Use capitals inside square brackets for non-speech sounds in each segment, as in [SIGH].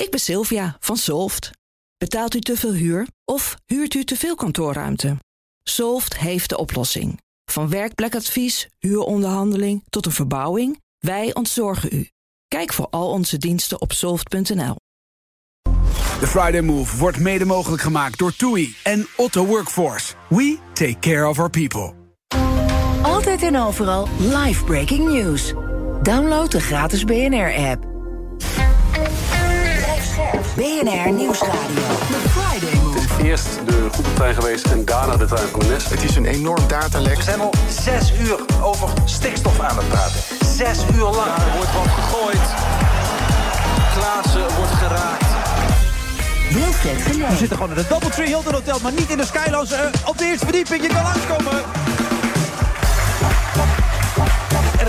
Ik ben Sylvia van Solft. Betaalt u te veel huur of huurt u te veel kantoorruimte? Solft heeft de oplossing. Van werkplekadvies, huuronderhandeling tot een verbouwing, wij ontzorgen u. Kijk voor al onze diensten op soft.nl. De Friday Move wordt mede mogelijk gemaakt door TUI en Otto Workforce. We take care of our people. Altijd en overal live breaking news. Download de gratis BNR-app. BNR Nieuwsradio. The Friday Move. Eerst de goederentrein geweest en daarna de trein van de NS. Het is een enorm datalek. We zijn al zes uur over stikstof aan het praten. Zes uur lang. Er wordt wat gegooid. Klaassen wordt geraakt. Wilfred We zitten gewoon in het Doubletree Hilton Hotel, maar niet in de Skylands. eh, op de eerste verdieping, je kan langskomen.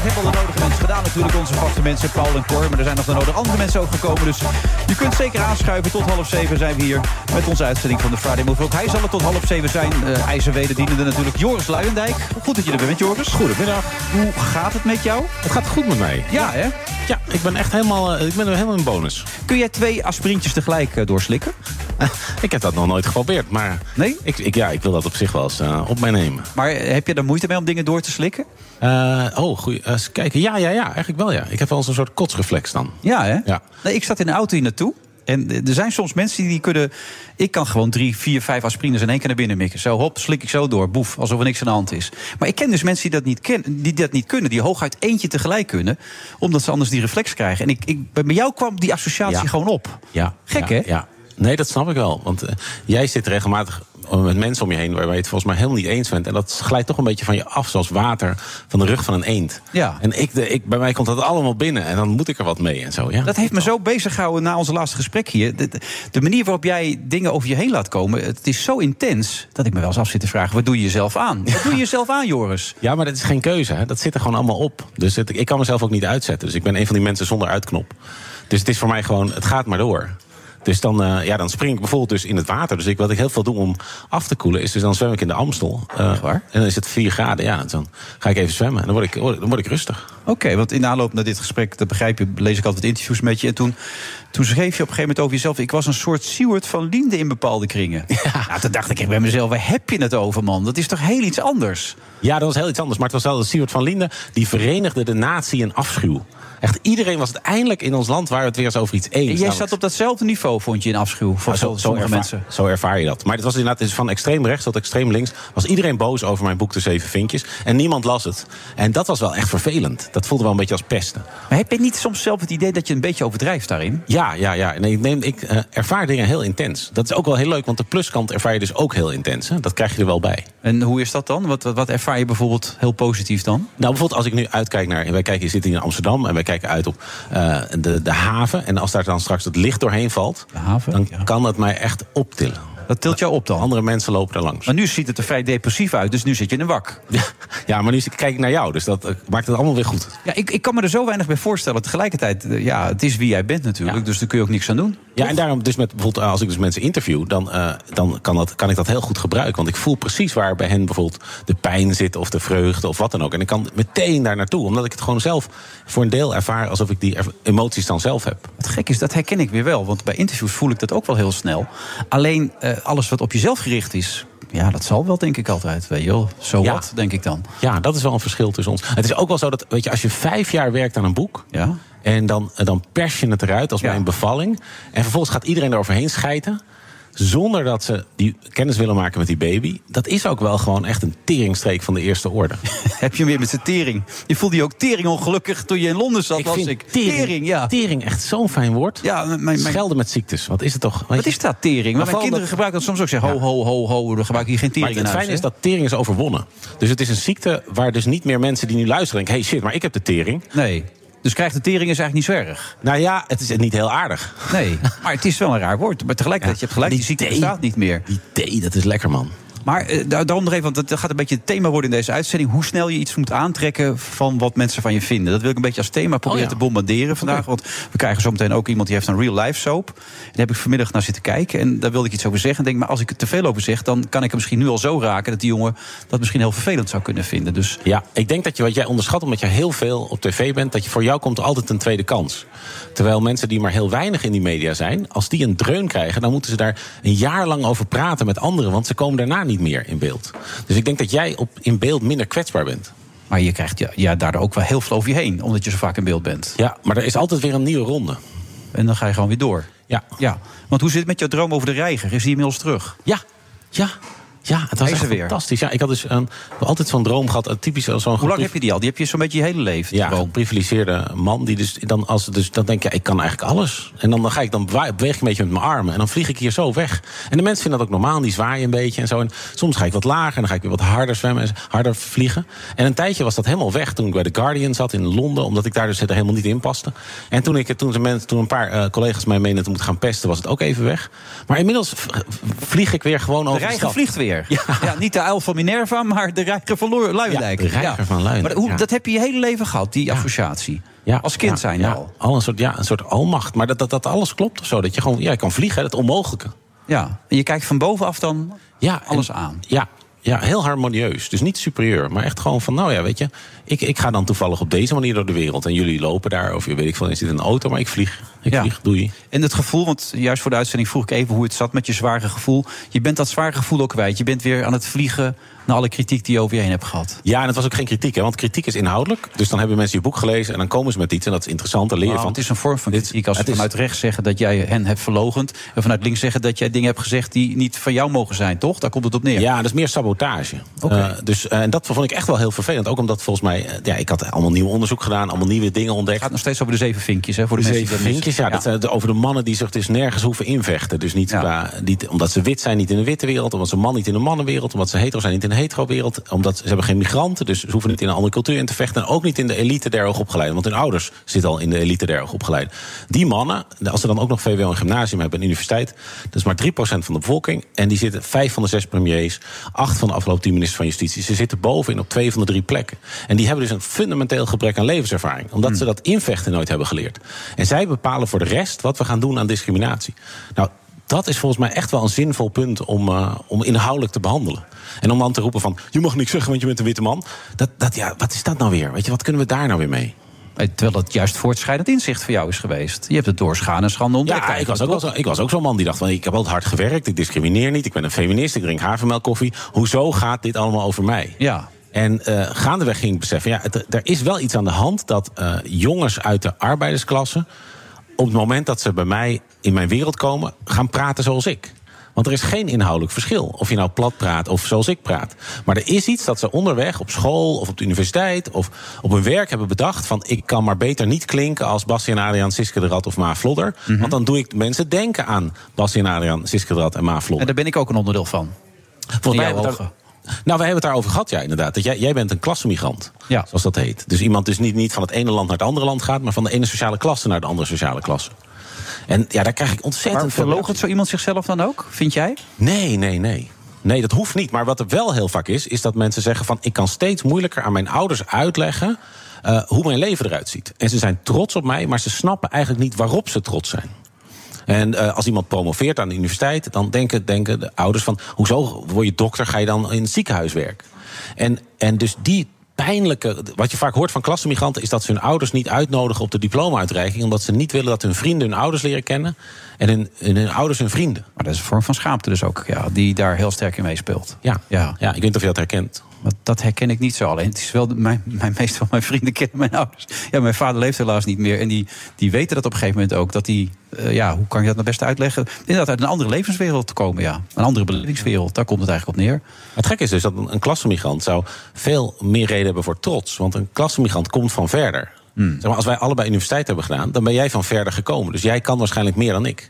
Dat hebben al de nodige mensen gedaan natuurlijk. Onze vaste mensen, Paul en Cor. Maar er zijn nog de nodige andere mensen ook gekomen. Dus je kunt zeker aanschuiven. Tot half zeven zijn we hier met onze uitzending van de Friday Move. Ook hij zal er tot half zeven zijn. Uh, IJzerwederdienende natuurlijk Joris Luijendijk. Goed dat je er bent, Joris. Goedemiddag. Hoe gaat het met jou? Het gaat goed met mij. Ja, hè? Ja, ik ben echt helemaal, eh, ik ben helemaal in bonus. Kun jij twee aspirintjes tegelijk eh, doorslikken? [LAUGHS] Ik heb dat nog nooit geprobeerd, maar Nee? ik, ik, ja, ik wil dat op zich wel eens op mij nemen. Maar heb je er moeite mee om dingen door te slikken? Eh, oh, goed. Eens kijken. Ja, ja, ja, eigenlijk wel ja. Ik heb wel eens een soort kotsreflex dan. Ja, hè? Ja. Nee, ik zat in de auto hier naartoe. En eh, er zijn soms mensen die kunnen... Ik kan gewoon drie, vier, vijf aspirines in één keer naar binnen mikken. Zo, hop, slik ik zo door. Boef, alsof er niks aan de hand is. Maar ik ken dus mensen die dat niet, ken, die dat niet kunnen. Die hooguit eentje tegelijk kunnen. Omdat ze anders die reflex krijgen. En ik, ik, bij jou kwam die associatie Ja. gewoon op. Ja. Gek, ja, hè? Ja. Nee, dat snap ik wel. Want eh, jij zit regelmatig met mensen om je heen... waar je het volgens mij helemaal niet eens bent. En dat glijdt toch een beetje van je af, zoals water van de rug van een eend. Ja. En ik, de, ik, bij mij komt dat allemaal binnen en dan moet ik er wat mee en zo. Ja. Dat heeft me zo bezig gehouden na onze laatste gesprek hier. De, de- de manier waarop jij dingen over je heen laat komen... het is zo intens dat ik me wel eens af zit te vragen... wat doe je jezelf aan? [LAUGHS] Wat doe je jezelf aan, Joris? Ja, maar dat is geen keuze. Hè. Dat zit er gewoon allemaal op. Dus het- ik kan mezelf ook niet uitzetten. Dus ik ben een van die mensen zonder uitknop. Dus het is voor mij gewoon, het gaat maar door. Dus dan, eh, ja, dan spring ik bijvoorbeeld dus in het water. Dus ik, wat ik heel veel doe om af te koelen, is dus dan zwem ik in de Amstel. Eh, waar? En dan is het 4 graden. Ja, dan ga ik even zwemmen. En dan word ik, dan word ik rustig. Oké, want in de aanloop naar dit gesprek, dat begrijp je, lees ik altijd interviews met je. En toen, toen schreef je op een gegeven moment over jezelf... ik was een soort Seward van Linde in bepaalde kringen. [LAUGHS] Ja. Nou, toen dacht ik bij mezelf, waar heb je het over, man? Dat is toch heel iets anders? Ja, dat was heel iets anders. Maar het was wel Siewert van Linden... die verenigde de natie in afschuw. Echt iedereen was het eindelijk in ons land... waar we het weer eens over iets eens. En jij Namelijk- zat op datzelfde niveau, vond je, in afschuw voor Nou, sommige ervaar, mensen. Zo ervaar je dat. Maar het was inderdaad van extreem rechts tot extreem links. Was iedereen boos over mijn boek De Zeven Vinkjes. En niemand las het. En dat was wel echt vervelend. Dat voelde wel een beetje als pesten. Maar heb je niet soms zelf het idee dat je een beetje overdrijft daarin? Ja, ja, ja. Nee, ik, neem, ik eh, ervaar dingen heel intens. Dat is ook wel heel leuk, want de pluskant ervaar je dus ook heel intens. Hè? Dat krijg je er wel bij. En hoe is dat dan? Wat, wat, wat ervaar je bijvoorbeeld heel positief dan? Nou, bijvoorbeeld als ik nu uitkijk naar... Wij kijken, zitten hier in Amsterdam en wij kijken uit op eh, de, de haven. En als daar dan straks het licht doorheen valt... De haven, dan ja. kan dat mij echt optillen. Dat tilt jou op dan? Andere mensen lopen er langs. Maar nu ziet het er vrij depressief uit, dus nu zit je in een wak. [LAUGHS] Ja, ja, maar nu kijk ik naar jou, dus dat eh, maakt het allemaal weer goed. Ja, ik, ik kan me er zo weinig bij voorstellen. Tegelijkertijd, eh, ja, het is wie jij bent natuurlijk, Ja. dus daar kun je ook niks aan doen. Ja, en daarom dus met bijvoorbeeld als ik dus mensen interview, dan, eh, dan kan, dat, kan ik dat heel goed gebruiken. Want ik voel precies waar bij hen bijvoorbeeld de pijn zit of de vreugde of wat dan ook. En ik kan meteen daar naartoe, omdat ik het gewoon zelf voor een deel ervaar alsof ik die emoties dan zelf heb. Het gek is, dat herken ik weer wel. Want bij interviews voel ik dat ook wel heel snel. Alleen eh, alles wat op jezelf gericht is, ja, dat zal wel, denk ik altijd. Weet je wel, zo Ja. wat, denk ik dan. Ja, dat is wel een verschil tussen ons. Het is ook wel zo dat, weet je, als je vijf jaar werkt aan een boek. Ja. En dan, dan pers je het eruit als bij een bevalling. En vervolgens gaat iedereen eroverheen schijten. Zonder dat ze die kennis willen maken met die baby. Dat is ook wel gewoon echt een teringstreek van de eerste orde. [LAUGHS] Heb je hem weer met zijn tering. Je voelde je ook tering ongelukkig toen je in Londen zat, was ik. tering, ja. tering echt zo'n fijn woord. Ja, mijn, mijn, Schelden met ziektes, wat is het toch? Wat is dat, tering? Maar mijn kinderen dat- gebruiken dat soms ook. Zeggen, ho, ho, ho, ho, we gebruiken hier geen Maar tering het in huis. fijne is dat tering is overwonnen. Dus het is een ziekte waar dus niet meer mensen die nu luisteren denken... hey shit, maar ik heb de tering. Nee. Dus krijgt de tering is eigenlijk niet zo erg. Nou ja, het is niet heel aardig. Nee, maar het is wel een raar woord. Maar tegelijkertijd, je hebt gelijk, die ziekte thee. bestaat niet meer. Die thee, dat is lekker man. Maar daar- daarom nog even, want dat gaat een beetje het thema worden in deze uitzending. Hoe snel je iets moet aantrekken van wat mensen van je vinden. Dat wil ik een beetje als thema proberen Oh ja. te bombarderen vandaag. Want we krijgen zo meteen ook iemand die heeft een real life soap. En daar heb ik vanmiddag naar zitten kijken. En daar wilde ik iets over zeggen. En denk, maar als ik er te veel over zeg, dan kan ik hem misschien nu al zo raken... dat die jongen dat misschien heel vervelend zou kunnen vinden. Dus Ja, ik denk dat je wat jij onderschat, omdat je heel veel op tv bent, dat je voor jou komt altijd een tweede kans. Terwijl mensen die maar heel weinig in die media zijn, als die een dreun krijgen, dan moeten ze daar een jaar lang over praten met anderen, want ze komen daarna niet meer in beeld. Dus ik denk dat jij op, in beeld minder kwetsbaar bent. Maar je krijgt ja, ja, daardoor ook wel heel veel over je heen, omdat je zo vaak in beeld bent. Ja, maar er is altijd weer een nieuwe ronde. En dan ga je gewoon weer door. Ja, Ja, want hoe zit het met jouw droom over de reiger? Is die inmiddels terug? ja, ja. Ja, het was echt weer. fantastisch. Ja, ik had dus een, altijd zo'n droom gehad, een typisch zo'n Hoe lang heb je die al? Die heb je zo'n beetje je hele leven. Ja, een geprivilegeerde man die dus dan als dus dan denk je, ik kan eigenlijk alles. En dan, dan ga ik dan beweeg ik een beetje met mijn armen en dan vlieg ik hier zo weg. En de mensen vinden dat ook normaal, die zwaaien een beetje en zo. En soms ga ik wat lager en dan ga ik weer wat harder zwemmen, en harder vliegen. En een tijdje was dat helemaal weg toen ik bij The Guardian zat in Londen, omdat ik daar dus helemaal niet in paste. En toen ik toen, mensen, toen een paar eh, collega's mij menen te moeten gaan pesten, was het ook even weg. Maar inmiddels vlieg ik weer gewoon De over de reiger stad. vliegt weer. Ja. niet de uil van Minerva, maar de reiger van Luijendijk. Ja, de reiger van Luijendijk, Maar hoe, dat heb je je hele leven gehad, die associatie. Ja, Als kind zijn ja, al. al een soort, ja, een soort almacht. Maar dat, dat, dat alles klopt of zo. Dat je gewoon ja, je kan vliegen, hè, het onmogelijke. Ja. En je kijkt van bovenaf dan Ja, alles en- aan. Ja, ja, heel harmonieus. Dus niet superieur, maar echt gewoon van, nou ja, weet je... Ik, ik ga dan toevallig op deze manier door de wereld. En jullie lopen daar, of je weet ik veel, je zit een auto, maar ik vlieg. Ik Ja. vlieg, doei. En het gevoel, want juist voor de uitzending vroeg ik even hoe het zat met je zware gevoel. Je bent dat zware gevoel ook kwijt. Je bent weer aan het vliegen naar alle kritiek die je over je heen hebt gehad. Ja, en het was ook geen kritiek, hè, want kritiek is inhoudelijk. Dus dan hebben mensen je boek gelezen en dan komen ze met iets... en dat is interessant, daar leer je Nou, van. het is een vorm van kritiek als ze het is- vanuit rechts zeggen dat jij hen hebt verlogend. En vanuit links zeggen dat jij dingen hebt gezegd die niet van jou mogen zijn, toch? Daar komt het op neer. Ja, dat is meer sabotage. Oké. Eh, dus, eh, en dat vond ik echt wel heel vervelend. Ook omdat volgens mij, eh, ja, ik had allemaal nieuw onderzoek gedaan, allemaal nieuwe dingen ontdekt. Het gaat nog steeds over de zeven vinkjes, hè? Voor de, De zeven vinkjes, ja, dat over de mannen die zich dus nergens hoeven invechten. Dus niet, Ja. qua, niet omdat ze wit zijn, niet in de witte wereld. Omdat ze man niet in de mannenwereld. Omdat ze hetero zijn, niet in de hetero-wereld. Omdat ze hebben geen migranten, dus ze hoeven niet in een andere cultuur in te vechten. En ook niet in de elite der hoogopgeleiden. Want hun ouders zitten al in de elite der hoogopgeleiden. Die mannen, als ze dan ook nog VWO en gymnasium hebben en universiteit. Dat is maar 3% van de bevolking. En die zitten vijf van de zes premiers. Acht van de afgelopen tien ministers van Justitie. Ze zitten bovenin op twee van de drie plekken. En die hebben dus een fundamenteel gebrek aan levenservaring. Omdat ze dat invechten nooit hebben geleerd. En zij bepalen voor de rest wat we gaan doen aan discriminatie. Nou, dat is volgens mij echt wel een zinvol punt om, eh, om inhoudelijk te behandelen. En om dan te roepen van, je mag niks zeggen, want je bent een witte man. Dat, dat, ja, wat is dat nou weer? Weet je, wat kunnen we daar nou weer mee? Terwijl dat juist voortschrijdend inzicht voor jou is geweest. Je hebt het door schade en schande ontdekt. Ja, ik was ook, zo, ik was ook zo'n man die dacht van... ik heb altijd hard gewerkt, ik discrimineer niet... ik ben een feminist, ik drink havermelkkoffie. Hoezo gaat dit allemaal over mij? Ja. En eh, gaandeweg ging ik beseffen... ja, het- er is wel iets aan de hand dat eh, jongens uit de arbeidersklasse... op het moment dat ze bij mij in mijn wereld komen... gaan praten zoals ik. Want er is geen inhoudelijk verschil. Of je nou plat praat of zoals ik praat. Maar er is iets dat ze onderweg op school of op de universiteit... of op hun werk hebben bedacht van... ik kan maar beter niet klinken als Bastiaan Adriaan, Siske de Rad of Ma Vlodder. Want dan doe ik mensen denken aan Bastiaan Adriaan, Siske de Rad en Ma Vlodder. En daar ben ik ook een onderdeel van. Volgens mij hebben we nou, we hebben het daarover gehad, ja, inderdaad. Dat jij, jij bent een klassenmigrant, Ja. zoals dat heet. Dus iemand dus niet, niet van het ene land naar het andere land gaat... maar van de ene sociale klasse naar de andere sociale klasse. En ja, daar krijg ik ontzettend Maar veel... verloochent zo iemand zichzelf dan ook, vind jij? Nee, nee, nee. Nee, dat hoeft niet. Maar wat er wel heel vaak is, is dat mensen zeggen van... ik kan steeds moeilijker aan mijn ouders uitleggen... eh, hoe mijn leven eruit ziet. En ze zijn trots op mij, maar ze snappen eigenlijk niet waarop ze trots zijn. En eh, als iemand promoveert aan de universiteit, dan denken, denken de ouders van... hoezo word je dokter, ga je dan in het ziekenhuis werken? En, en dus die pijnlijke... Wat je vaak hoort van klassenmigranten... is dat ze hun ouders niet uitnodigen op de diploma-uitreiking... omdat ze niet willen dat hun vrienden hun ouders leren kennen... en hun, hun ouders hun vrienden. Maar dat is een vorm van schaamte dus ook, ja, die daar heel sterk in meespeelt. Ja. Ja. ja, ik weet niet of je dat herkent. Dat herken ik niet zo. Alleen het is wel, de- mijn, mijn meeste van mijn vrienden kennen mijn ouders. Ja, mijn vader leeft helaas niet meer. En die, die weten dat op een gegeven moment ook. Dat die, eh, ja, hoe kan je dat nou best uitleggen? Inderdaad, uit een andere levenswereld te komen, ja. Een andere belevingswereld, daar komt het eigenlijk op neer. Het gekke is dus dat een, een klassenmigrant zou veel meer reden hebben voor trots. Want een klassenmigrant komt van verder. Zeg maar, als wij allebei universiteit hebben gedaan, dan ben jij van verder gekomen. Dus jij kan waarschijnlijk meer dan ik.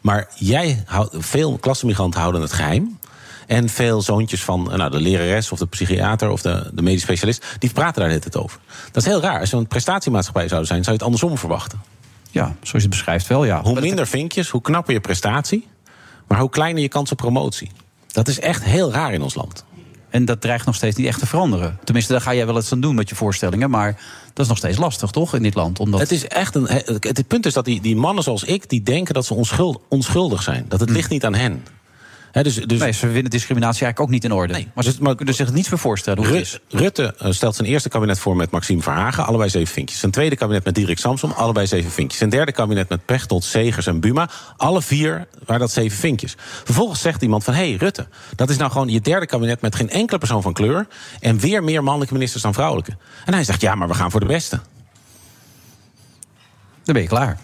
Maar jij houdt, veel klassenmigranten houden het geheim. En veel zoontjes van eh, nou, de lerares of de psychiater of de, de medisch specialist, die praten daar net het over. Dat is heel raar. Als een prestatiemaatschappij zouden zijn, zou je het andersom verwachten. Ja, zoals je het beschrijft wel, ja. Hoe minder vinkjes, hoe knapper je prestatie, maar hoe kleiner je kans op promotie. Dat is echt heel raar in ons land. En dat dreigt nog steeds niet echt te veranderen. Tenminste, daar ga jij wel eens aan doen met je voorstellingen. Maar dat is nog steeds lastig, toch, in dit land? Omdat... Het is echt een. Het, het punt is dat die, die mannen zoals ik, die denken dat ze onschuld, onschuldig zijn. Dat het ligt niet aan hen. Hè, dus, dus Nee, ze vinden discriminatie eigenlijk ook niet in orde. Nee, maar dus- ze maar, kunnen zich niets meer voorstellen hoe het. Ru- Rutte eh, stelt zijn eerste kabinet voor met Maxime Verhagen, allebei zeven vinkjes. Zijn tweede kabinet met Diederik Samsom, allebei zeven vinkjes. Zijn derde kabinet met Pechtold, Segers en Buma, alle vier waren dat zeven vinkjes. Vervolgens zegt iemand van, hé hey, Rutte, dat is nou gewoon je derde kabinet met geen enkele persoon van kleur... en weer meer mannelijke ministers dan vrouwelijke. En hij zegt, ja, maar we gaan voor de beste. Dan ben je klaar.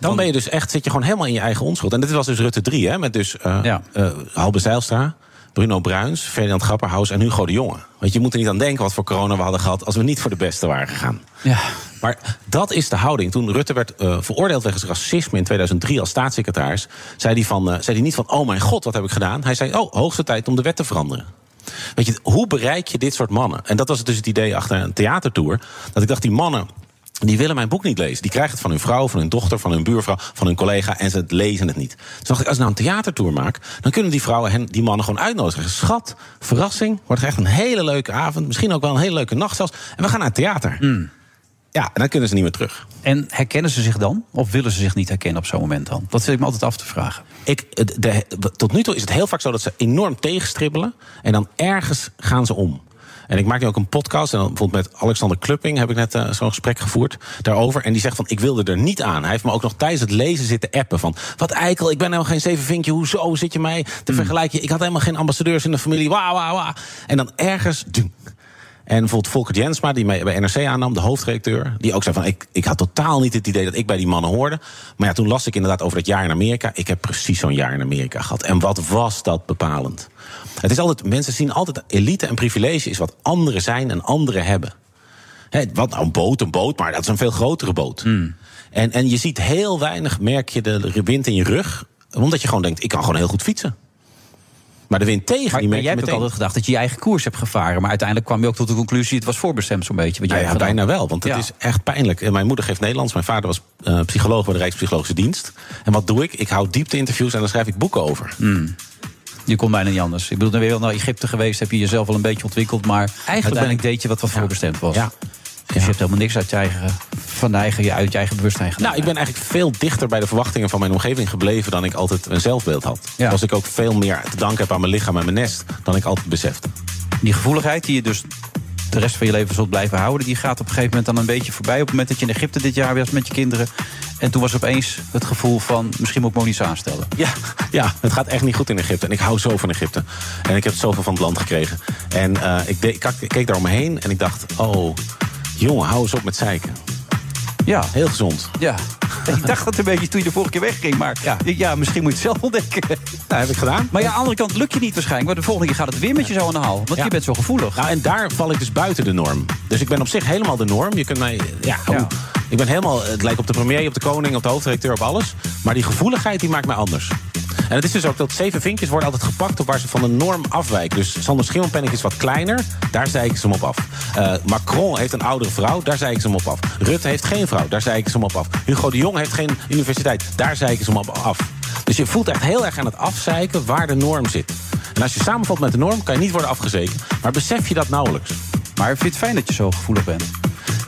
Dan ben je dus echt, zit je gewoon helemaal in je eigen onschuld. En dit was dus Rutte 3, hè, met dus Ja. eh, Halbe Zijlstra, Bruno Bruins, Ferdinand Grapperhaus en Hugo de Jonge. Want je moet er niet aan denken wat voor corona we hadden gehad als we niet voor de beste waren gegaan. Ja. Maar dat is de houding. Toen Rutte werd eh, veroordeeld wegens racisme in 2003 als staatssecretaris, zei hij, van, zei hij niet van: Oh mijn god, wat heb ik gedaan? Hij zei: Oh, hoogste tijd om de wet te veranderen. Weet je, hoe bereik je dit soort mannen? En dat was dus het idee achter een theatertour. Dat ik dacht, die mannen. Die willen mijn boek niet lezen. Die krijgen het van hun vrouw, van hun dochter, van hun buurvrouw, van hun collega. En ze lezen het niet. Dacht ik, als ik nou een theatertour maak. dan kunnen die vrouwen hen, die mannen gewoon uitnodigen. Schat, verrassing. Wordt echt een hele leuke avond. Misschien ook wel een hele leuke nacht zelfs. En we gaan naar het theater. Ja, en dan kunnen ze niet meer terug. En herkennen ze zich dan? Of willen ze zich niet herkennen op zo'n moment dan? Dat zit ik me altijd af te vragen. Ik, de, de- tot nu toe is het heel vaak zo dat ze enorm tegenstribbelen. En dan ergens gaan ze om. En ik maak nu ook een podcast. En dan bijvoorbeeld met Alexander Klupping heb ik net eh, zo'n gesprek gevoerd daarover. En die zegt van, ik wilde er niet aan. Hij heeft me ook nog tijdens het lezen zitten appen van... wat eikel, ik ben helemaal geen zevenvinkje. Hoezo zit je mij te vergelijken? Ik had helemaal geen ambassadeurs in de familie. Wauw, wauw, wauw. En dan ergens... ding. En bijvoorbeeld Volker Jensma, die mij bij NRC aannam, de hoofdredacteur... die ook zei van, ik, ik had totaal niet het idee dat ik bij die mannen hoorde. Maar ja, toen las ik inderdaad over dat jaar in Amerika. Ik heb precies zo'n jaar in Amerika gehad. En wat was dat bepalend? Het is altijd, mensen zien altijd elite en privilege is wat anderen zijn en anderen hebben. Hè, wat nou, een boot, een boot, maar dat is een veel grotere boot. En, en je ziet heel weinig, merk je de wind in je rug... omdat je gewoon denkt, ik kan gewoon heel goed fietsen. Maar de wind tegen, Maar, die maar jij hebt ook meteen. altijd gedacht dat je je eigen koers hebt gevaren. Maar uiteindelijk kwam je ook tot de conclusie... het was voorbestemd zo'n beetje. Wat jij Nou ja, bijna wel, want het Ja. is echt pijnlijk. Mijn moeder geeft Nederlands, mijn vader was eh, psycholoog bij de Rijkspsychologische Dienst. En wat doe ik? Ik hou diepte-interviews en daar schrijf ik boeken over. Je kon bijna niet anders. Ik bedoel, dan ben je wel naar Egypte geweest, heb je jezelf wel een beetje ontwikkeld. Maar uiteindelijk deed je wat wat voorbestemd was. Ja. Dus je hebt helemaal niks uit je eigen, van de eigen, uit je eigen bewustzijn gedaan. Nou, ik ben eigenlijk veel dichter bij de verwachtingen van mijn omgeving gebleven dan ik altijd een zelfbeeld had. Ja. Ik ook veel meer te danken heb aan mijn lichaam en mijn nest dan ik altijd besefte. Die gevoeligheid die je dus de rest van je leven zult blijven houden... die gaat op een gegeven moment dan een beetje voorbij. Op het moment dat je in Egypte dit jaar was met je kinderen... en toen was opeens het gevoel van... misschien moet ik Moniz aanstellen. Ja, [LAUGHS] ja, het gaat echt niet goed in Egypte. En ik hou zo van Egypte. En ik heb zoveel van het land gekregen. En eh, ik, de- ik kak- ik keek daar om me heen en ik dacht... oh, jongen, hou eens op met zeiken. Ja, Heel gezond. ja. [LAUGHS] Ik dacht dat een beetje toen je de vorige keer wegging. Maar ja, ja misschien moet je het zelf ontdekken. Dat [LAUGHS] heb ik gedaan. Maar ja, aan de andere kant lukt je niet waarschijnlijk. Maar de volgende keer gaat het weer met je zo aan de haal. Want Ja. je bent zo gevoelig. Nou, en daar val ik dus buiten de norm. Dus ik ben op zich helemaal de norm. Je kunt mij. Ja, Ja. Ik ben helemaal. Het lijkt op de premier, op de koning, op de hoofdredacteur, op alles. Maar die gevoeligheid die maakt mij anders. En het is dus ook dat zeven vinkjes worden altijd gepakt op waar ze van de norm afwijken. Dus Sander Schimmelpenninck is wat kleiner, daar zeiken ze hem op af. Eh, Macron heeft een oudere vrouw, daar zeiken ze hem op af. Rutte heeft geen vrouw, daar zeiken ze hem op af. Hugo de Jong heeft geen universiteit, daar zeiken ze hem op af. Dus je voelt echt heel erg aan het afzeiken waar de norm zit. En als je samenvalt met de norm, kan je niet worden afgezeken. Maar besef je dat nauwelijks. Maar vind je het fijn dat je zo gevoelig bent?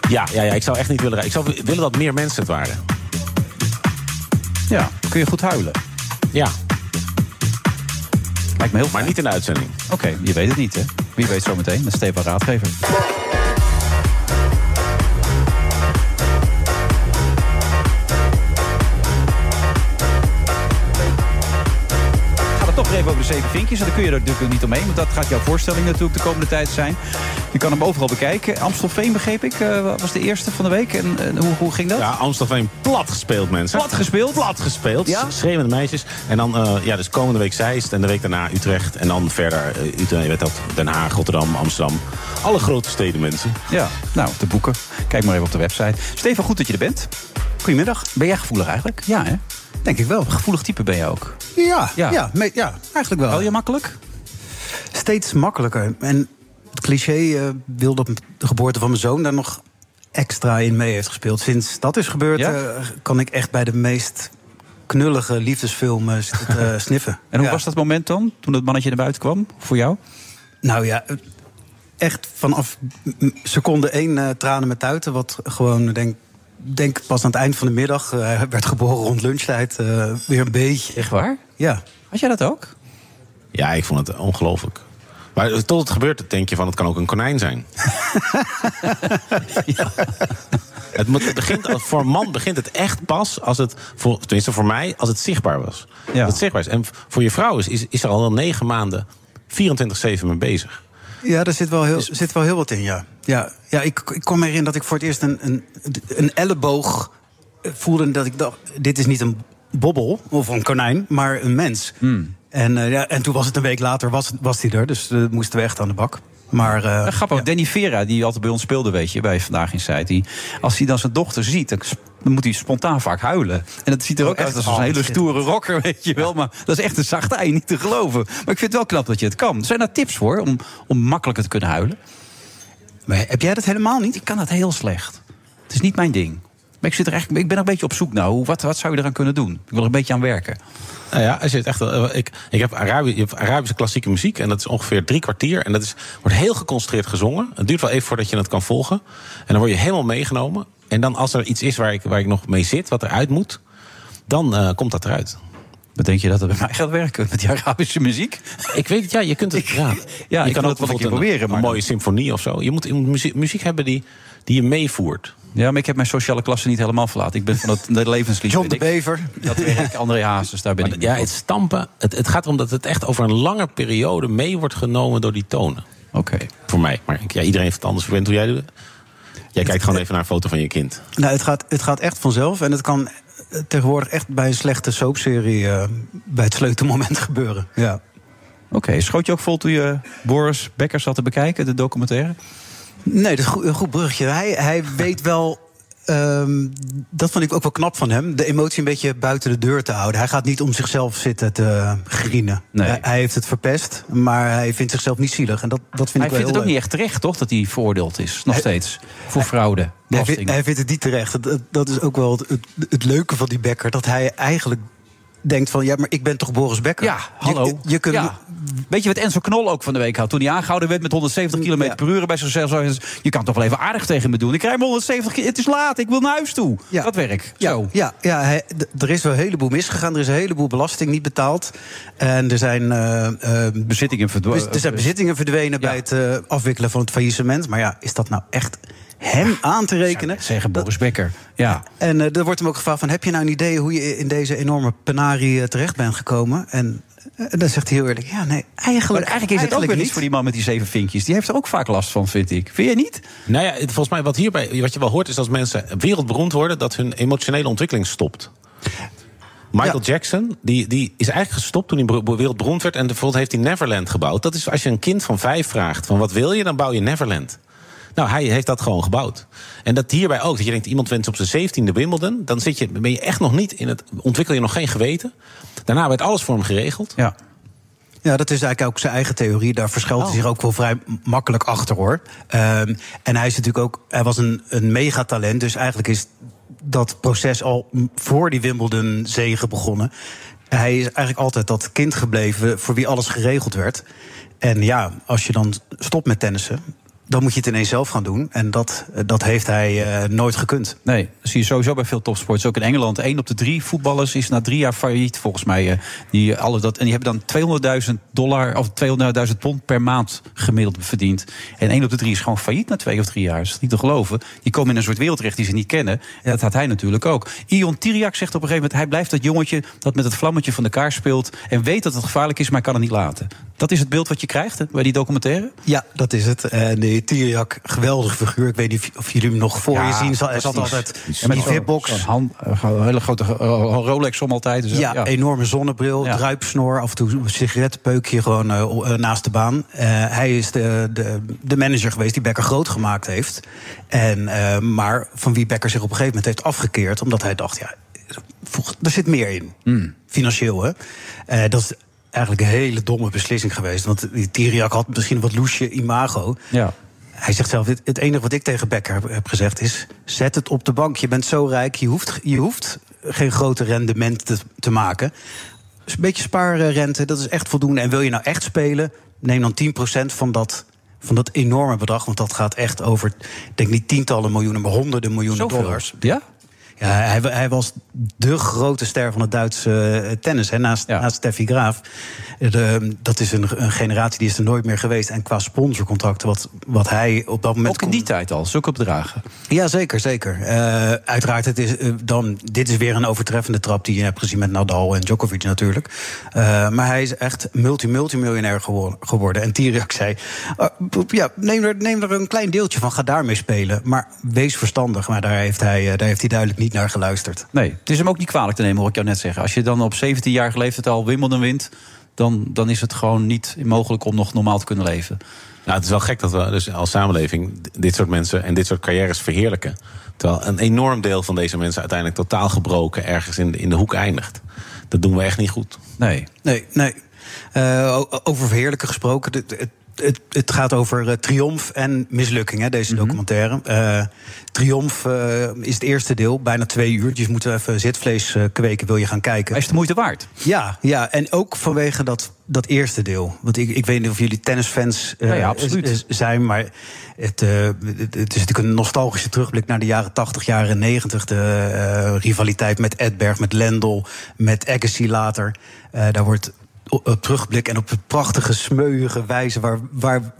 Ja, ja, ja ik zou echt niet willen rijden. Ik zou willen dat meer mensen het waren. Ja, kun je goed huilen. Ja, Lijkt me heel maar fijn. niet in de uitzending. Oké, je weet het niet, hè? Wie weet zo meteen. Met Stefan Raadgever. Even over de zeven vinkjes. En dan kun je er natuurlijk niet omheen. Want dat gaat jouw voorstelling natuurlijk de komende tijd zijn. Je kan hem overal bekijken. Amstelveen, begreep ik, eh, was de eerste van de week. En, en hoe, hoe ging dat? Ja, Amstelveen plat gespeeld, mensen. Plat gespeeld? Plat gespeeld. Ja? Schreeuwende meisjes. En dan, eh, ja, dus komende week Zeist. En de week daarna Utrecht. En dan verder uh, Utrecht, je weet dat, Den Haag, Rotterdam, Amsterdam. Alle grote steden, mensen. Ja, nou, te boeken. Kijk maar even op de website. Stefan, goed dat je er bent. Goedemiddag. Ben jij gevoelig eigenlijk? Ja, hè? Denk ik wel. Gevoelig type ben je ook. Ja, Ja. ja. Ja, me- ja eigenlijk wel. Wel je makkelijk? Steeds makkelijker. En het cliché wil dat de geboorte van mijn zoon daar nog extra in mee heeft gespeeld. Sinds dat is gebeurd, Ja? eh, kan ik echt bij de meest knullige liefdesfilm eh, [LAUGHS] sniffen. En hoe Ja. was dat moment dan, toen het mannetje naar buiten kwam, voor jou? Nou ja, echt vanaf seconde één tranen met tuiten. Wat gewoon, denk, denk pas aan het eind van de middag. eh, hij werd geboren rond lunchtijd. eh, weer een beetje. Echt waar? Ja. Had jij dat ook? Ja, ik vond het ongelooflijk. Maar tot het gebeurt, denk je van het kan ook een konijn zijn. [LAUGHS] Het moet- het begint, voor een man begint het echt pas als het, voor, tenminste voor mij, als het zichtbaar was. Ja. Dat het zichtbaar is. En voor je vrouw is, is, is er al wel negen maanden 24-7 mee bezig. Ja, er zit wel heel, zit wel heel wat in, ja. Ja, ja ik, ik kwam me erin dat ik voor het eerst een, een, een elleboog voelde... dat ik dacht, dit is niet een bobbel of een konijn, maar een mens. En, eh, ja, en toen was het een week later, was, was hij er. Dus uh, moesten we echt aan de bak. Maar, uh, grappig, Danny Vera, die altijd bij ons speelde, weet je, bij Vandaag in. Die, als hij dan zijn dochter ziet, dan, dan moet hij spontaan vaak huilen. En dat ziet er ook Oh, uit als een Oh, hele stoere rocker, [LAUGHS] weet je wel. Maar dat is echt een zachte ei, niet te geloven. Maar ik vind het wel knap dat je het kan. Zijn daar tips voor om, om makkelijker te kunnen huilen? Maar heb jij dat helemaal niet? Ik kan dat heel slecht. Het is niet mijn ding. Maar ik, zit er echt, ik ben er een beetje op zoek naar. Hoe, wat, wat zou je eraan kunnen doen? Ik wil er een beetje aan werken. Nou ja, je het echt, wel- ik, ik heb Arabi, je hebt Arabische klassieke muziek en dat is ongeveer drie kwartier. En dat is, wordt heel geconcentreerd gezongen. Het duurt wel even voordat je het kan volgen. En dan word je helemaal meegenomen. En dan als er iets is waar ik, waar ik nog mee zit, wat eruit moet, dan eh, komt dat eruit. Wat denk je dat het bij mij gaat werken met die Arabische muziek? Ik weet het, ja, je kunt het. [LAUGHS] Ja, ja, je ik wil het wel een keer bijvoorbeeld proberen, Een, maar een dan- mooie symfonie of zo. Je moet muziek, muziek hebben die, die je meevoert. Ja, maar ik heb mijn sociale klasse niet helemaal verlaten. Ik ben van het de levenslied. John de. Bever. Dat werk André Hazes, daar ben Maar ik. ja, het stampen. Het, het gaat erom dat het echt over een lange periode mee wordt genomen door die tonen. Oké. Voor mij. Maar ja, iedereen heeft het anders verwend hoe jij doet. Jij kijkt gewoon even naar een foto van je kind. Nou, het gaat, het gaat echt vanzelf. En het kan tegenwoordig echt bij een slechte soapserie... eh, bij het sleutelmoment [LAUGHS] gebeuren. Ja. Oké, schoot je ook vol toen je Boris Becker zat te bekijken, de documentaire? Nee, dat is goed, een goed bruggetje. Hij, hij weet wel. ehm, dat vond ik ook wel knap van hem. De emotie een beetje buiten de deur te houden. Hij gaat niet om zichzelf zitten te grienen. Nee. Hij, hij heeft het verpest, maar hij vindt zichzelf niet zielig. En dat, dat vind Hij ik wel vindt het ook niet echt terecht, toch? Dat hij veroordeeld is, nog Hij- steeds. Voor fraude, Hij vindt, hij vindt het niet terecht. Dat is ook wel het, het, het leuke van die Becker. Dat hij eigenlijk denkt van... ja, maar ik ben toch Boris Becker? Ja, hallo. Je, je kunt, Ja. Weet je wat Enzo Knol ook van de week had? Toen hij aangehouden werd met 170 km Ja. per uur bij zichzelf. hij, Je kan toch wel even aardig tegen me doen. Ik rij me 170 km. Het is laat, ik wil naar huis toe. Ja. Dat werk. Ja, Zo. ja, ja er is wel een heleboel misgegaan. Er is een heleboel belasting niet betaald. En er zijn, eh, eh, Bezittingen verdwenen. er zijn bezittingen verdwenen bij het eh, afwikkelen van het faillissement. Maar ja, is dat nou echt hem aan te rekenen? Zeggen Boris Becker. Ja. En eh, er wordt hem ook gevraagd van... heb je nou een idee hoe je in deze enorme penarie eh, terecht bent gekomen? En eh, dan zegt hij heel eerlijk... ja, nee, Maar eigenlijk, eigenlijk is het ook weer niet. niets voor die man met die zeven vinkjes. Die heeft er ook vaak last van, vind ik. Vind je niet? Nou ja, het- volgens mij wat hierbij, wat je wel hoort, is als mensen wereldberoemd worden, dat hun emotionele ontwikkeling stopt. Michael Ja. Jackson, die, die is eigenlijk gestopt toen hij bero- wereldberoemd werd. En bijvoorbeeld heeft hij Neverland gebouwd. Dat is als je een kind van vijf vraagt: van wat wil je, dan bouw je Neverland. Nou, hij heeft dat gewoon gebouwd. En dat hierbij ook. Dat je denkt, iemand wint op zijn zeventiende Wimbledon. Dan zit je, ben je echt nog niet in het. Ontwikkel je nog geen geweten. Daarna werd alles voor hem geregeld. Ja. Ja, dat is eigenlijk ook zijn eigen theorie. Daar verschuilt hij zich ook wel vrij makkelijk achter hoor. Ehm, en hij is natuurlijk ook. Hij was een, een megatalent. Dus eigenlijk is dat proces al voor die Wimbledon zegen begonnen. Hij is eigenlijk altijd dat kind gebleven voor wie alles geregeld werd. En ja, als je dan stopt met tennissen. Dan moet je het ineens zelf gaan doen. En dat, dat heeft hij eh, nooit gekund. Nee, dat zie je sowieso bij veel topsports. Ook in Engeland. één op de drie voetballers is na drie jaar failliet, volgens mij. eh, Die, alle dat, en die hebben dan 200.000 dollar of 200.000 pond per maand gemiddeld verdiend. En één op de drie is gewoon failliet na twee of drie jaar. Dat is niet te geloven. Die komen in een soort wereld terecht die ze niet kennen. En dat had hij natuurlijk ook. Ion Tiriak zegt op een gegeven moment... hij blijft dat jongetje dat met het vlammetje van de kaar speelt... en weet dat het gevaarlijk is, maar kan het niet laten. Dat is het beeld wat je krijgt hè, bij die documentaire? Ja, dat is het. En die Tiriak, geweldige figuur. Ik weet niet of- jullie hem nog voor Ja, je zien. Hij zat altijd Ja, in met die VIP-box. eh, Een hele grote eh, Rolex om altijd. Dus, Ja, ja. enorme zonnebril, Ja. druipsnor, af en toe een sigarettenpeukje gewoon eh, eh, naast de baan. Eh, hij is de, de, de manager geweest die Becker groot gemaakt heeft. En, eh, maar van wie Becker zich op een gegeven moment heeft afgekeerd, omdat hij dacht, ja, er zit meer in. Hmm. Financieel, hè. Eh, dat is eigenlijk een hele domme beslissing geweest. Want die Tiriak had misschien wat loesje imago. Ja. Hij zegt zelf, het, het enige wat ik tegen Becker heb, gezegd is... zet het op de bank, je bent zo rijk, je hoeft, je hoeft geen grote rendement te, te maken. Dus een beetje spaarrente, dat is echt voldoende. En wil je nou echt spelen, neem dan 10% van dat, van dat enorme bedrag. Want dat gaat echt over, denk niet tientallen miljoenen, maar honderden miljoenen Zoveel? dollars. Ja? Ja, hij, hij was de grote ster van het Duitse eh, tennis. Hè, naast, naast Steffi Graaf. De, dat is een, een generatie die is er nooit meer geweest. En qua sponsorcontracten, wat, wat hij op dat moment. Ook in die tijd al, zulke bedragen. Ja, zeker, zeker. Eh, uiteraard, het is, eh, dan, dit is weer een overtreffende trap die je hebt gezien met Nadal en Djokovic natuurlijk. Maar hij is echt multi-multimiljonair geworden. geworden. En Tiriak zei, ja, neem, er, neem er een klein deeltje van, ga daarmee spelen. Maar wees verstandig. Maar daar heeft hij, daar heeft hij duidelijk niet naar geluisterd. Nee, het is hem ook niet kwalijk te nemen, hoor ik jou net zeggen. Als je dan op 17-jarige leeftijd al Wimbledon wint... Dan, dan is het gewoon niet mogelijk om nog normaal te kunnen leven. Nou, het is wel gek dat we dus als samenleving dit soort mensen en dit soort carrières verheerlijken. Terwijl een enorm deel van deze mensen uiteindelijk totaal gebroken ergens in de, in de hoek eindigt. Dat doen we echt niet goed. Nee. Nee, nee. Uh, over verheerlijken gesproken. Het, het, het, gaat over uh, triomf en mislukking, hè, deze documentaire. Uh, triomf uh, is het eerste deel, bijna twee uur. Dus je moet even zitvlees kweken, wil je gaan kijken. Hij is de moeite waard. Ja, ja en ook vanwege dat, dat eerste deel. Want ik, ik weet niet of jullie tennisfans ja, ja, absoluut. zijn, maar het, het, is natuurlijk een nostalgische terugblik naar de jaren 80, jaren 90. De rivaliteit met Edberg, met Lendl, met Agassi later. daar wordt terugblik en op een prachtige, smeuïge wijze. Waar, waar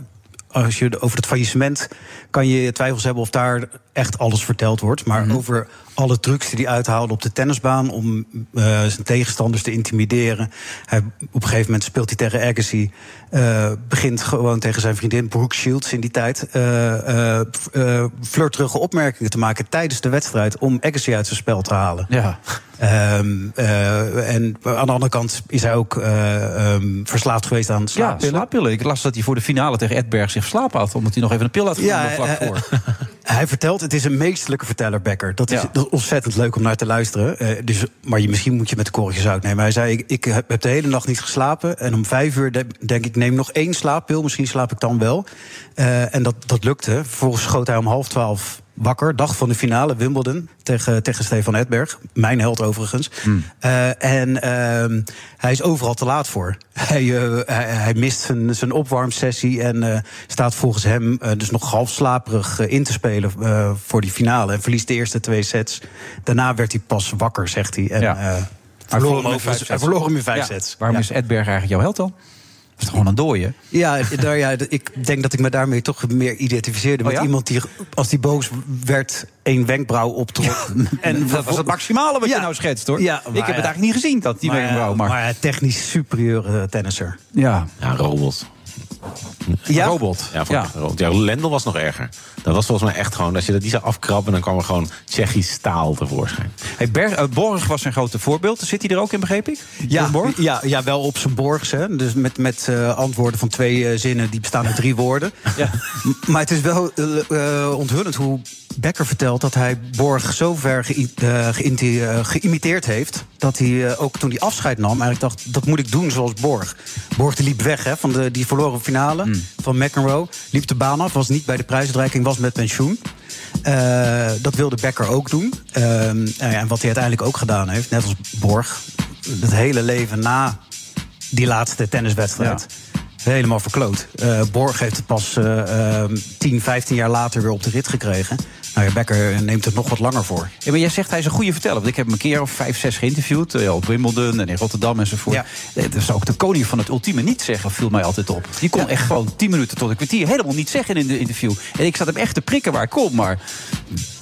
als je over het faillissement kan je twijfels hebben of daar echt alles verteld wordt. Maar mm-hmm. over alle trucs die hij uithaalde op de tennisbaan om uh, zijn tegenstanders te intimideren. Hij, op een gegeven moment speelt hij tegen Agassi. Uh, begint gewoon tegen zijn vriendin Brooke Shields in die tijd. Uh, flirterige opmerkingen te maken tijdens de wedstrijd om Agassi uit zijn spel te halen. Ja. Um, en aan de andere kant is hij ook um, verslaafd geweest aan slaappillen. Ja, slaappillen. Ik las dat hij voor de finale tegen Edberg zich verslapen had. Omdat hij nog even een pil had genomen ja, vlak voor. [LAUGHS] hij vertelt, het is een meestelijke verteller, Becker. Dat is, ja. dat is ontzettend leuk om naar te luisteren. Uh, dus, maar je, misschien moet je met de korreltjes uitnemen. Hij zei, ik, ik, heb de hele nacht niet geslapen. En om vijf uur de, denk ik, neem nog één slaappil. Misschien slaap ik dan wel. Uh, en dat, dat lukte. Vervolgens schoot hij om half twaalf wakker. Dag van de finale, Wimbledon, tegen, tegen Stefan Edberg. Mijn held overigens. Hmm. Uh, en uh, hij is overal te laat voor. [LAUGHS] Hij, uh, hij, hij, mist zijn, zijn opwarmsessie en staat volgens hem dus nog half slaperig in te spelen voor die finale. En verliest de eerste twee sets. Daarna werd hij pas wakker, zegt hij. En, ja. verloor hem, hij verloor hem in vijf sets. Waarom Ja. is Edberg eigenlijk jouw held dan? Dat is toch gewoon een dooie? Ja, daar, ja, ik denk dat ik me daarmee toch meer identificeerde met Oh ja? iemand die, als die boos werd, één wenkbrauw optrok. [LAUGHS] En dat was het maximale wat Ja. je nou schetst, hoor. Ja, ik heb het eigenlijk niet gezien, dat die maar, wenkbrauw. Maar, maar technisch superieure tennisser. ja, Ja, robot. Ja? robot. Ja, echt een robot. ja, Lendl was nog erger. Dat was volgens mij echt gewoon, als je dat die zou afkrabben... dan kwam er gewoon Tsjechisch staal tevoorschijn. Hey, Ber- eh, Borg was zijn grote voorbeeld. Zit hij er ook in, begreep ik? Ja, ja, ja, wel op zijn borgs. Hè. Dus met, met eh, antwoorden van twee eh, zinnen die bestaan uit drie woorden. [LAUGHS] Ja. Maar het is wel onthullend hoe Becker vertelt dat hij Borg zo ver geïnti- eh, geïmiteerd heeft. dat hij eh, ook toen hij afscheid nam, eigenlijk dacht: dat moet ik doen zoals Borg. Borg die liep weg hè, van de, die verloren finale van McEnroe. Liep de baan af, was niet bij de prijsuitreiking, was met pensioen. Eh, dat wilde Becker ook doen. Ehm, en wat hij uiteindelijk ook gedaan heeft, net als Borg, het hele leven na die laatste tenniswedstrijd. Helemaal verkloot. Eh, Borg heeft het pas eh, eh, 10, 15 jaar later weer op de rit gekregen. Nou ja, Becker neemt het nog wat langer voor. Ja, maar jij zegt hij is een goede verteller. Want ik heb hem een keer of vijf, zes geïnterviewd. eh, op Wimbledon en in Rotterdam enzovoort. Ja. Eh, Dat is ook de koning van het ultieme niet zeggen, viel mij altijd op. Die kon echt gewoon tien minuten tot een kwartier helemaal niet zeggen in de interview. En ik zat hem echt te prikken waar ik kon, maar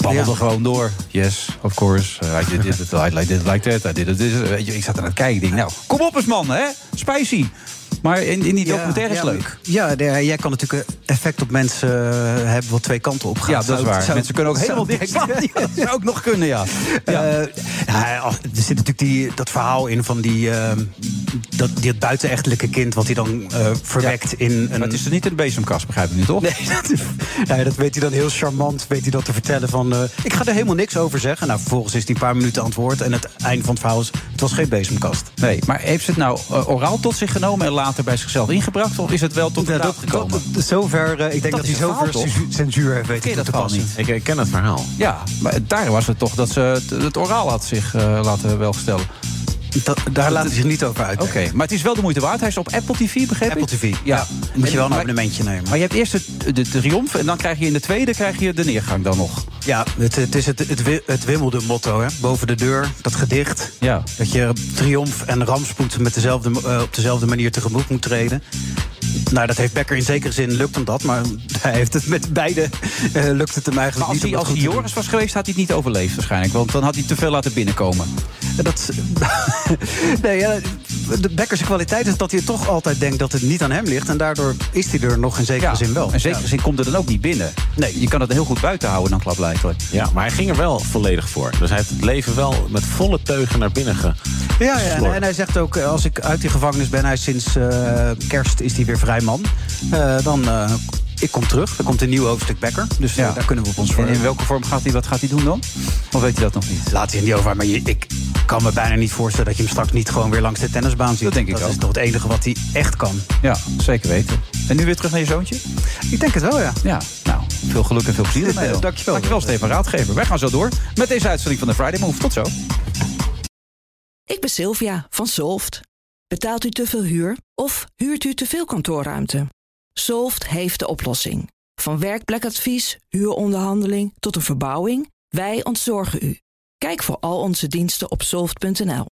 babbelde Ja. gewoon door. Yes, of course. Uh, I did it, I like it like that. I did it this. Weet je, ik zat er aan het kijken. Ik denk, nou, kom op eens man, hè? Spicy. Maar in, in die documentaire is ja, leuk. Ja, de- jij kan natuurlijk effect op mensen eh, hebben wat twee kanten op gaat. Ja, dat is Zou- waar. zou- Mensen kunnen ook helemaal dicht dat zou ook nog kunnen, ja. ja. Eh, ja, er zit natuurlijk die, dat verhaal in van die, eh, dat, die het buitenechtelijke kind... wat hij dan eh, verwekt in een... Maar het is er niet in de bezemkast, begrijp ik nu, toch? Nee, [LAUGHS] dat, nou, dat weet hij dan heel charmant. Weet hij dat te vertellen van... eh, ik ga er helemaal niks over zeggen. Nou, vervolgens is hij een paar minuten antwoord. En het einde van het verhaal is... het was geen bezemkast. Nee, maar heeft ze het nou oraal tot zich genomen en later bij zichzelf ingebracht? Of is het wel tot Ja, dat, gekomen? dat- zover, ik denk Dat hij zover censuur heeft weten te passen. niet? Ik, ik ken het verhaal. Ja, maar daar was het toch dat ze het, het oraal had zich eh, laten welstellen. Da- daar laat hij zich niet over uit. Oké, maar het is wel de moeite waard. Hij is op Apple TV, begreep Apple ik? TV. Ja. Moet je wel een maar- abonnementje nemen. Maar je hebt eerst de, de triomf en dan krijg je in de tweede krijg je de neergang dan nog. Ja, het, het is het, het, het wimmelde motto, hè? Boven de deur, dat gedicht. Ja. Dat je triomf en rampspoed met dezelfde, eh, op dezelfde manier tegemoet moet treden. Nou, dat heeft Becker in zekere zin lukt hem dat. Maar [LAUGHS] hij heeft het met beide eh, lukt het hem Maar eigenlijk als niet. hij, om als Joris was geweest, had hij het niet overleefd waarschijnlijk. Want dan had hij te veel laten binnenkomen. Dat, [LAUGHS] nee, ja, de Becker's kwaliteit is dat hij toch altijd denkt dat het niet aan hem ligt. En daardoor is hij er nog in zekere zin wel. In zekere zin komt er dan ook niet binnen. Nee, je kan het heel goed buiten houden dan klaarblijkelijk. Ja, maar hij ging er wel volledig voor. Dus hij heeft het leven wel met volle teugen naar binnen ge... Ja, ja en, hij zegt ook, eh, als ik uit die gevangenis ben, hij is sinds eh, kerst is hij weer vrij man. Eh, dan, eh, ik kom terug. Er komt een nieuw hoofdstuk Becker. Dus daar kunnen we op ons voor. En in welke vorm gaat hij, wat gaat hij doen dan? Of weet hij dat nog niet? Laat hij er niet over, maar je, ik kan me bijna niet voorstellen dat je hem straks niet gewoon weer langs de tennisbaan ziet. Dat denk ik Dat ook. is toch het enige wat hij echt kan. Ja, zeker weten. En nu weer terug naar je zoontje? Ik denk het wel, ja. Ja, nou, veel geluk en veel plezier ermee. [LAUGHS] dan. Dankjewel. Dankjewel, Stefan Raadgever. Wij gaan zo door met deze uitzending van de Friday Move. Tot zo. Ik ben Sylvia van Solft. Betaalt u te veel huur of huurt u te veel kantoorruimte? Solft heeft de oplossing. Van werkplekadvies, huuronderhandeling tot een verbouwing, wij ontzorgen u. Kijk voor al onze diensten op soft.nl.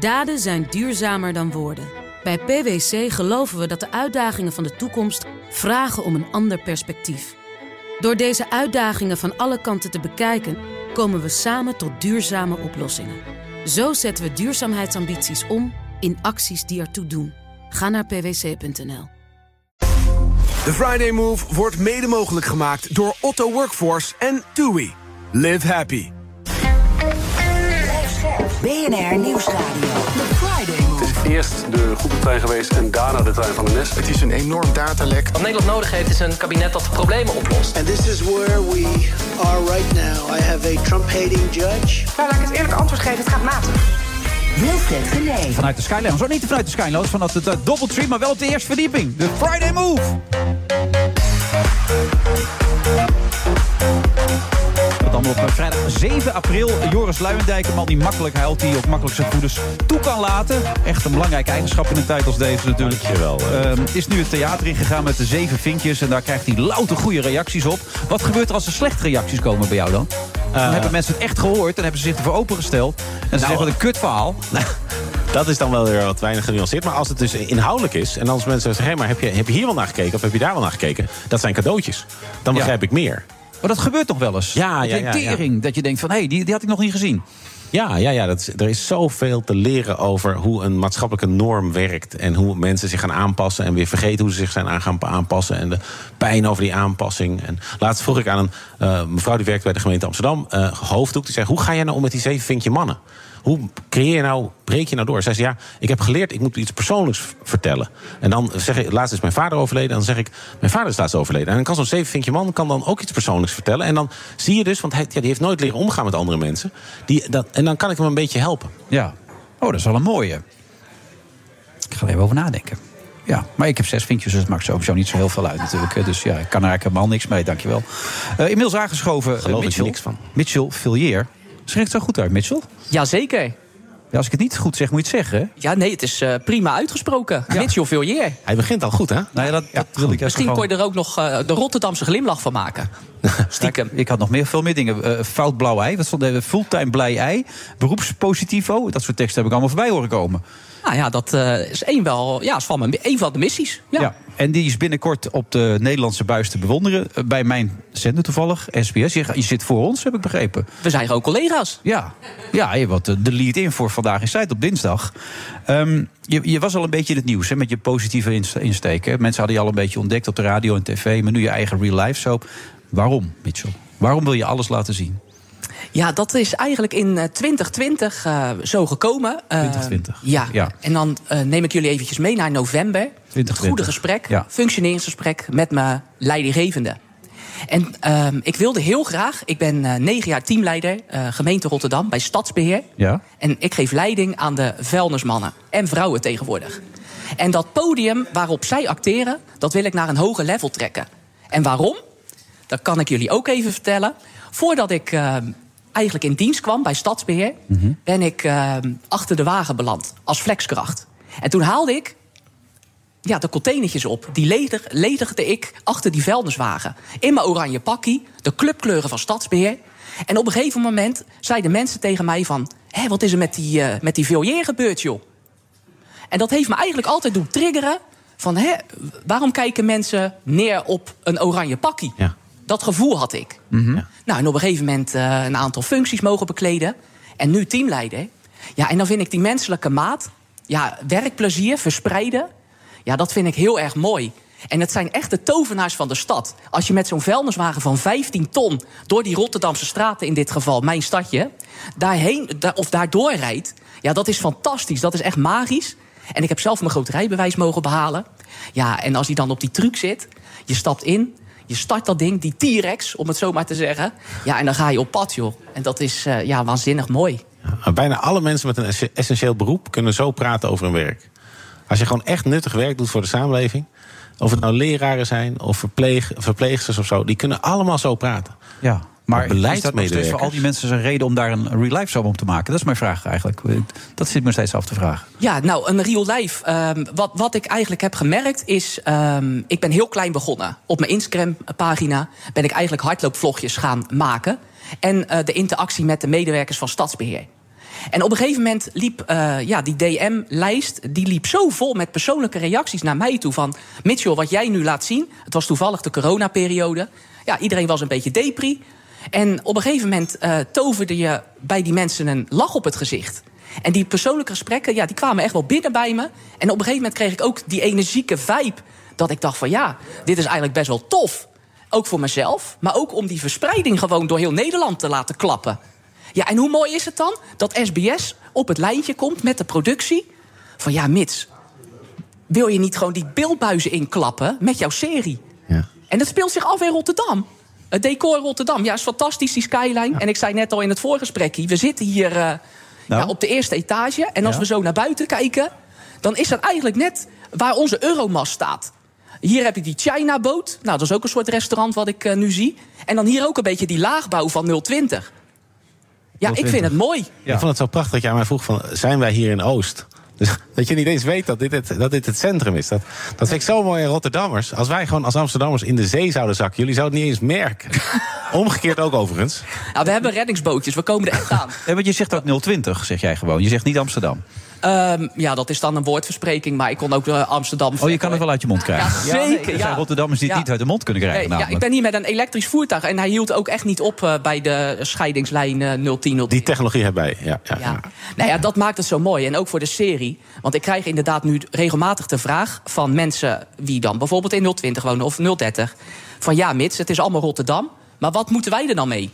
Daden zijn duurzamer dan woorden. Bij PwC geloven we dat de uitdagingen van de toekomst vragen om een ander perspectief. Door deze uitdagingen van alle kanten te bekijken, komen we samen tot duurzame oplossingen. Zo zetten we duurzaamheidsambities om in acties die ertoe doen. Ga naar pwc.nl. De Friday Move wordt mede mogelijk gemaakt door Otto Workforce en TUI. Live happy. BNR Nieuwsradio. The Friday Move. Het is eerst de goederentrein geweest en daarna de trein van de NS. Het is een enorm datalek. Wat Nederland nodig heeft is een kabinet dat problemen oplost. And this is where we are right now. I have a Trump-hating judge. Nou, laat ik het eerlijk antwoord geven. Het gaat matig. Wilfred Genee. Vanuit de Skylounge. Zo niet vanuit de Skylounge, vanuit de uh, Doubletree, maar wel op de eerste verdieping. De Friday Move. Allemaal op eh, vrijdag 7 april. Joris Luijendijk, een man die makkelijk huilt, die ook makkelijk zijn voeders toe kan laten. Echt een belangrijke eigenschap in een tijd als deze natuurlijk. Dankjewel, eh. Ehm, is nu het theater ingegaan met de zeven vinkjes en daar krijgt hij louter goede reacties op. Wat gebeurt er als er slechte reacties komen bij jou dan? Dan Eh. hebben mensen het echt gehoord en hebben ze zich ervoor opengesteld. En ze zeggen wat een kut verhaal. [LAUGHS] Dat is dan wel weer wat weinig genuanceerd. Maar als het dus inhoudelijk is... en als mensen zeggen, hé, maar heb je, heb je hier wel naar gekeken... of heb je daar wel naar gekeken? Dat zijn cadeautjes. Dan Ja. begrijp ik meer. Maar dat gebeurt nog wel eens. Ja, ja, ja, ja. Dat je denkt van, hé, die, die had ik nog niet gezien. Ja, ja, ja dat is, er is zoveel te leren over hoe een maatschappelijke norm werkt. En hoe mensen zich gaan aanpassen. En weer vergeten hoe ze zich zijn aan gaan aanpassen. En de pijn over die aanpassing. En laatst vroeg ik aan een eh, mevrouw die werkt bij de gemeente Amsterdam. eh hoofddoek. Die zei: Hoe ga jij nou om met die zeven vinkje mannen? Hoe creëer je nou, breek je nou door? Zij zei: Ja, ik heb geleerd, ik moet iets persoonlijks vertellen. En dan zeg ik: Laatst is mijn vader overleden. En dan zeg ik: Mijn vader is laatst overleden. En dan kan zo'n zeven vinkje man kan dan ook iets persoonlijks vertellen. En dan zie je dus, want hij ja, die heeft nooit leren omgaan met andere mensen. Die, dat, en dan kan ik hem een beetje helpen. Ja. Oh, dat is wel een mooie. Ik ga er even over nadenken. Ja, maar ik heb zes vinkjes, dus het maakt sowieso niet zo heel veel uit natuurlijk. Dus ja, ik kan er eigenlijk helemaal niks mee, dankjewel. Eh inmiddels aangeschoven eh, Geloof Mitchell. niks van. Mitchell Villiers. Schrijft het zo goed uit, Mitchell? Jazeker. Ja, als ik het niet goed zeg, moet je het zeggen. hè? Ja, nee, het is eh, prima uitgesproken. Mitchell Villiers. Hij begint al goed, hè? Nou ja, dat, dat wil ik Misschien gewoon... kon je er ook nog eh, de Rotterdamse glimlach van maken. [LAUGHS] Stiekem. Ik had nog meer, veel meer dingen. Eh, fout blauw ei, wat stond er? Fulltime blij ei. Beroepspositivo. Dat soort teksten heb ik allemaal voorbij horen komen. Nou ja, dat eh, is één, wel, ja, is van, mijn, één van de missies. Ja. Ja. En die is binnenkort op de Nederlandse buis te bewonderen. Eh, Bij mijn zender toevallig, SBS. Je, je zit voor ons, heb ik begrepen. We zijn gewoon collega's. Ja, ja je wat de lead-in voor vandaag is tijd op dinsdag. Ehm, je, je was al een beetje in het nieuws hè, met je positieve inst- insteek. Hè. Mensen hadden je al een beetje ontdekt op de radio en tv. Maar nu je eigen real life soap. Waarom, Mitchell? Waarom wil je alles laten zien? Ja, dat is eigenlijk in eh, 2020 eh, zo gekomen. Eh, 2020. Ja. Ja. en dan eh, neem ik jullie eventjes mee naar november. Het 2020. goede gesprek, Ja. functioneringsgesprek met mijn leidinggevende. En ehm, ik wilde heel graag, ik ben eh, negen jaar teamleider eh, gemeente Rotterdam bij Stadsbeheer. Ja? En ik geef leiding aan de vuilnismannen en vrouwen tegenwoordig. En dat podium waarop zij acteren, dat wil ik naar een hoger level trekken. En waarom? Dat kan ik jullie ook even vertellen. Voordat ik eh, eigenlijk in dienst kwam bij Stadsbeheer, ben ik eh, achter de wagen beland als flexkracht. En toen haalde ik ja, de containertjes op. Die ledig, ledigde ik achter die vuilniswagen. In mijn oranje pakkie, de clubkleuren van Stadsbeheer. En op een gegeven moment zeiden mensen tegen mij van... Hé, wat is er met die, eh met die gebeurd, joh? En dat heeft me eigenlijk altijd doen triggeren... van hè, waarom kijken mensen neer op een oranje pakkie? Dat gevoel had ik. Nou, en op een gegeven moment eh, een aantal functies mogen bekleden. En nu teamleider. Ja, en dan vind ik die menselijke maat... ja, werkplezier, verspreiden... ja, dat vind ik heel erg mooi. En het zijn echt de tovenaars van de stad. Als je met zo'n vuilniswagen van 15 ton... door die Rotterdamse straten, in dit geval mijn stadje... daarheen da- of daardoor rijdt... ja, dat is fantastisch. Dat is echt magisch. En ik heb zelf mijn groot rijbewijs mogen behalen. Ja, en als hij dan op die truck zit... je stapt in, je start dat ding, die T-Rex, om het zo maar te zeggen. Ja, en dan ga je op pad, joh. En dat is eh, ja, waanzinnig mooi. Maar Bijna alle mensen met een ess- essentieel beroep kunnen zo praten over hun werk. Als je gewoon echt nuttig werk doet voor de samenleving. Of het nou leraren zijn of verpleeg, verpleegsters of zo. Die kunnen allemaal zo praten. Ja, maar is dat nog steeds voor al die mensen een reden om daar een real life show om te maken? Dat is mijn vraag eigenlijk. Dat zit me steeds af te vragen. Ja, nou, een real life. ehm, wat, wat ik eigenlijk heb gemerkt is... ehm, ik ben heel klein begonnen. Op mijn Instagram-pagina ben ik eigenlijk hardloopvlogjes gaan maken. En eh, de interactie met de medewerkers van Stadsbeheer. En op een gegeven moment liep eh, ja, die DM-lijst... die liep zo vol met persoonlijke reacties naar mij toe. Van, Mitchell, wat jij nu laat zien... het was toevallig de coronaperiode. Ja, iedereen was een beetje depri. En op een gegeven moment eh, toverde je bij die mensen een lach op het gezicht. En die persoonlijke gesprekken, ja, die kwamen echt wel binnen bij me. En op een gegeven moment kreeg ik ook die energieke vibe... dat ik dacht van ja, dit is eigenlijk best wel tof. Ook voor mezelf, maar ook om die verspreiding gewoon door heel Nederland te laten klappen. Ja, en hoe mooi is het dan dat SBS op het lijntje komt met de productie... van ja, Mits, wil je niet gewoon die beeldbuizen inklappen met jouw serie? En dat speelt zich af in Rotterdam. Het decor Rotterdam, ja, is fantastisch, die skyline. En ik zei net al in het voorgesprekje, we zitten hier eh, ja, op de eerste etage. En als Ja. we zo naar buiten kijken, dan is dat eigenlijk net waar onze Euromast staat. Hier heb je die China-boot. Nou, dat is ook een soort restaurant wat ik eh, nu zie. En dan hier ook een beetje die laagbouw van 020. Ja, ik vind het mooi. Ik vond het zo prachtig dat jij mij vroeg van, zijn wij hier in Oost? Dus [LAUGHS] dat je niet eens weet dat dit het, dat dit het centrum is. Dat, dat vind ik zo mooi in Rotterdammers. Als wij gewoon als Amsterdammers in de zee zouden zakken... jullie zouden het niet eens merken. [LAUGHS] Omgekeerd ook overigens. Nou, we hebben reddingsbootjes, we komen er echt aan. [LAUGHS] Ja, want je zegt ook 020, zeg jij gewoon. Je zegt niet Amsterdam. Ehm, ja, dat is dan een woordverspreking, maar ik kon ook eh, Amsterdam... Oh, je kan het wel uit je mond krijgen. Ja, zeker, Er ja. zijn Rotterdammers die het Ja. niet uit de mond kunnen krijgen. Nee, ja, ik ben hier met een elektrisch voertuig. En hij hield ook echt niet op eh, bij de scheidingslijn eh 010. Die technologie hebben wij. Ja, ja, Ja. Nou ja, dat maakt het zo mooi. En ook voor de serie. Want ik krijg inderdaad nu regelmatig de vraag van mensen... wie dan bijvoorbeeld in 020 wonen of 030... van ja, Mits, het is allemaal Rotterdam. Maar wat moeten wij er dan mee?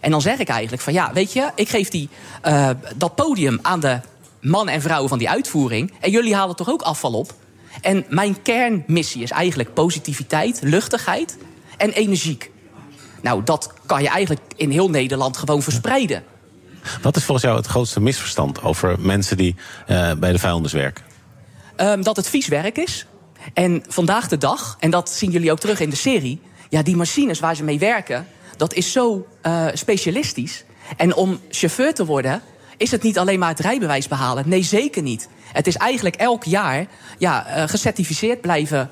En dan zeg ik eigenlijk van ja, weet je... ik geef die, eh, dat podium aan de mannen en vrouwen van die uitvoering... en jullie halen toch ook afval op? En mijn kernmissie is eigenlijk positiviteit, luchtigheid en energiek. Nou, dat kan je eigenlijk in heel Nederland gewoon verspreiden. Wat is volgens jou het grootste misverstand over mensen die eh, bij de vuilnis werken? Ehm, dat het vies werk is. En vandaag de dag, en dat zien jullie ook terug in de serie... ja, die machines waar ze mee werken, dat is zo eh, specialistisch. En om chauffeur te worden, is het niet alleen maar het rijbewijs behalen. Nee, zeker niet. Het is eigenlijk elk jaar ja, eh, gecertificeerd blijven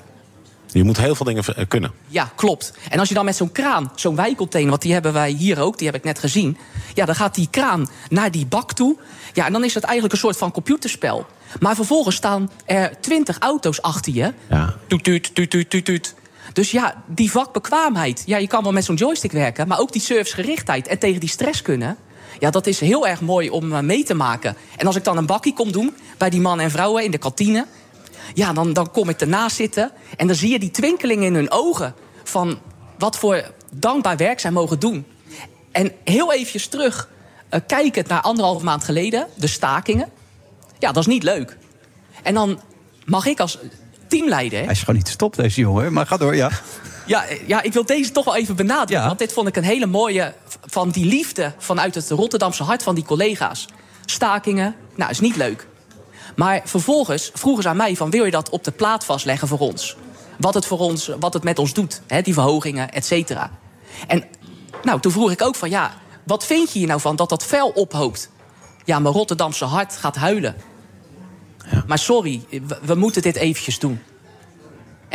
Je moet heel veel dingen eh, kunnen. ja, klopt. En als je dan met zo'n kraan, zo'n wijcontainer, want die hebben wij hier ook, die heb ik net gezien. Ja, dan gaat die kraan naar die bak toe. Ja, en dan is het eigenlijk een soort van computerspel. Maar vervolgens staan er twintig auto's achter je. Ja. Toet, tuut, tuut, tuut, tuut, tuut. Dus ja, die vakbekwaamheid. Ja, je kan wel met zo'n joystick werken, maar ook die servicegerichtheid en tegen die stress kunnen. Ja, dat is heel erg mooi om eh, mee te maken. En als ik dan een bakkie kom doen bij die mannen en vrouwen in de kantine. Ja, dan, dan kom ik ernaast zitten en dan zie je die twinkeling in hun ogen. Van wat voor dankbaar werk zij mogen doen. En heel eventjes terug, eh, kijkend naar anderhalf maand geleden, de stakingen. Ja, dat is niet leuk. En dan mag ik als teamleider. Hij is gewoon niet stop, deze jongen. Maar ga door, ja. [LAUGHS] Ja, ja, ik wil deze toch wel even benadrukken. Want dit vond ik een hele mooie van die liefde vanuit het Rotterdamse hart van die collega's. Stakingen, nou, is niet leuk. Maar vervolgens vroegen ze aan mij van... wil je dat op de plaat vastleggen voor ons? Wat het, voor ons, wat het met ons doet, hè, die verhogingen, et cetera. En nou, toen vroeg ik ook van... ja, wat vind je hier nou van dat dat vuil ophoopt? Ja, mijn Rotterdamse hart gaat huilen. Maar sorry, we, we moeten dit eventjes doen.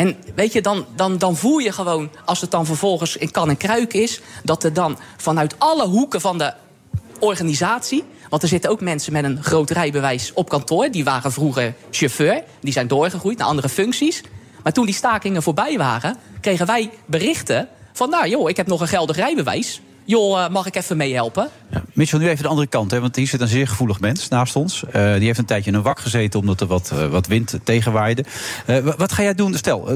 En weet je, dan, dan, dan voel je gewoon, als het dan vervolgens in kan en kruik is... dat er dan vanuit alle hoeken van de organisatie... want er zitten ook mensen met een groot rijbewijs op kantoor... die waren vroeger chauffeur, die zijn doorgegroeid naar andere functies. Maar toen die stakingen voorbij waren, kregen wij berichten... van nou joh, ik heb nog een geldig rijbewijs... joh, eh, mag ik even meehelpen? Mitchell, nu even de andere kant. Hè, want hier zit een zeer gevoelig mens naast ons. Eh, die heeft een tijdje in een wak gezeten omdat er wat, eh, wat wind tegenwaaide. Wa- wat ga jij doen? Stel,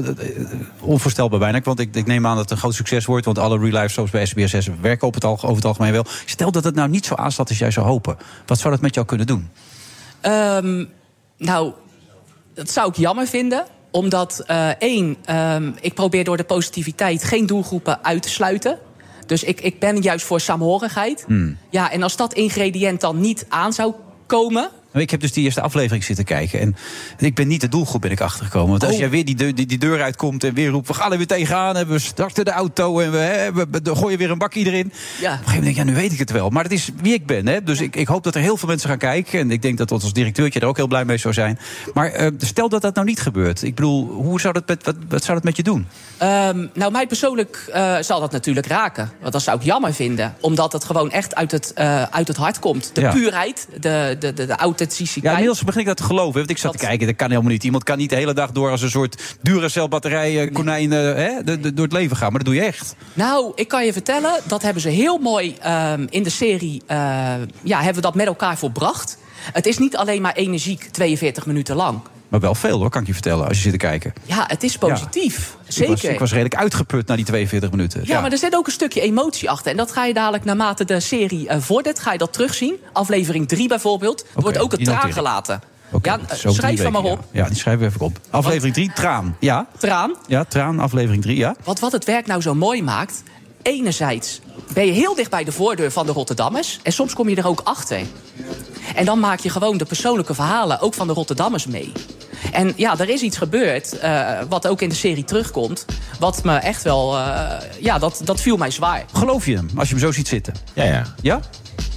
onvoorstelbaar bijna. Want ik, ik neem aan dat het een groot succes wordt. Want alle real life soaps bij SBS6 werken op het, al- over het algemeen wel. Stel dat het nou niet zo aanstaat als jij zou hopen. Wat zou dat met jou kunnen doen? Ehm, nou, dat zou ik jammer vinden. Omdat, één, ehm, ik probeer door de positiviteit geen doelgroepen uit te sluiten. Dus ik, ik ben juist voor saamhorigheid. Hmm. Ja, en als dat ingrediënt dan niet aan zou komen... Ik heb dus die eerste aflevering zitten kijken. En ik ben niet de doelgroep ben ik achtergekomen. Want als Oh. jij weer die deur, die, die deur uitkomt en weer roept... we gaan er weer tegenaan en we starten de auto... en we, hè, we, we gooien weer een bakje erin. Ja. Op een gegeven moment denk ik, ja, nu weet ik het wel. Maar het is wie ik ben. Hè? Dus ik, ik hoop dat er heel veel mensen gaan kijken. En ik denk dat ons directeurtje er ook heel blij mee zou zijn. Maar eh, stel dat dat nou niet gebeurt. Ik bedoel, hoe zou dat met, wat, wat zou dat met je doen? Ehm, nou, mij persoonlijk eh, zal dat natuurlijk raken. Want dat zou ik jammer vinden. Omdat het gewoon echt uit het, eh, uit het hart komt. De Ja. puurheid, de, de, de, de authenticiteit. Ja, inmiddels begin ik dat te geloven. Want ik zat te kijken, dat kan helemaal niet. Iemand kan niet de hele dag door als een soort Duracell-batterij... eh, konijn eh, hè, de- de- door het leven gaan. Maar dat doe je echt. Nou, ik kan je vertellen, dat hebben ze heel mooi ehm, in de serie... eh, ja, hebben we dat met elkaar volbracht. Het is niet alleen maar energiek 42 minuten lang. Maar wel veel hoor, kan ik je vertellen, als je zit te kijken. Ja, het is positief. Zeker. was, ik was redelijk uitgeput na die 42 minuten. Ja, maar er zit ook een stukje emotie achter. En dat ga je dadelijk naarmate de serie eh, vordert, ga je dat terugzien. Aflevering 3 bijvoorbeeld. Er wordt ook noteer traan gelaten. Oké, ja, eh, schrijf hem maar op. Ja. Ja, die schrijven we even op. Aflevering 3, Traan. Ja, Traan. ja, Traan, aflevering 3, ja. Want wat het werk nou zo mooi maakt... enerzijds ben je heel dicht bij de voordeur van de Rotterdammers... en soms kom je er ook achter. En dan maak je gewoon de persoonlijke verhalen... ook van de Rotterdammers mee. En ja, er is iets gebeurd, eh, wat ook in de serie terugkomt... wat me echt wel... eh, ja, dat, dat viel mij zwaar. Geloof je hem, als je hem zo ziet zitten? Ja, ja. Ja?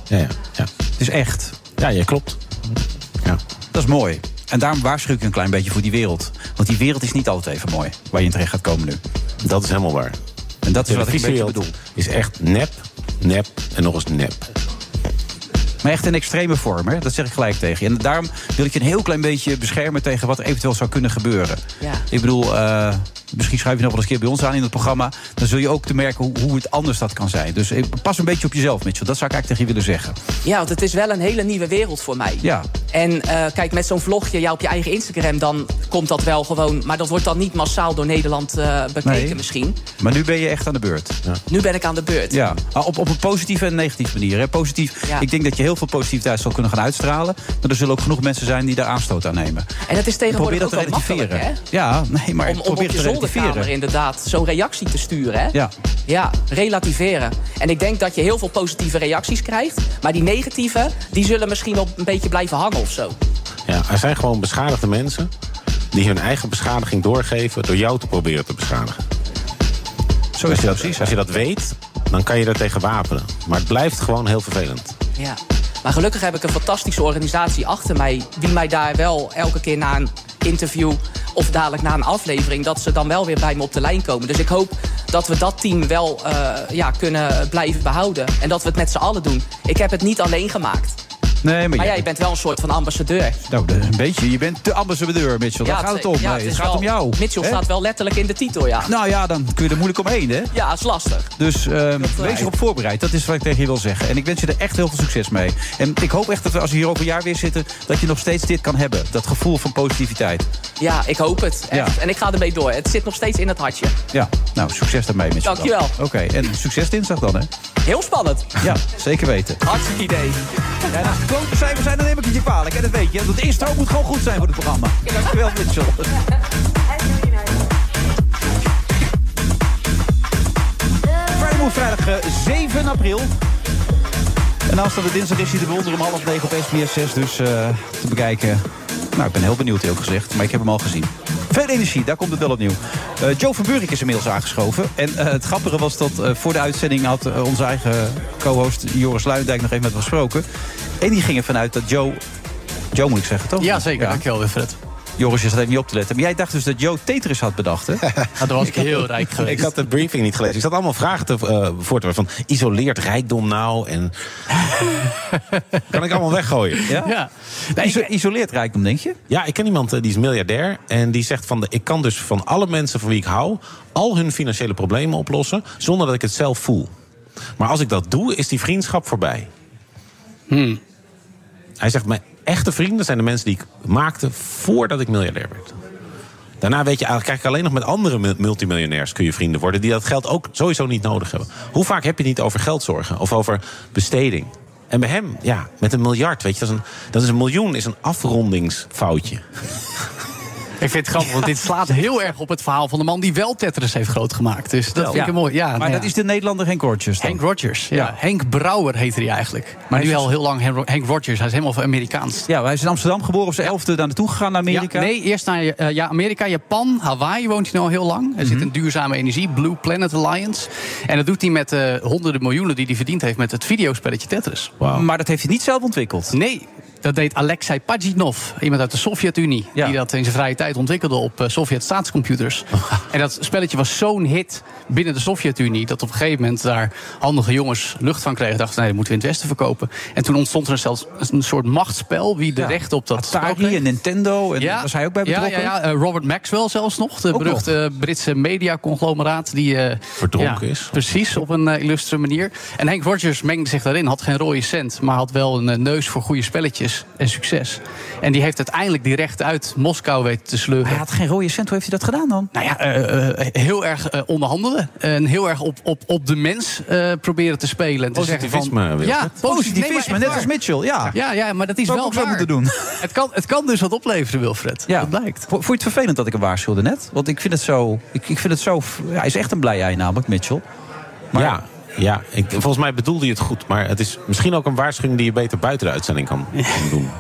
Ja, ja. ja. Het is echt. Ja, ja, klopt. Ja. Dat is mooi. En daarom waarschuw ik een klein beetje voor die wereld. Want die wereld is niet altijd even mooi, waar je in terecht gaat komen nu. Dat is helemaal waar. En dat is wat ik een beetje bedoel. is echt nep, nep en nog eens nep. Maar echt in extreme vorm, hè? dat zeg ik gelijk tegen je. En daarom wil ik je een heel klein beetje beschermen tegen wat er eventueel zou kunnen gebeuren. Ja. Ik bedoel, eh, misschien schrijf je nog wel eens een keer bij ons aan in het programma. Dan zul je ook te merken hoe, hoe het anders dat kan zijn. Dus eh, pas een beetje op jezelf, Mitchell. Dat zou ik eigenlijk tegen je willen zeggen. Ja, want het is wel een hele nieuwe wereld voor mij. Ja. En eh, kijk, met zo'n vlogje ja, op je eigen Instagram... dan komt dat wel gewoon... maar dat wordt dan niet massaal door Nederland eh, bekeken Nee. misschien. Maar nu ben je echt aan de beurt. Ja. Nu ben ik aan de beurt. Ja, maar op, op een positieve en negatieve manier. Hè. Positief, Ja. Ik denk dat je heel veel positiviteit zal kunnen gaan uitstralen. Maar er zullen ook genoeg mensen zijn die daar aanstoot aan nemen. En het is tegenwoordig Probeer dat ook te relativeren. hè? Ja, nee, maar om, om op probeer je het te zolderkamer relativeren. inderdaad zo'n reactie te sturen. Hè? Ja. ja, relativeren. En ik denk dat je heel veel positieve reacties krijgt. Maar die negatieve, die zullen misschien wel een beetje blijven hangen of zo. Ja, er zijn gewoon beschadigde mensen die hun eigen beschadiging doorgeven door jou te proberen te beschadigen. Zo als is je het dat, precies. Als je dat weet, dan kan je daar tegen wapenen. Maar het blijft gewoon heel vervelend. Ja. Maar gelukkig heb ik een fantastische organisatie achter mij... die mij daar wel elke keer na een interview... of dadelijk na een aflevering... dat ze dan wel weer bij me op de lijn komen. Dus ik hoop dat we dat team wel eh, ja, kunnen blijven behouden. En dat we het met z'n allen doen. Ik heb het niet alleen gemaakt. Nee, maar, Maar jij- jij bent wel een soort van ambassadeur. Nou, dat een beetje. Je bent de ambassadeur, Mitchell. Daar gaat het om. ja, het gaat wel- om jou. Mitchell hè? staat wel letterlijk in de titel, ja. Nou ja, dan kun je er moeilijk omheen, hè? Ja, is lastig. Dus ehm, eh, wees erop voorbereid. Dat is wat ik tegen je wil zeggen. En ik wens je er echt heel veel succes mee. En ik hoop echt dat we, als we hier over een jaar weer zitten... dat je nog steeds dit kan hebben. Dat gevoel van positiviteit. Ja, ik hoop het. Echt. Ja. En ik ga ermee door. Het zit nog steeds in het hartje. Ja, nou, succes daarmee, Mitchell. dan. Dankjewel. Oké, en succes dinsdag dan, hè? Heel spannend. Ja, zeker weten. Hartstikke idee. Ja, het klote cijfers zijn, dan neem ik het je kwalijk. En dat weet je. Dat intro moet gewoon goed zijn voor het programma. Dankjewel, Mitchell. Friday [LAUGHS] Move, vrijdag 7 eh, april. En aanstaande dinsdag is hij de wonder om half negen op SBS 6. Dus uh, te bekijken nou, ik ben heel benieuwd, heel gezegd. Maar ik heb hem al gezien. Veel energie, daar komt het wel opnieuw. Uh, Joe van Buurik is inmiddels aangeschoven. En uh, het grappige was dat uh, voor de uitzending had onze eigen co-host Joris Luijendijk nog even met hem gesproken. En die ging ervan uit dat Joe... Joe moet ik zeggen, toch? Ja, zeker. Ja. Dankjewel, Wilfred. Joris, je zat even niet op te letten. Maar jij dacht dus dat Joe Tetris had bedacht, hè? [LAUGHS] Ja, dat was ik heel rijk geweest. Ik had de briefing niet gelezen. Ik zat allemaal vragen te, uh, voor te van... isoleert rijkdom nou? En... [LAUGHS] kan ik allemaal weggooien. Ja? ja. Nee, Iso isoleert rijkdom, denk je? Ja, ik ken iemand die is miljardair. En die zegt van... De, ik kan dus van alle mensen van wie ik hou... al hun financiële problemen oplossen... zonder dat ik het zelf voel. Maar als ik dat doe, is die vriendschap voorbij. Hmm. Hij zegt, mijn echte vrienden zijn de mensen die ik maakte voordat ik miljardair werd. Daarna weet je eigenlijk, alleen nog met andere multimiljonairs kun je vrienden worden. die dat geld ook sowieso niet nodig hebben. Hoe vaak heb je niet over geld zorgen of over besteding? En bij hem, ja, met een miljard, weet je, dat is een, dat is een miljoen, is een afrondingsfoutje. [LAUGHS] Ik vind het grappig, want dit slaat heel erg op het verhaal van de man die wel Tetris heeft groot gemaakt. Dus dat vind ik mooi. Ja, maar dat is de Nederlander Henk Rogers. Henk Rogers, ja. Henk Brouwer heette hij eigenlijk. Maar nu al heel lang Henk Rogers. Hij is helemaal Amerikaans. Ja, hij is in Amsterdam geboren op zijn elfde daar naartoe gegaan naar Amerika. nee, eerst naar uh, ja, Amerika, Japan, Hawaii woont hij nu al heel lang. Hij zit Mhm. in duurzame energie, Blue Planet Alliance. En dat doet hij met uh, honderden miljoenen die hij verdiend heeft met het videospelletje Tetris. Wow. Maar dat heeft hij niet zelf ontwikkeld. Nee, dat deed Alexei Pajitnov, iemand uit de Sovjet-Unie. Ja. Die dat in zijn vrije tijd ontwikkelde op uh, Sovjet-staatscomputers. [LAUGHS] en dat spelletje was zo'n hit binnen de Sovjet-Unie... dat op een gegeven moment daar handige jongens lucht van kregen. dachten, nee, dat moeten we in het Westen verkopen. En toen ontstond er zelfs een soort machtsspel... wie de ja. rechten op dat Atari en Nintendo, en ja. was hij ook bij betrokken? Ja, ja, ja. Uh, Robert Maxwell zelfs nog. De beruchte. Britse mediaconglomeraat. Die uh, verdronken is. Precies, op een uh, illustre manier. En Hank Rogers mengde zich daarin. Had geen rode cent, maar had wel een neus voor goede spelletjes en succes. En die heeft uiteindelijk die rechten uit Moskou weten te sleuren. Hij had geen rode cent. Hoe heeft hij dat gedaan dan? Nou ja, uh, uh, heel erg uh, onderhandelen. En heel erg op, op, op de mens proberen te spelen. En te positivisme. Van, ja, positivisme. Nee, net als Mitchell. Ja. Ja, ja, maar dat is wel ook zo waar. moeten doen. [LAUGHS] Het kan, het kan dus wat opleveren, Wilfred. Ja. Dat blijkt. Vond je het vervelend dat ik hem waarschuwde net? Want ik vind het zo... Ik, ik vind het zo ja, hij is echt een blij ei namelijk, Mitchell. Maar ja. Ja, ik, volgens mij bedoelde je het goed. Maar het is misschien ook een waarschuwing die je beter buiten de uitzending kan, doen. [LAUGHS]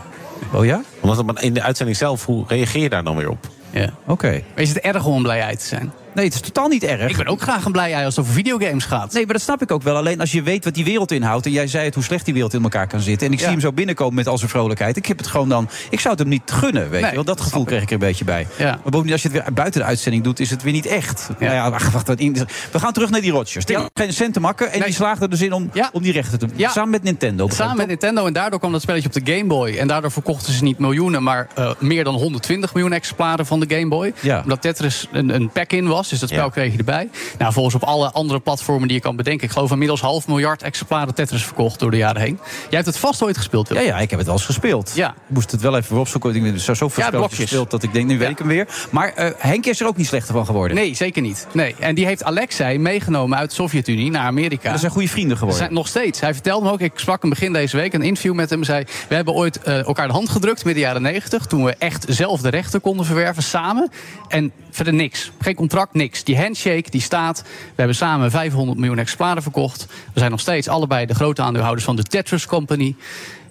Oh ja? Omdat in de uitzending zelf, hoe reageer je daar dan weer op? Ja. Oké. Okay. Is het erg om blij ei te zijn? Nee, het is totaal niet erg. Ik ben ook graag een blij ei als het over videogames gaat. Nee, maar dat snap ik ook wel. Alleen als je weet wat die wereld inhoudt... en jij zei het hoe slecht die wereld in elkaar kan zitten... en ik ja. zie hem zo binnenkomen met al zijn vrolijkheid... ik heb het gewoon dan... Ik zou het hem niet gunnen, weet Nee, je wel. Dat gevoel kreeg ik er een beetje bij. Ja. Maar bovendien, als je het weer buiten de uitzending doet... is het weer niet echt. Nou ja, wacht, wacht, we gaan terug naar die Rogers. Die had geen cent te makken en die slaagde er dus in om, om die rechten te... Ja. Samen met Nintendo. Samen met Nintendo en daardoor kwam dat spelletje op de Game Boy. En daardoor verkochten ze niet miljoenen, maar uh, meer dan 120 miljoen exemplaren van de Game Boy. Ja. Omdat Tetris een, een pack-in was, dus dat spel Ja. kreeg je erbij. Nou, volgens op alle andere platformen die je kan bedenken. Ik geloof inmiddels half miljard exemplaren Tetris verkocht door de jaren heen. Jij hebt het vast ooit gespeeld, Wil. Ja, ja, ik heb het wel eens gespeeld. Ja. Ik moest het wel even opzoeken. Ik heb zo zoveel Ja, blokjes. gespeeld dat ik denk, nu weet ik hem weer. Maar eh, Henk is er ook niet slechter van geworden. Nee, zeker niet. Nee. En die heeft Alexei meegenomen uit de Sovjet-Unie naar Amerika. Dat zijn goede vrienden geworden. Zijn, nog steeds. Hij vertelde me ook, ik sprak hem begin deze week, een interview met hem. Zei, we hebben ooit eh, elkaar de hand gedrukt midden jaren 90. Toen we echt zelf de rechten konden verwerven samen. En verder niks. Geen contract, niks. Die handshake, die staat. We hebben samen 500 miljoen exemplaren verkocht. We zijn nog steeds allebei de grote aandeelhouders van de Tetris Company.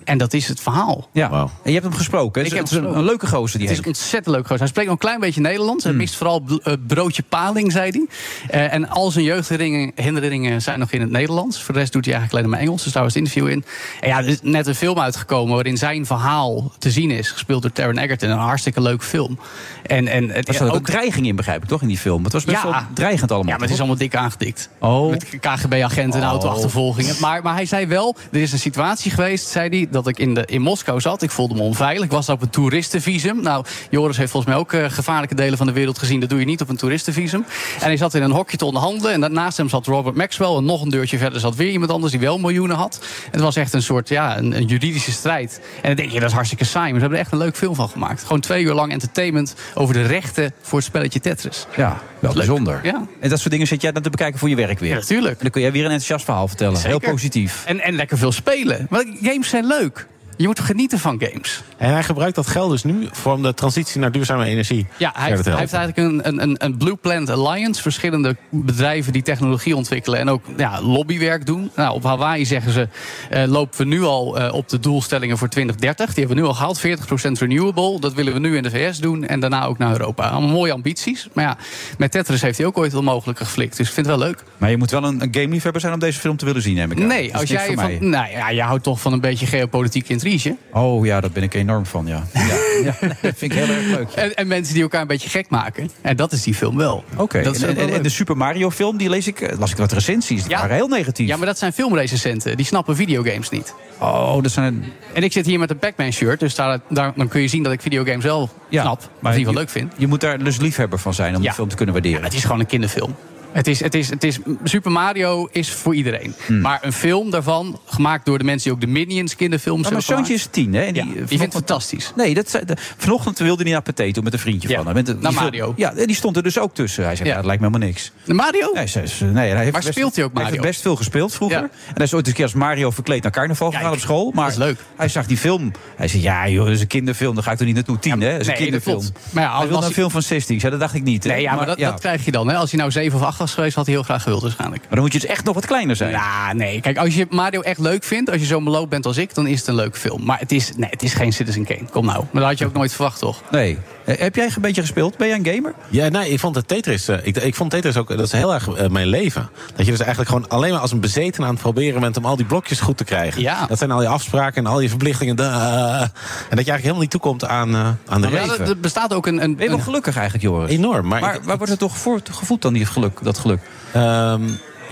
En dat is het verhaal. Ja. En je hebt hem gesproken. Ik Het is- heb het is een, gesproken. een leuke gozer die Het is Henk. ontzettend leuk gozer. Hij spreekt nog een klein beetje Nederlands. Hij mist vooral eh, broodje paling, zei hij. Eh, en al zijn jeugdherinneringen zijn nog in het Nederlands. Voor de rest doet hij eigenlijk alleen maar Engels. Dus daar was het interview in. En ja, er is net een film uitgekomen waarin zijn verhaal te zien is. Gespeeld door Taron Egerton. Een hartstikke leuk film. En, en het Er zat ook dreiging in, begrijp ik, toch, in die film? Het was best wel dreigend allemaal. Ja, maar het is allemaal dik aangedikt. Oh. Met KGB-agenten en Oh. autoachtervolgingen. Maar, maar hij zei wel, er is een situatie geweest, zei hij, dat ik in, de, in Moskou zat. Ik voelde me onveilig. Ik was op een toeristenvisum. Nou, Joris heeft volgens mij ook eh, gevaarlijke delen van de wereld gezien. Dat doe je niet op een toeristenvisum. En hij zat in een hokje te onderhandelen. En naast hem zat Robert Maxwell. En nog een deurtje verder zat weer iemand anders die wel miljoenen had. Het was echt een soort, ja, een, een juridische strijd. En dan denk je, dat is hartstikke saai. Maar ze hebben er echt een leuk film van gemaakt. Gewoon twee uur lang entertainment over de rechten voor het spelletje Tetris. Ja, wel Leuk. bijzonder. Ja. En dat soort dingen zit jij dan te bekijken voor je werk weer. Ja, natuurlijk. En dan kun jij weer een enthousiast verhaal vertellen. Zeker. Heel positief. En, en lekker veel spelen. Want games zijn leuk. Je moet genieten van games. En hij gebruikt dat geld dus nu voor de transitie naar duurzame energie. Ja, hij heeft, hij heeft eigenlijk een, een, een Blue Planet Alliance. Verschillende bedrijven die technologie ontwikkelen en ook ja, lobbywerk doen. Nou, op Hawaii zeggen ze, eh, lopen we nu al eh, op de doelstellingen voor 2030. Die hebben we nu al gehaald, 40% renewable. Dat willen we nu in de VS doen en daarna ook naar Europa. Allemaal mooie ambities. Maar ja, met Tetris heeft hij ook ooit wel mogelijk geflikt. Dus ik vind het wel leuk. Maar je moet wel een, een gameliefhebber zijn om deze film te willen zien, neem ik aan. Nee, als jij van, nou ja, je houdt toch van een beetje geopolitieke intrige. Oh ja, daar ben ik enorm van, ja. [LAUGHS] ja, ja dat vind ik heel erg leuk. En, en mensen die elkaar een beetje gek maken. En dat is die film wel. Oké, en, wel de Super Mario film, die lees ik, eh, las ik wat recensies. Die waren heel negatief. Ja, maar dat zijn filmrecensenten. Die snappen videogames niet. Oh, dat zijn... En ik zit hier met een Pac-Man shirt. Dus daar, daar, dan kun je zien dat ik videogames wel snap. Ieder geval je- leuk vind. Je moet daar dus liefhebber van zijn om de film te kunnen waarderen. Het is gewoon een kinderfilm. Het is, het is, het is, Super Mario is voor iedereen. Hmm. Maar een film daarvan, gemaakt door de mensen die ook de Minions kinderfilms Maar mijn hebben zoontje is tien, hè? En die, Ja, die vanochtend- vindt het fantastisch. Nee, dat, de- vanochtend wilde hij naar Potato met een vriendje van hem. Met de- naar film- Mario. Ja, die stond er dus ook tussen. Hij zei, ja. dat lijkt me helemaal niks. De Mario? Nee, ze, ze- nee, hij heeft Maar best, speelt hij ook Hij Mario? heeft best veel gespeeld vroeger. En hij is ooit eens een keer als Mario verkleed naar carnaval gegaan op school. Maar dat is leuk. hij zag die film. Hij zei, ja joh, dat is een kinderfilm. Daar ga ik toch niet naartoe. Tien, hè? Dat is een nee, kinderfilm. Maar ja, hij als- wil als een hij- film van 16. Ik zei, dat dacht ik niet. Nee, ja, maar, dat, krijg je dan. Hè. Als hij nou 7 of 8 was geweest, had hij heel graag gewild waarschijnlijk. Maar dan moet je dus echt nog wat kleiner zijn. Ja, nee. Kijk, als je Mario echt leuk vindt, als je zo meloop bent als ik, dan is het een leuke film. Maar het is, nee, het is geen Citizen Kane. Kom nou. Maar dat had je ook nooit verwacht, toch? Nee. Eh, Heb jij een beetje gespeeld? Ben jij een gamer? Ja, nee, ik vond het Tetris. eh, ik, ik vond Tetris ook. Dat is heel erg eh, mijn leven. Dat je dus eigenlijk gewoon alleen maar als een bezeten aan het proberen bent om al die blokjes goed te krijgen. Ja. Dat zijn al je afspraken en al je verplichtingen. duh. en dat je eigenlijk helemaal niet toekomt aan, eh, aan de Ja, leven. er- bestaat ook een... een, Ben je wel gelukkig eigenlijk, Joris? Enorm. Maar, Maar ik- waar wordt het toch voor gevoed dan, die geluk, dat geluk? Ehm,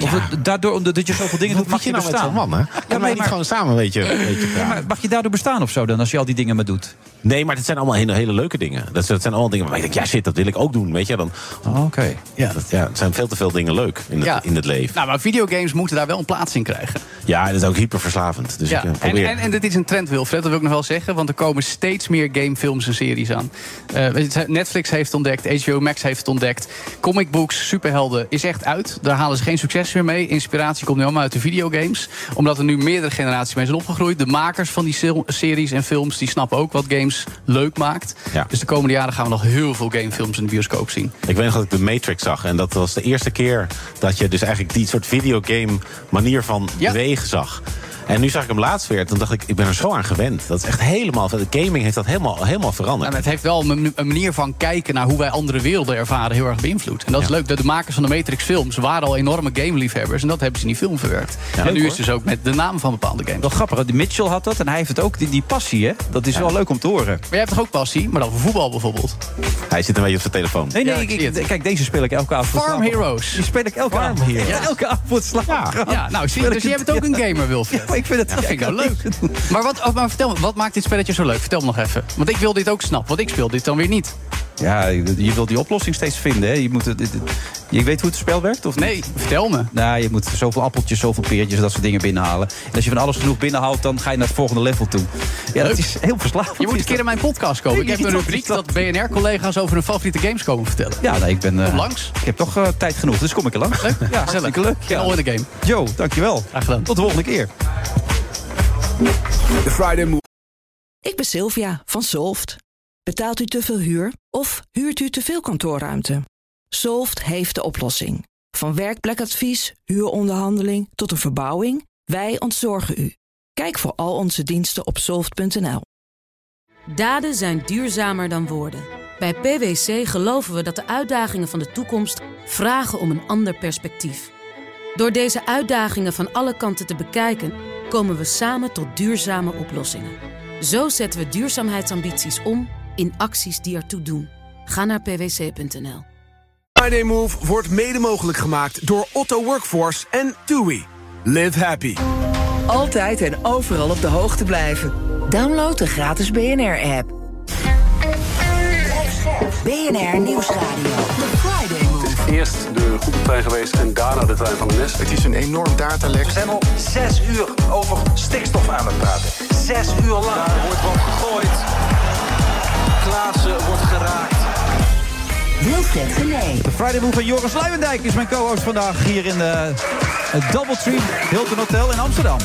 Of het- daardoor, omdat dat je zoveel dingen doet, Wat mag je je nou met bestaan. zo'n man, hè? Kan wij niet gewoon samen een beetje, een beetje Ja, praten? maar mag je daardoor bestaan of zo dan, als je al die dingen maar doet? Nee, maar het zijn allemaal hele, hele leuke dingen. Dat, dat zijn allemaal dingen waar ik denk, ja shit, dat wil ik ook doen. Weet je, dan, Oh, Oké. ja, dat, ja, het zijn veel te veel dingen leuk in het, Ja. in het leven. Nou, maar videogames moeten daar wel een plaats in krijgen. Ja, dat is ook hyperverslavend. Dus Ja. ik eh, En, en, en dit is een trend, Wilfred, dat wil ik nog wel zeggen. Want er komen steeds meer gamefilms en series aan. Eh, Netflix heeft ontdekt, HBO Max heeft het ontdekt. Comic books, superhelden is echt uit. Daar halen ze geen succes meer mee. Inspiratie komt nu allemaal uit de videogames. Omdat er nu meerdere generaties mee zijn opgegroeid. De makers van die series en films die snappen ook wat games leuk maakt. Ja. Dus de komende jaren gaan we nog heel veel gamefilms in de bioscoop zien. Ik weet nog dat ik de Matrix zag. En dat was de eerste keer dat je dus eigenlijk die soort videogame manier van Ja. bewegen zag. En nu zag ik hem laatst weer. Toen dacht ik, ik ben er zo aan gewend. Dat is echt helemaal... De gaming heeft dat helemaal, helemaal veranderd. En het heeft wel een manier van kijken naar hoe wij andere werelden ervaren heel erg beïnvloed. En dat is leuk. De, de makers van de Matrix films waren al enorme gameliefhebbers. En dat hebben ze in die film verwerkt. Ja, en leuk, nu hoor. is het dus ook met de naam van bepaalde games. Wel grappig, die Mitchell had dat en hij heeft het ook, die, die passie, hè? Dat is wel leuk om te horen. Maar jij hebt toch ook passie, maar dan voor voetbal bijvoorbeeld? Hij zit een beetje op zijn telefoon. Nee, nee, Ja, ik, kijk, deze speel ik elke avond. Farm. Heroes. Die speel ik elke avond. Elke avond slapen. Ja, nou zie je, dus jij bent ook een gamer, Wilfred. Ja, ik vind het Dat vind ik nou leuk. Maar, wat, oh, maar vertel me, wat maakt dit spelletje zo leuk? Vertel me nog even. Want ik wil dit ook snappen, want ik speel dit dan weer niet. Ja, je je wilt die oplossing steeds vinden, hè? Je, moet het, het- je weet hoe het spel werkt, of niet? Nee, vertel me. Nou, je moet zoveel appeltjes, zoveel peertjes, dat soort dingen binnenhalen. En als je van alles genoeg binnenhaalt, dan ga je naar het volgende level toe. Ja, dat Leuk. is heel verslavend. Je moet een keer in dat. mijn podcast komen. Ik heb een rubriek dat BNR-collega's over hun favoriete games komen vertellen. Ja, nee, ik ben... eh, langs. Ik heb toch eh, tijd genoeg, dus kom ik er langs. Leuk? Ja, hartstikke leuk. Ja. All in the game. Joe, dankjewel. Graag gedaan. Tot de volgende keer. The Friday Move. Ik ben Sylvia van Solft. Betaalt u te veel huur of huurt u te veel kantoorruimte? Solft heeft de oplossing. Van werkplekadvies, huuronderhandeling tot een verbouwing, wij ontzorgen u. Kijk voor al onze diensten op soft.nl. Daden zijn duurzamer dan woorden. Bij PwC geloven we dat de uitdagingen van de toekomst vragen om een ander perspectief. Door deze uitdagingen van alle kanten te bekijken, komen we samen tot duurzame oplossingen. Zo zetten we duurzaamheidsambities om in acties die ertoe doen. Ga naar pwc.nl. Friday Move wordt mede mogelijk gemaakt door Otto Workforce en TUI. Live happy. Altijd en overal op de hoogte blijven. Download de gratis BNR-app. BNR Nieuwsradio. The Friday Move. Eerst de goede trein geweest en daarna de trein van de NS. Het is een enorm datalek. We zijn al zes uur over stikstof aan het praten. Zes uur lang. Daar wordt wat gegooid. Klaassen wordt geraakt. De Friday Move van Joris Luijendijk is mijn co-host vandaag hier in eh, de Doubletree Hilton Hotel in Amsterdam.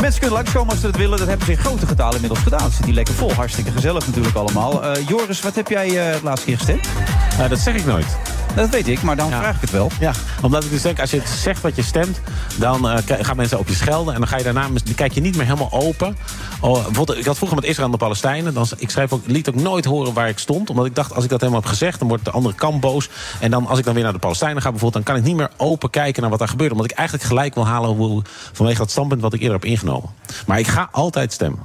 Mensen kunnen langskomen als ze dat willen. Dat hebben ze in grote getalen inmiddels gedaan. Ze zit die lekker vol. Hartstikke gezellig natuurlijk allemaal. Eh, Joris, wat heb jij eh, uh, de laatste keer gestemd? Nou, dat zeg ik nooit. Dat weet ik, maar dan vraag ik het wel. Ja, omdat ik dus denk, als je het zegt wat je stemt... dan uh, gaan mensen op je schelden. En dan ga je daarna, dan kijk je niet meer helemaal open. Oh, bijvoorbeeld, ik had vroeger met Israël en de Palestijnen. Dan, ik schreef ook, liet ook nooit horen waar ik stond. Omdat ik dacht, als ik dat helemaal heb gezegd... dan wordt de andere kant boos. En dan, als ik dan weer naar de Palestijnen ga bijvoorbeeld... dan kan ik niet meer open kijken naar wat daar gebeurt. Omdat ik eigenlijk gelijk wil halen hoe, vanwege dat standpunt... wat ik eerder heb ingenomen. Maar ik ga altijd stemmen.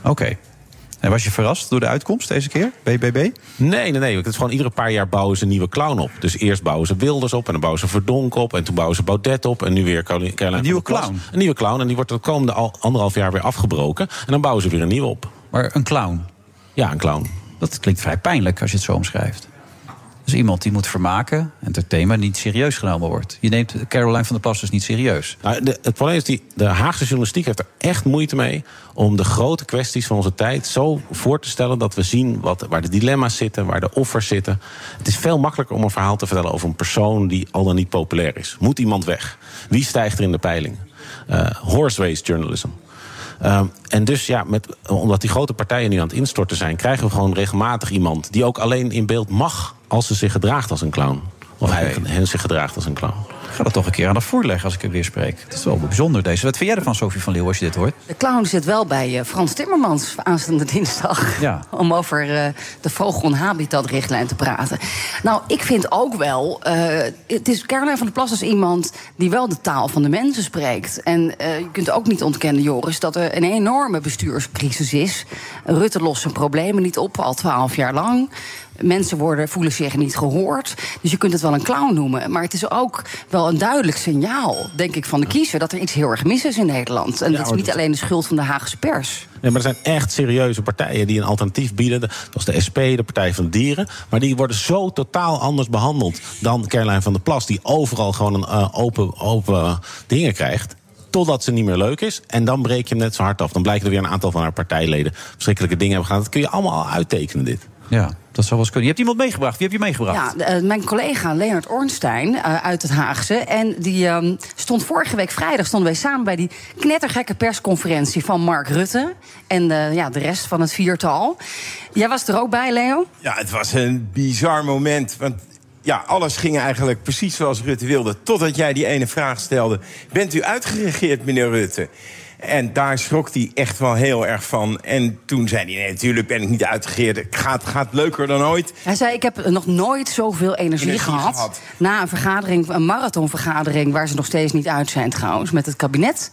Oké. Okay. En was je verrast door de uitkomst deze keer, BBB? Nee, nee, nee. Het is gewoon iedere paar jaar bouwen ze een nieuwe clown op. Dus eerst bouwen ze Wilders op en dan bouwen ze Verdonk op... en toen bouwen ze Baudet op en nu weer Caroline Een nieuwe clown? Een nieuwe clown en die wordt de komende al anderhalf jaar weer afgebroken. En dan bouwen ze weer een nieuwe op. Maar een clown? Ja, een clown. Dat klinkt vrij pijnlijk als je het zo omschrijft. Dus iemand die moet vermaken, entertainen, niet serieus genomen wordt. Je neemt Caroline van der Plas dus niet serieus. Nou, het probleem is, die, de Haagse journalistiek heeft er echt moeite mee... om de grote kwesties van onze tijd zo voor te stellen... dat we zien wat, waar de dilemma's zitten, waar de offers zitten. Het is veel makkelijker om een verhaal te vertellen over een persoon... die al dan niet populair is. Moet iemand weg? Wie stijgt er in de peilingen? Uh, horse race journalism. Um, en dus ja, met, omdat die grote partijen nu aan het instorten zijn, krijgen we gewoon regelmatig iemand die ook alleen in beeld mag als ze zich gedraagt als een clown. Of hij hen zich gedraagt als een clown. Ik ga dat toch een keer aan de voorleggen als ik er weer spreek. Het is wel bijzonder deze. Wat vind jij ervan, Sophie van Leeuw, als je dit hoort? De clown zit wel bij uh, Frans Timmermans aanstaande dinsdag. Ja. [LAUGHS] Om over uh, de vogel-habitat-richtlijn te praten. Nou, ik vind ook wel... Uh, het is Caroline van der Plas is iemand die wel de taal van de mensen spreekt. En je kunt ook niet ontkennen, Joris, dat er een enorme bestuurscrisis is. Rutte lost zijn problemen niet op, al twaalf jaar lang. Mensen worden, voelen zich niet gehoord. Dus je kunt het wel een clown noemen. Maar het is ook wel een duidelijk signaal, denk ik, van de kiezer... dat er iets heel erg mis is in Nederland. En ja, dat is niet alleen de schuld van de Haagse pers. Nee, maar er zijn echt serieuze partijen die een alternatief bieden. Zoals de SP, de Partij van de Dieren. Maar die worden zo totaal anders behandeld dan Caroline van der Plas... die overal gewoon een uh, open, open dingen krijgt totdat ze niet meer leuk is. En dan breek je hem net zo hard af. Dan blijkt er weer een aantal van haar partijleden verschrikkelijke dingen hebben gedaan. Dat kun je allemaal al uittekenen, dit. Ja, dat zou wel eens kunnen. Je hebt iemand meegebracht. Wie heb je meegebracht? Ja, uh, mijn collega Leonard Ornstein uh, uit het Haagse. En die um, stond vorige week vrijdag stonden wij samen bij die knettergekke persconferentie van Mark Rutte. En uh, ja, de rest van het viertal. Jij was er ook bij, Leo? Ja, het was een bizar moment. Want ja, alles ging eigenlijk precies zoals Rutte wilde. Totdat jij die ene vraag stelde. Bent u uitgeregeerd, meneer Rutte? En daar schrok hij echt wel heel erg van. En toen zei hij, nee, natuurlijk ben ik niet uitgegeerd. Het gaat, gaat leuker dan ooit. Hij zei, ik heb nog nooit zoveel energie, energie gehad, gehad, Na een vergadering, een marathonvergadering... waar ze nog steeds niet uit zijn trouwens, met het kabinet.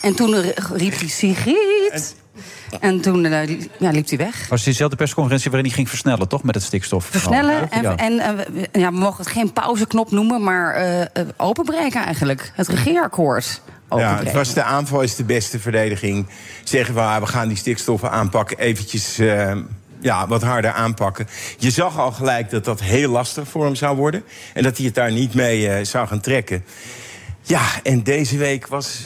En toen riep hij, Sigrid... En, en toen uh, ja, liep hij weg. Was diezelfde persconferentie waarin hij ging versnellen, toch? Met het stikstof. Versnellen. En, ja. en uh, ja, we mogen het geen pauzeknop noemen, maar uh, openbreken eigenlijk. Het regeerakkoord. Ja, het was de aanval is de beste verdediging. Zeggen we, ah, we gaan die stikstoffen aanpakken, eventjes uh, ja, wat harder aanpakken. Je zag al gelijk dat dat heel lastig voor hem zou worden. En dat hij het daar niet mee uh, zou gaan trekken. Ja, en deze week was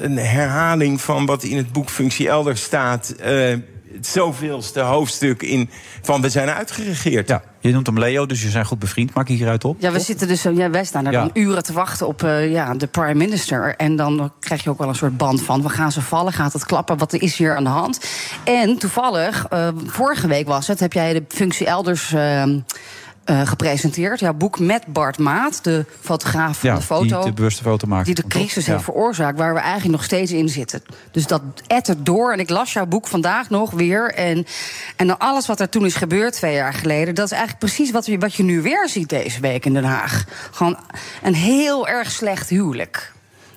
een herhaling van wat in het boek Functie Elders staat. Uh, het zoveelste hoofdstuk in van we zijn uitgeregeerd. Ja, je noemt hem Leo, dus je zijn goed bevriend. Maak je hieruit op? Ja, we zitten dus, ja, wij staan er ja. dan uren te wachten op uh, ja, de prime minister. En dan krijg je ook wel een soort band van... we gaan ze vallen, gaat het klappen, wat is hier aan de hand? En toevallig, uh, vorige week was het, heb jij de functie elders... Uh, uh, gepresenteerd. Jouw boek met Bart Maat, de fotograaf van ja, de foto. Die de bewuste foto maakt. Die de crisis heeft veroorzaakt, waar we eigenlijk nog steeds in zitten. Dus dat ettert door. En ik las jouw boek vandaag nog weer. En, en dan alles wat er toen is gebeurd twee jaar geleden. Dat is eigenlijk precies wat je, wat je nu weer ziet deze week in Den Haag. Gewoon een heel erg slecht huwelijk.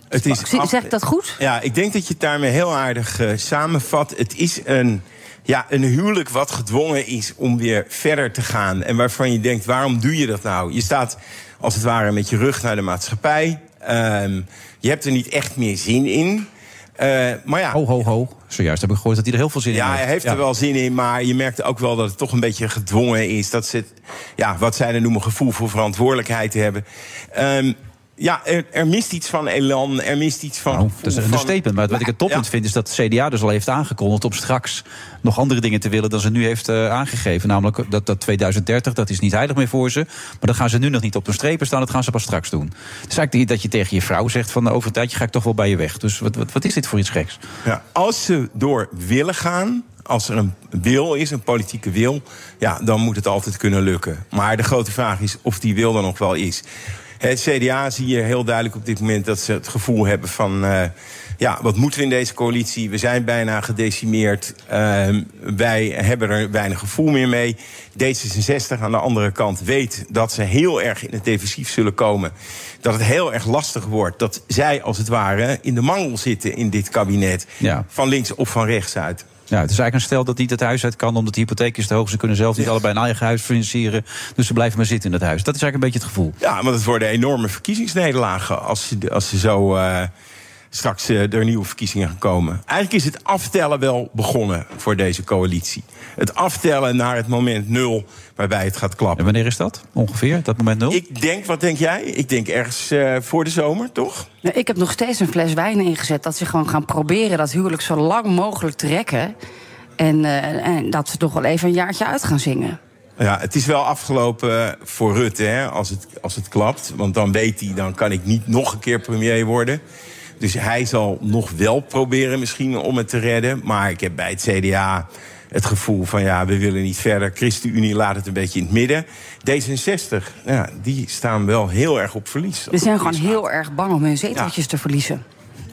Het is zeg ik dat goed? Ja, ik denk dat je het daarmee heel aardig uh, samenvat. Het is een ja, een huwelijk wat gedwongen is om weer verder te gaan. En waarvan je denkt, waarom doe je dat nou? Je staat als het ware met je rug naar de maatschappij. Um, je hebt er niet echt meer zin in. Uh, maar ja. Ho, ho, ho. Zojuist heb ik gehoord dat hij er heel veel zin ja, in heeft. Ja, hij heeft er wel zin in, maar je merkt ook wel dat het toch een beetje gedwongen is. Dat ze, het, ja, wat zij dan noemen, gevoel voor verantwoordelijkheid hebben. Um, ja, er, er mist iets van elan, er mist iets van... Nou, dat is een understatement. Maar wat ik het toppunt Ja. vind, is dat de CDA dus al heeft aangekondigd... om straks nog andere dingen te willen dan ze nu heeft eh, aangegeven. Namelijk dat, dat 2030, dat is niet heilig meer voor ze. Maar dat gaan ze nu nog niet op de strepen staan, dat gaan ze pas straks doen. Het is eigenlijk niet dat je tegen je vrouw zegt... van over een tijdje ga ik toch wel bij je weg. Dus wat, wat, wat is dit voor iets geks? Ja, als ze door willen gaan, als er een wil is, een politieke wil, ja, dan moet het altijd kunnen lukken. Maar de grote vraag is of die wil er nog wel is. Het CDA zie je heel duidelijk op dit moment dat ze het gevoel hebben van. eh, ja, wat moeten we in deze coalitie? We zijn bijna gedecimeerd. Ehm, wij hebben er weinig gevoel meer mee. D66 aan de andere kant weet dat ze heel erg in het defensief zullen komen. Dat het heel erg lastig wordt. Dat zij als het ware in de mangel zitten in dit kabinet. Ja. Van links of van rechts uit. Ja, het is eigenlijk een stel dat niet het huis uit kan... omdat de hypotheek is te hoog. Ze kunnen zelf niet allebei een eigen huis financieren. Dus ze blijven maar zitten in het huis. Dat is eigenlijk een beetje het gevoel. Ja, want het worden enorme verkiezingsnederlagen als ze, als ze zo eh, straks eh, er nieuwe verkiezingen gaan komen. Eigenlijk is het aftellen wel begonnen voor deze coalitie. Het aftellen naar het moment nul waarbij het gaat klappen. En wanneer is dat ongeveer, dat moment nul? Ik denk, wat denk jij? Ik denk ergens eh, voor de zomer, toch? Nou, Ik heb nog steeds een fles wijn ingezet. Dat ze gewoon gaan proberen dat huwelijk zo lang mogelijk te rekken. En, eh, en dat ze toch wel even een jaartje uit gaan zingen. Ja, het is wel afgelopen voor Rutte, hè, als, het, als het klapt. Want dan weet hij, dan kan ik niet nog een keer premier worden. Dus hij zal nog wel proberen misschien om het te redden. Maar ik heb bij het CDA het gevoel van ja, we willen niet verder. ChristenUnie laat het een beetje in het midden. D66, ja, die staan wel heel erg op verlies. Ze zijn gewoon heel erg bang om hun zeteltjes te verliezen.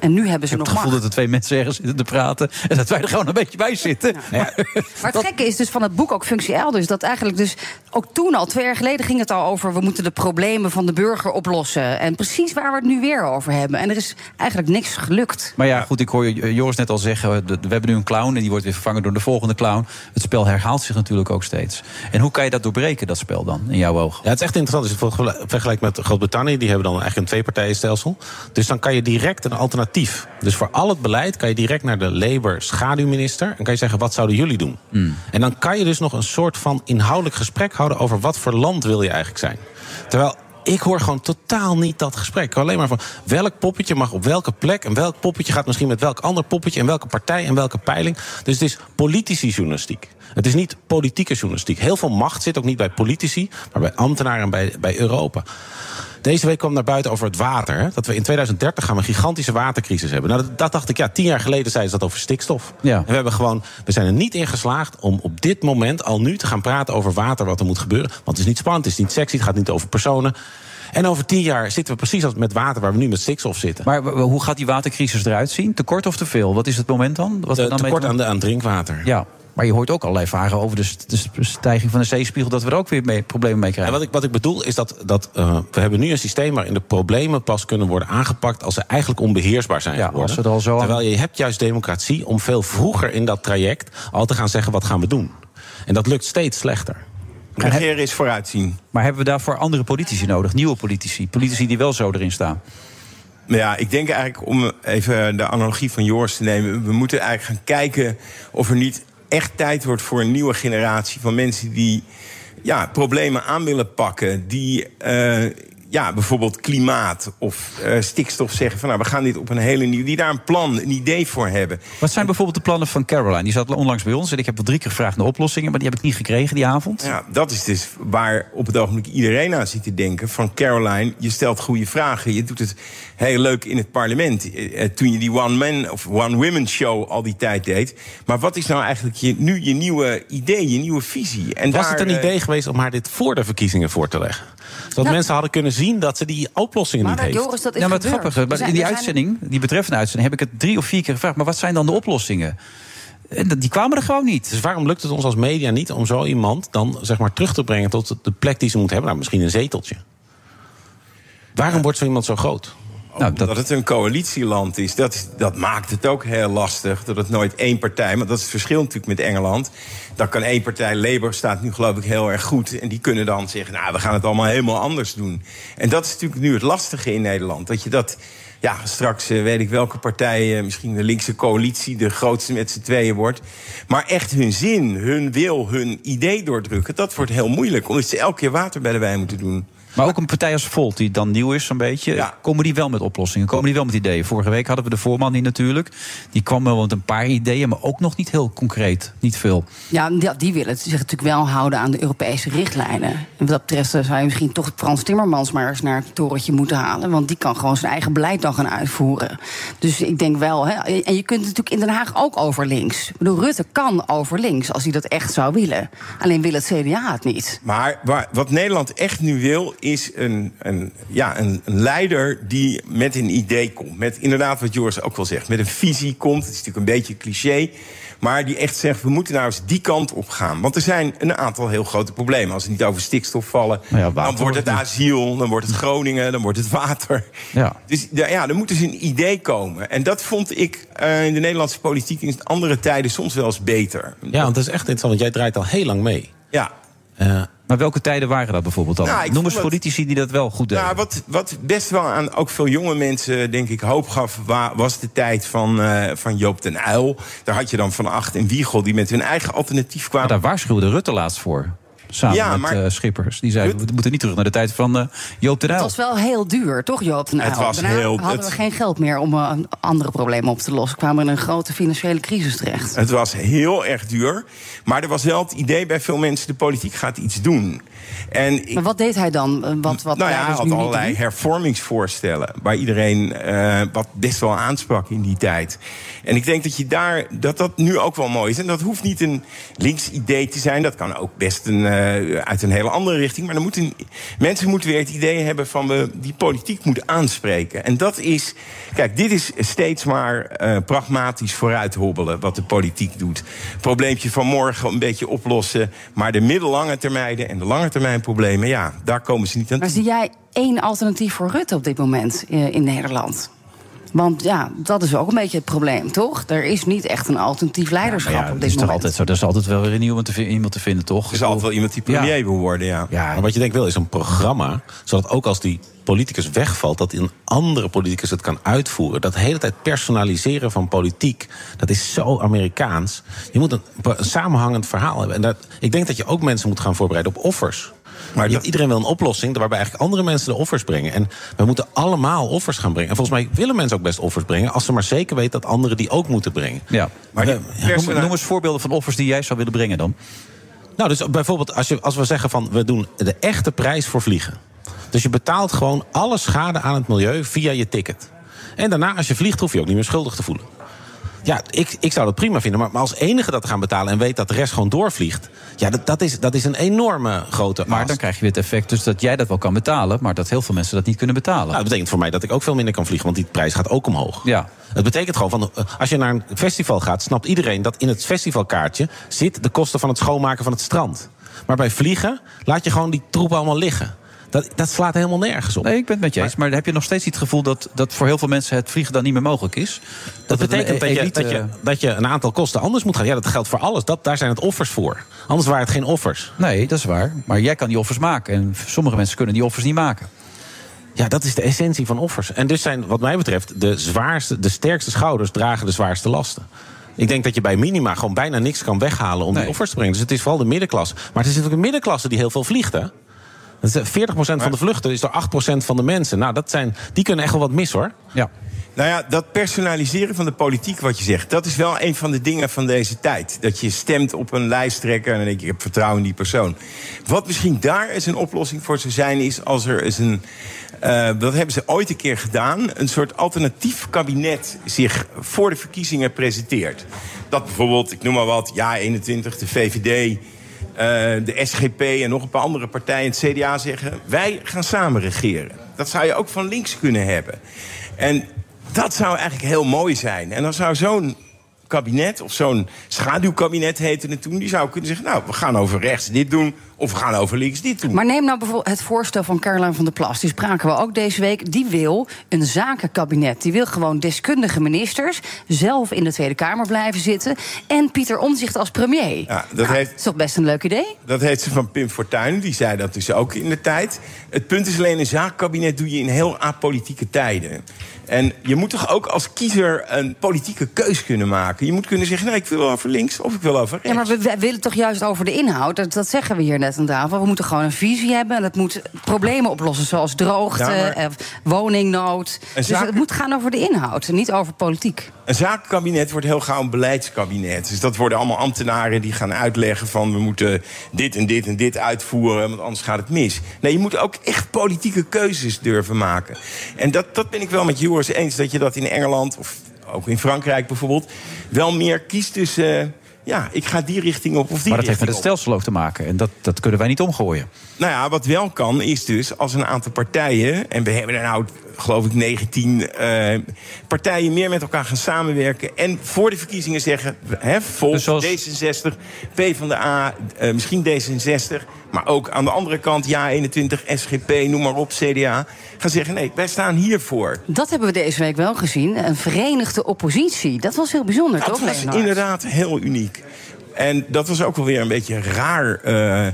En nu hebben ze Ik heb nog het gevoel macht. dat er twee mensen ergens zitten te praten... en dat wij er gewoon een beetje bij zitten. Maar het gekke is dus van het boek ook Functie Elders... dat eigenlijk dus ook toen al, twee jaar geleden ging het al over... we moeten de problemen van de burger oplossen. En precies waar we het nu weer over hebben. En er is eigenlijk niks gelukt. Maar ja, goed, ik hoor je- Joris net al zeggen... we hebben nu een clown en die wordt weer vervangen door de volgende clown. Het spel herhaalt zich natuurlijk ook steeds. En hoe kan je dat doorbreken, dat spel dan, in jouw ogen? Ja, het is echt interessant. Als je het vergel- vergelijkt met Groot-Brittannië, die hebben dan eigenlijk een tweepartijenstelsel. Dus dan kan je direct een alternatief. Dus voor al het beleid kan je direct naar de Labour schaduwminister. En kan je zeggen, wat zouden jullie doen? En dan kan je dus nog een soort van inhoudelijk gesprek houden over wat voor land wil je eigenlijk zijn. Terwijl. Ik hoor gewoon totaal niet dat gesprek. Alleen maar van welk poppetje mag op welke plek. En welk poppetje gaat misschien met welk ander poppetje. En welke partij en welke peiling. Dus het is politici journalistiek. Het is niet politieke journalistiek. Heel veel macht zit ook niet bij politici, maar bij ambtenaren en bij, bij Europa. Deze week kwam naar buiten over het water. Hè? Dat we in 2030 gaan we een gigantische watercrisis hebben. Nou, dat, dat dacht ik, ja, tien jaar geleden zeiden ze dat over stikstof. Ja. En we, hebben gewoon, we zijn er niet in geslaagd om op dit moment al nu te gaan praten over water, wat er moet gebeuren. Want het is niet spannend, het is niet sexy, het gaat niet over personen. En over tien jaar zitten we precies als met water waar we nu met stikstof zitten. Maar hoe gaat die watercrisis eruit zien? Tekort of te veel? Wat is het moment dan? Wat Te- dan tekort te- aan, de, aan drinkwater. Ja, maar je hoort ook allerlei vragen over de, st- de st- stijging van de zeespiegel... dat we er ook weer mee, problemen mee En krijgen. wat ik, wat ik bedoel is dat, dat eh, we hebben nu een systeem waarin de problemen pas kunnen worden aangepakt als ze eigenlijk onbeheersbaar zijn Ja, geworden. als al zo Terwijl je hebt juist democratie om veel vroeger in dat traject al te gaan zeggen wat gaan we doen. En dat lukt steeds slechter. Regeren is vooruitzien. Maar hebben we daarvoor andere politici nodig? Nieuwe politici? Politici die wel zo erin staan? Maar ja, ik denk eigenlijk om even de analogie van Joris te nemen. We moeten eigenlijk gaan kijken of er niet echt tijd wordt voor een nieuwe generatie van mensen die ja, problemen aan willen pakken. Die eh, ja, bijvoorbeeld klimaat of eh, stikstof zeggen van nou, we gaan dit op een hele nieuwe. Die daar een plan, een idee voor hebben. Wat zijn bijvoorbeeld de plannen van Caroline? Die zat onlangs bij ons en ik heb wel drie keer gevraagd naar oplossingen... maar die heb ik niet gekregen die avond. Ja, dat is dus waar op het ogenblik iedereen aan zit te denken. Van Caroline, je stelt goede vragen. Je doet het heel leuk in het parlement. Eh, eh, Toen je die one-man of one-women show al die tijd deed. Maar wat is nou eigenlijk je, nu je nieuwe idee, je nieuwe visie? En Was daar, het een eh, idee geweest om haar dit voor de verkiezingen voor te leggen? Zodat mensen hadden kunnen zien dat ze die oplossingen Maar niet heeft. Joris, dat is Ja, maar het grappige, maar in die uitzending, die betreffende uitzending, heb ik het drie of vier keer gevraagd. Maar wat zijn dan de oplossingen? En dat- die kwamen er gewoon niet. Dus waarom lukt het ons als media niet om zo iemand dan zeg maar terug te brengen tot de plek die ze moet hebben? Nou, misschien een zeteltje. Waarom wordt zo iemand zo groot? Nou, dat... het een coalitieland is, dat, is- dat maakt het ook heel lastig. Dat het nooit één partij, maar dat is het verschil natuurlijk met Engeland. Dan kan één partij, Labour staat nu geloof ik heel erg goed. En die kunnen dan zeggen, nou, we gaan het allemaal helemaal anders doen. En dat is natuurlijk nu het lastige in Nederland. Dat je dat, ja, straks eh, weet ik welke partij, eh, misschien de linkse coalitie... de grootste met z'n tweeën wordt. Maar echt hun zin, hun wil, hun idee doordrukken... dat wordt heel moeilijk, omdat ze elke keer water bij de wijn moeten doen. Maar ook een partij als Volt, die dan nieuw is, zo'n beetje. Komen die wel met oplossingen? Komen die wel met ideeën? Vorige week hadden we de voorman hier natuurlijk. Die kwam wel met een paar ideeën, maar ook nog niet heel concreet. Niet veel. Ja, die, die willen zich natuurlijk wel houden aan de Europese richtlijnen. En wat dat betreft eh, zou je misschien toch Frans Timmermans maar eens naar het torentje moeten halen. Want die kan gewoon zijn eigen beleid dan gaan uitvoeren. Dus ik denk wel. Hè, en je kunt natuurlijk in Den Haag ook over links. Ik bedoel, Rutte kan over links als hij dat echt zou willen. Alleen wil het CDA het niet. Maar waar, wat Nederland echt nu wil, is een, een, ja, een, een leider die met een idee komt. Met inderdaad, wat Joris ook wel zegt, met een visie komt. Het is natuurlijk een beetje cliché. Maar die echt zegt, we moeten nou eens die kant op gaan. Want er zijn een aantal heel grote problemen. Als we niet over stikstof vallen, Nou dan wordt het asiel, dan wordt het Groningen, dan wordt het water. Ja. Dus ja, er moet dus een idee komen. En dat vond ik eh, in de Nederlandse politiek in andere tijden soms wel eens beter. Ja, want dat is echt interessant, want jij draait al heel lang mee. Ja. Maar welke tijden waren dat bijvoorbeeld dan? Nou, Noem eens dat- politici die dat wel goed deden. Nou, wat, wat best wel aan ook veel jonge mensen, denk ik, hoop gaf, wa- was de tijd van, eh, van Joop den Uyl. Daar had je dan Van Acht en Wiegel die met hun eigen alternatief kwamen. Maar daar waarschuwde Rutte laatst voor. Samen Ja, met maar- eh, Schippers. Die zei, we moeten niet terug naar de tijd van eh, Joop den Het Uyl. was wel heel duur, toch, Joop? den Het Uyl? was Daarna heel- hadden het- we geen geld meer om eh, andere problemen op te lossen. We kwamen in een grote financiële crisis terecht. Het was heel erg duur. Maar er was wel het idee bij veel mensen: de politiek gaat iets doen. En ik, Maar wat deed hij dan? Wat, wat nou ja, hij leiders had allerlei hervormingsvoorstellen. Waar iedereen eh, wat best wel aansprak in die tijd. En ik denk dat je daar dat dat nu ook wel mooi is. En dat hoeft niet een links idee te zijn. Dat kan ook best een, uit een hele andere richting. Maar dan moeten, mensen moeten weer het idee hebben van we die politiek moeten aanspreken. En dat is. Kijk, dit is steeds maar eh, pragmatisch vooruit hobbelen wat de politiek doet. Probleempje van morgen een beetje oplossen. Maar de middellange termijnen en de lange termijn problemen, ja, daar komen ze niet aan Maar zie jij één alternatief voor Rutte op dit moment eh, in Nederland? Want ja, dat is ook een beetje het probleem, toch? Er is niet echt een alternatief leiderschap ja, op dit is toch moment. altijd zo. Er is altijd wel weer een iemand te, iemand te vinden, toch? Er is altijd wel iemand die premier wil worden, ja. Maar wat je denk wil is een programma, zodat ook als die politicus wegvalt, dat een andere politicus het kan uitvoeren. Dat hele tijd personaliseren van politiek, dat is zo Amerikaans. Je moet een, een samenhangend verhaal hebben. En dat, ik denk dat je ook mensen moet gaan voorbereiden op offers. Maar je hebt- iedereen wil een oplossing waarbij eigenlijk andere mensen de offers brengen. En we moeten allemaal offers gaan brengen. En volgens mij willen mensen ook best offers brengen, als ze maar zeker weten dat anderen die ook moeten brengen. Ja. Maar Noem, noem eens voorbeelden van offers die jij zou willen brengen dan. Nou, dus bijvoorbeeld als, je, als we zeggen van we doen de echte prijs voor vliegen. Dus je betaalt gewoon alle schade aan het milieu via je ticket. En daarna, als je vliegt, hoef je ook niet meer schuldig te voelen. Ja, ik, ik zou dat prima vinden. Maar, maar als enige dat te gaan betalen en weet dat de rest gewoon doorvliegt. Ja, dat, dat, is, dat is een enorme grote. Maar dan krijg je weer het effect dus dat jij dat wel kan betalen... maar dat heel veel mensen dat niet kunnen betalen. Nou, dat betekent voor mij dat ik ook veel minder kan vliegen, want die prijs gaat ook omhoog. Ja. Het betekent gewoon van eh, als je naar een festival gaat, snapt iedereen dat in het festivalkaartje zit de kosten van het schoonmaken van het strand. Maar bij vliegen laat je gewoon die troep allemaal liggen. Dat, dat slaat helemaal nergens op. Nee, ik ben het met je eens. Maar heb je nog steeds niet het gevoel dat, dat voor heel veel mensen het vliegen dan niet meer mogelijk is? Dat betekent dat je, elite- dat, je, dat je een aantal kosten anders moet gaan. Ja, dat geldt voor alles. Dat, daar zijn het offers voor. Anders waren het geen offers. Nee, dat is waar. Maar jij kan die offers maken. En sommige mensen kunnen die offers niet maken. Ja, dat is de essentie van offers. En dus zijn, wat mij betreft, de, zwaarste, de sterkste schouders dragen de zwaarste lasten. Ik denk dat je bij minima gewoon bijna niks kan weghalen om die offers te brengen. Dus het is vooral de middenklasse. Maar het is natuurlijk een middenklasse die heel veel vliegt, hè? Dat is, eh, 40% van de vluchten is door 8% van de mensen. Nou, dat zijn, die kunnen echt wel wat mis, hoor. Ja. Nou ja, dat personaliseren van de politiek, wat je zegt, dat is wel een van de dingen van deze tijd. Dat je stemt op een lijsttrekker en dan denk je, ik heb vertrouwen in die persoon. Wat misschien daar eens een oplossing voor zou zijn, is als er eens een. eh, dat hebben ze ooit een keer gedaan. Een soort alternatief kabinet zich voor de verkiezingen presenteert. Dat bijvoorbeeld, ik noem maar wat, ja 21, de VVD. Eh, de SGP en nog een paar andere partijen, het CDA, zeggen: wij gaan samen regeren. Dat zou je ook van links kunnen hebben. En dat zou eigenlijk heel mooi zijn. En dan zou zo'n kabinet, of zo'n schaduwkabinet heette het toen... die zou kunnen zeggen, nou, we gaan over rechts dit doen... of we gaan over links dit doen. Maar neem nou bijvoorbeeld het voorstel van Caroline van der Plas. Die spraken we ook deze week. Die wil een zakenkabinet. Die wil gewoon deskundige ministers zelf in de Tweede Kamer blijven zitten. En Pieter Omzicht als premier. Ja, dat Nou, heeft- is toch best een leuk idee? Dat heeft ze van Pim Fortuyn, die zei dat dus ook in de tijd. Het punt is alleen, een zaakkabinet doe je in heel apolitieke tijden. En je moet toch ook als kiezer een politieke keus kunnen maken. Je moet kunnen zeggen, nee, ik wil over links of ik wil over rechts. Ja, maar we, we willen toch juist over de inhoud. Dat, dat zeggen we hier net. Beleid aan tafel. We moeten gewoon een visie hebben. En dat moet problemen oplossen, zoals droogte, Ja, maar- woningnood. Dus het moet gaan over de inhoud, niet over politiek. Een zakenkabinet wordt heel gauw een beleidskabinet. Dus dat worden allemaal ambtenaren die gaan uitleggen van... we moeten dit en dit en dit uitvoeren, want anders gaat het mis. Nee, je moet ook echt politieke keuzes durven maken. En dat, dat ben ik wel met Joris eens, dat je dat in Engeland... of ook in Frankrijk bijvoorbeeld, wel meer kiest tussen... ja, ik ga die richting op of die Maar dat heeft met richting het stelsel ook te maken. En dat, dat kunnen wij niet omgooien. Nou ja, wat wel kan is dus als een aantal partijen... en we hebben er nou, geloof ik, 19 eh, partijen... meer met elkaar gaan samenwerken en voor de verkiezingen zeggen... Hè, Volt, D66, PvdA, eh misschien D66... maar ook aan de andere kant JA21, SGP, noem maar op, CDA... gaan zeggen, nee, wij staan hiervoor. Dat hebben we deze week wel gezien. Een verenigde oppositie. Dat was heel bijzonder, Dat toch, was Leonard? inderdaad heel uniek. En dat was ook wel weer een beetje raar eh,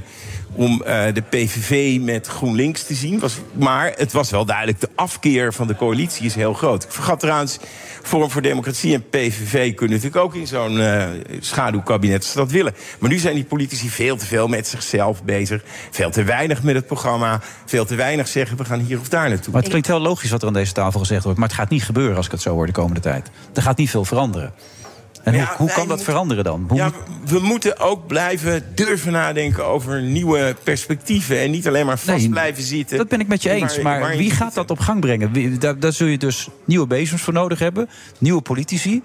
om eh, de PVV met GroenLinks te zien. Was, maar het was wel duidelijk, de afkeer van de coalitie is heel groot. Ik vergat trouwens, Forum voor Democratie en PVV kunnen natuurlijk ook in zo'n eh, schaduwkabinet als ze dat willen. Maar nu zijn die politici veel te veel met zichzelf bezig. Veel te weinig met het programma. Veel te weinig zeggen, we gaan hier of daar naartoe. Maar het klinkt heel logisch wat er aan deze tafel gezegd wordt. Maar het gaat niet gebeuren als ik het zo hoor de komende tijd. Er gaat niet veel veranderen. En hoe, Ja, hoe wij kan dat moeten- veranderen dan? Hoe Ja, we moeten ook blijven durven nadenken over nieuwe perspectieven. En niet alleen maar vast Nee, blijven zitten. Dat ben ik met je eens. Maar wie gaat dat op gang brengen? Wie- Daar, daar zul je dus nieuwe bezems voor nodig hebben. Nieuwe politici.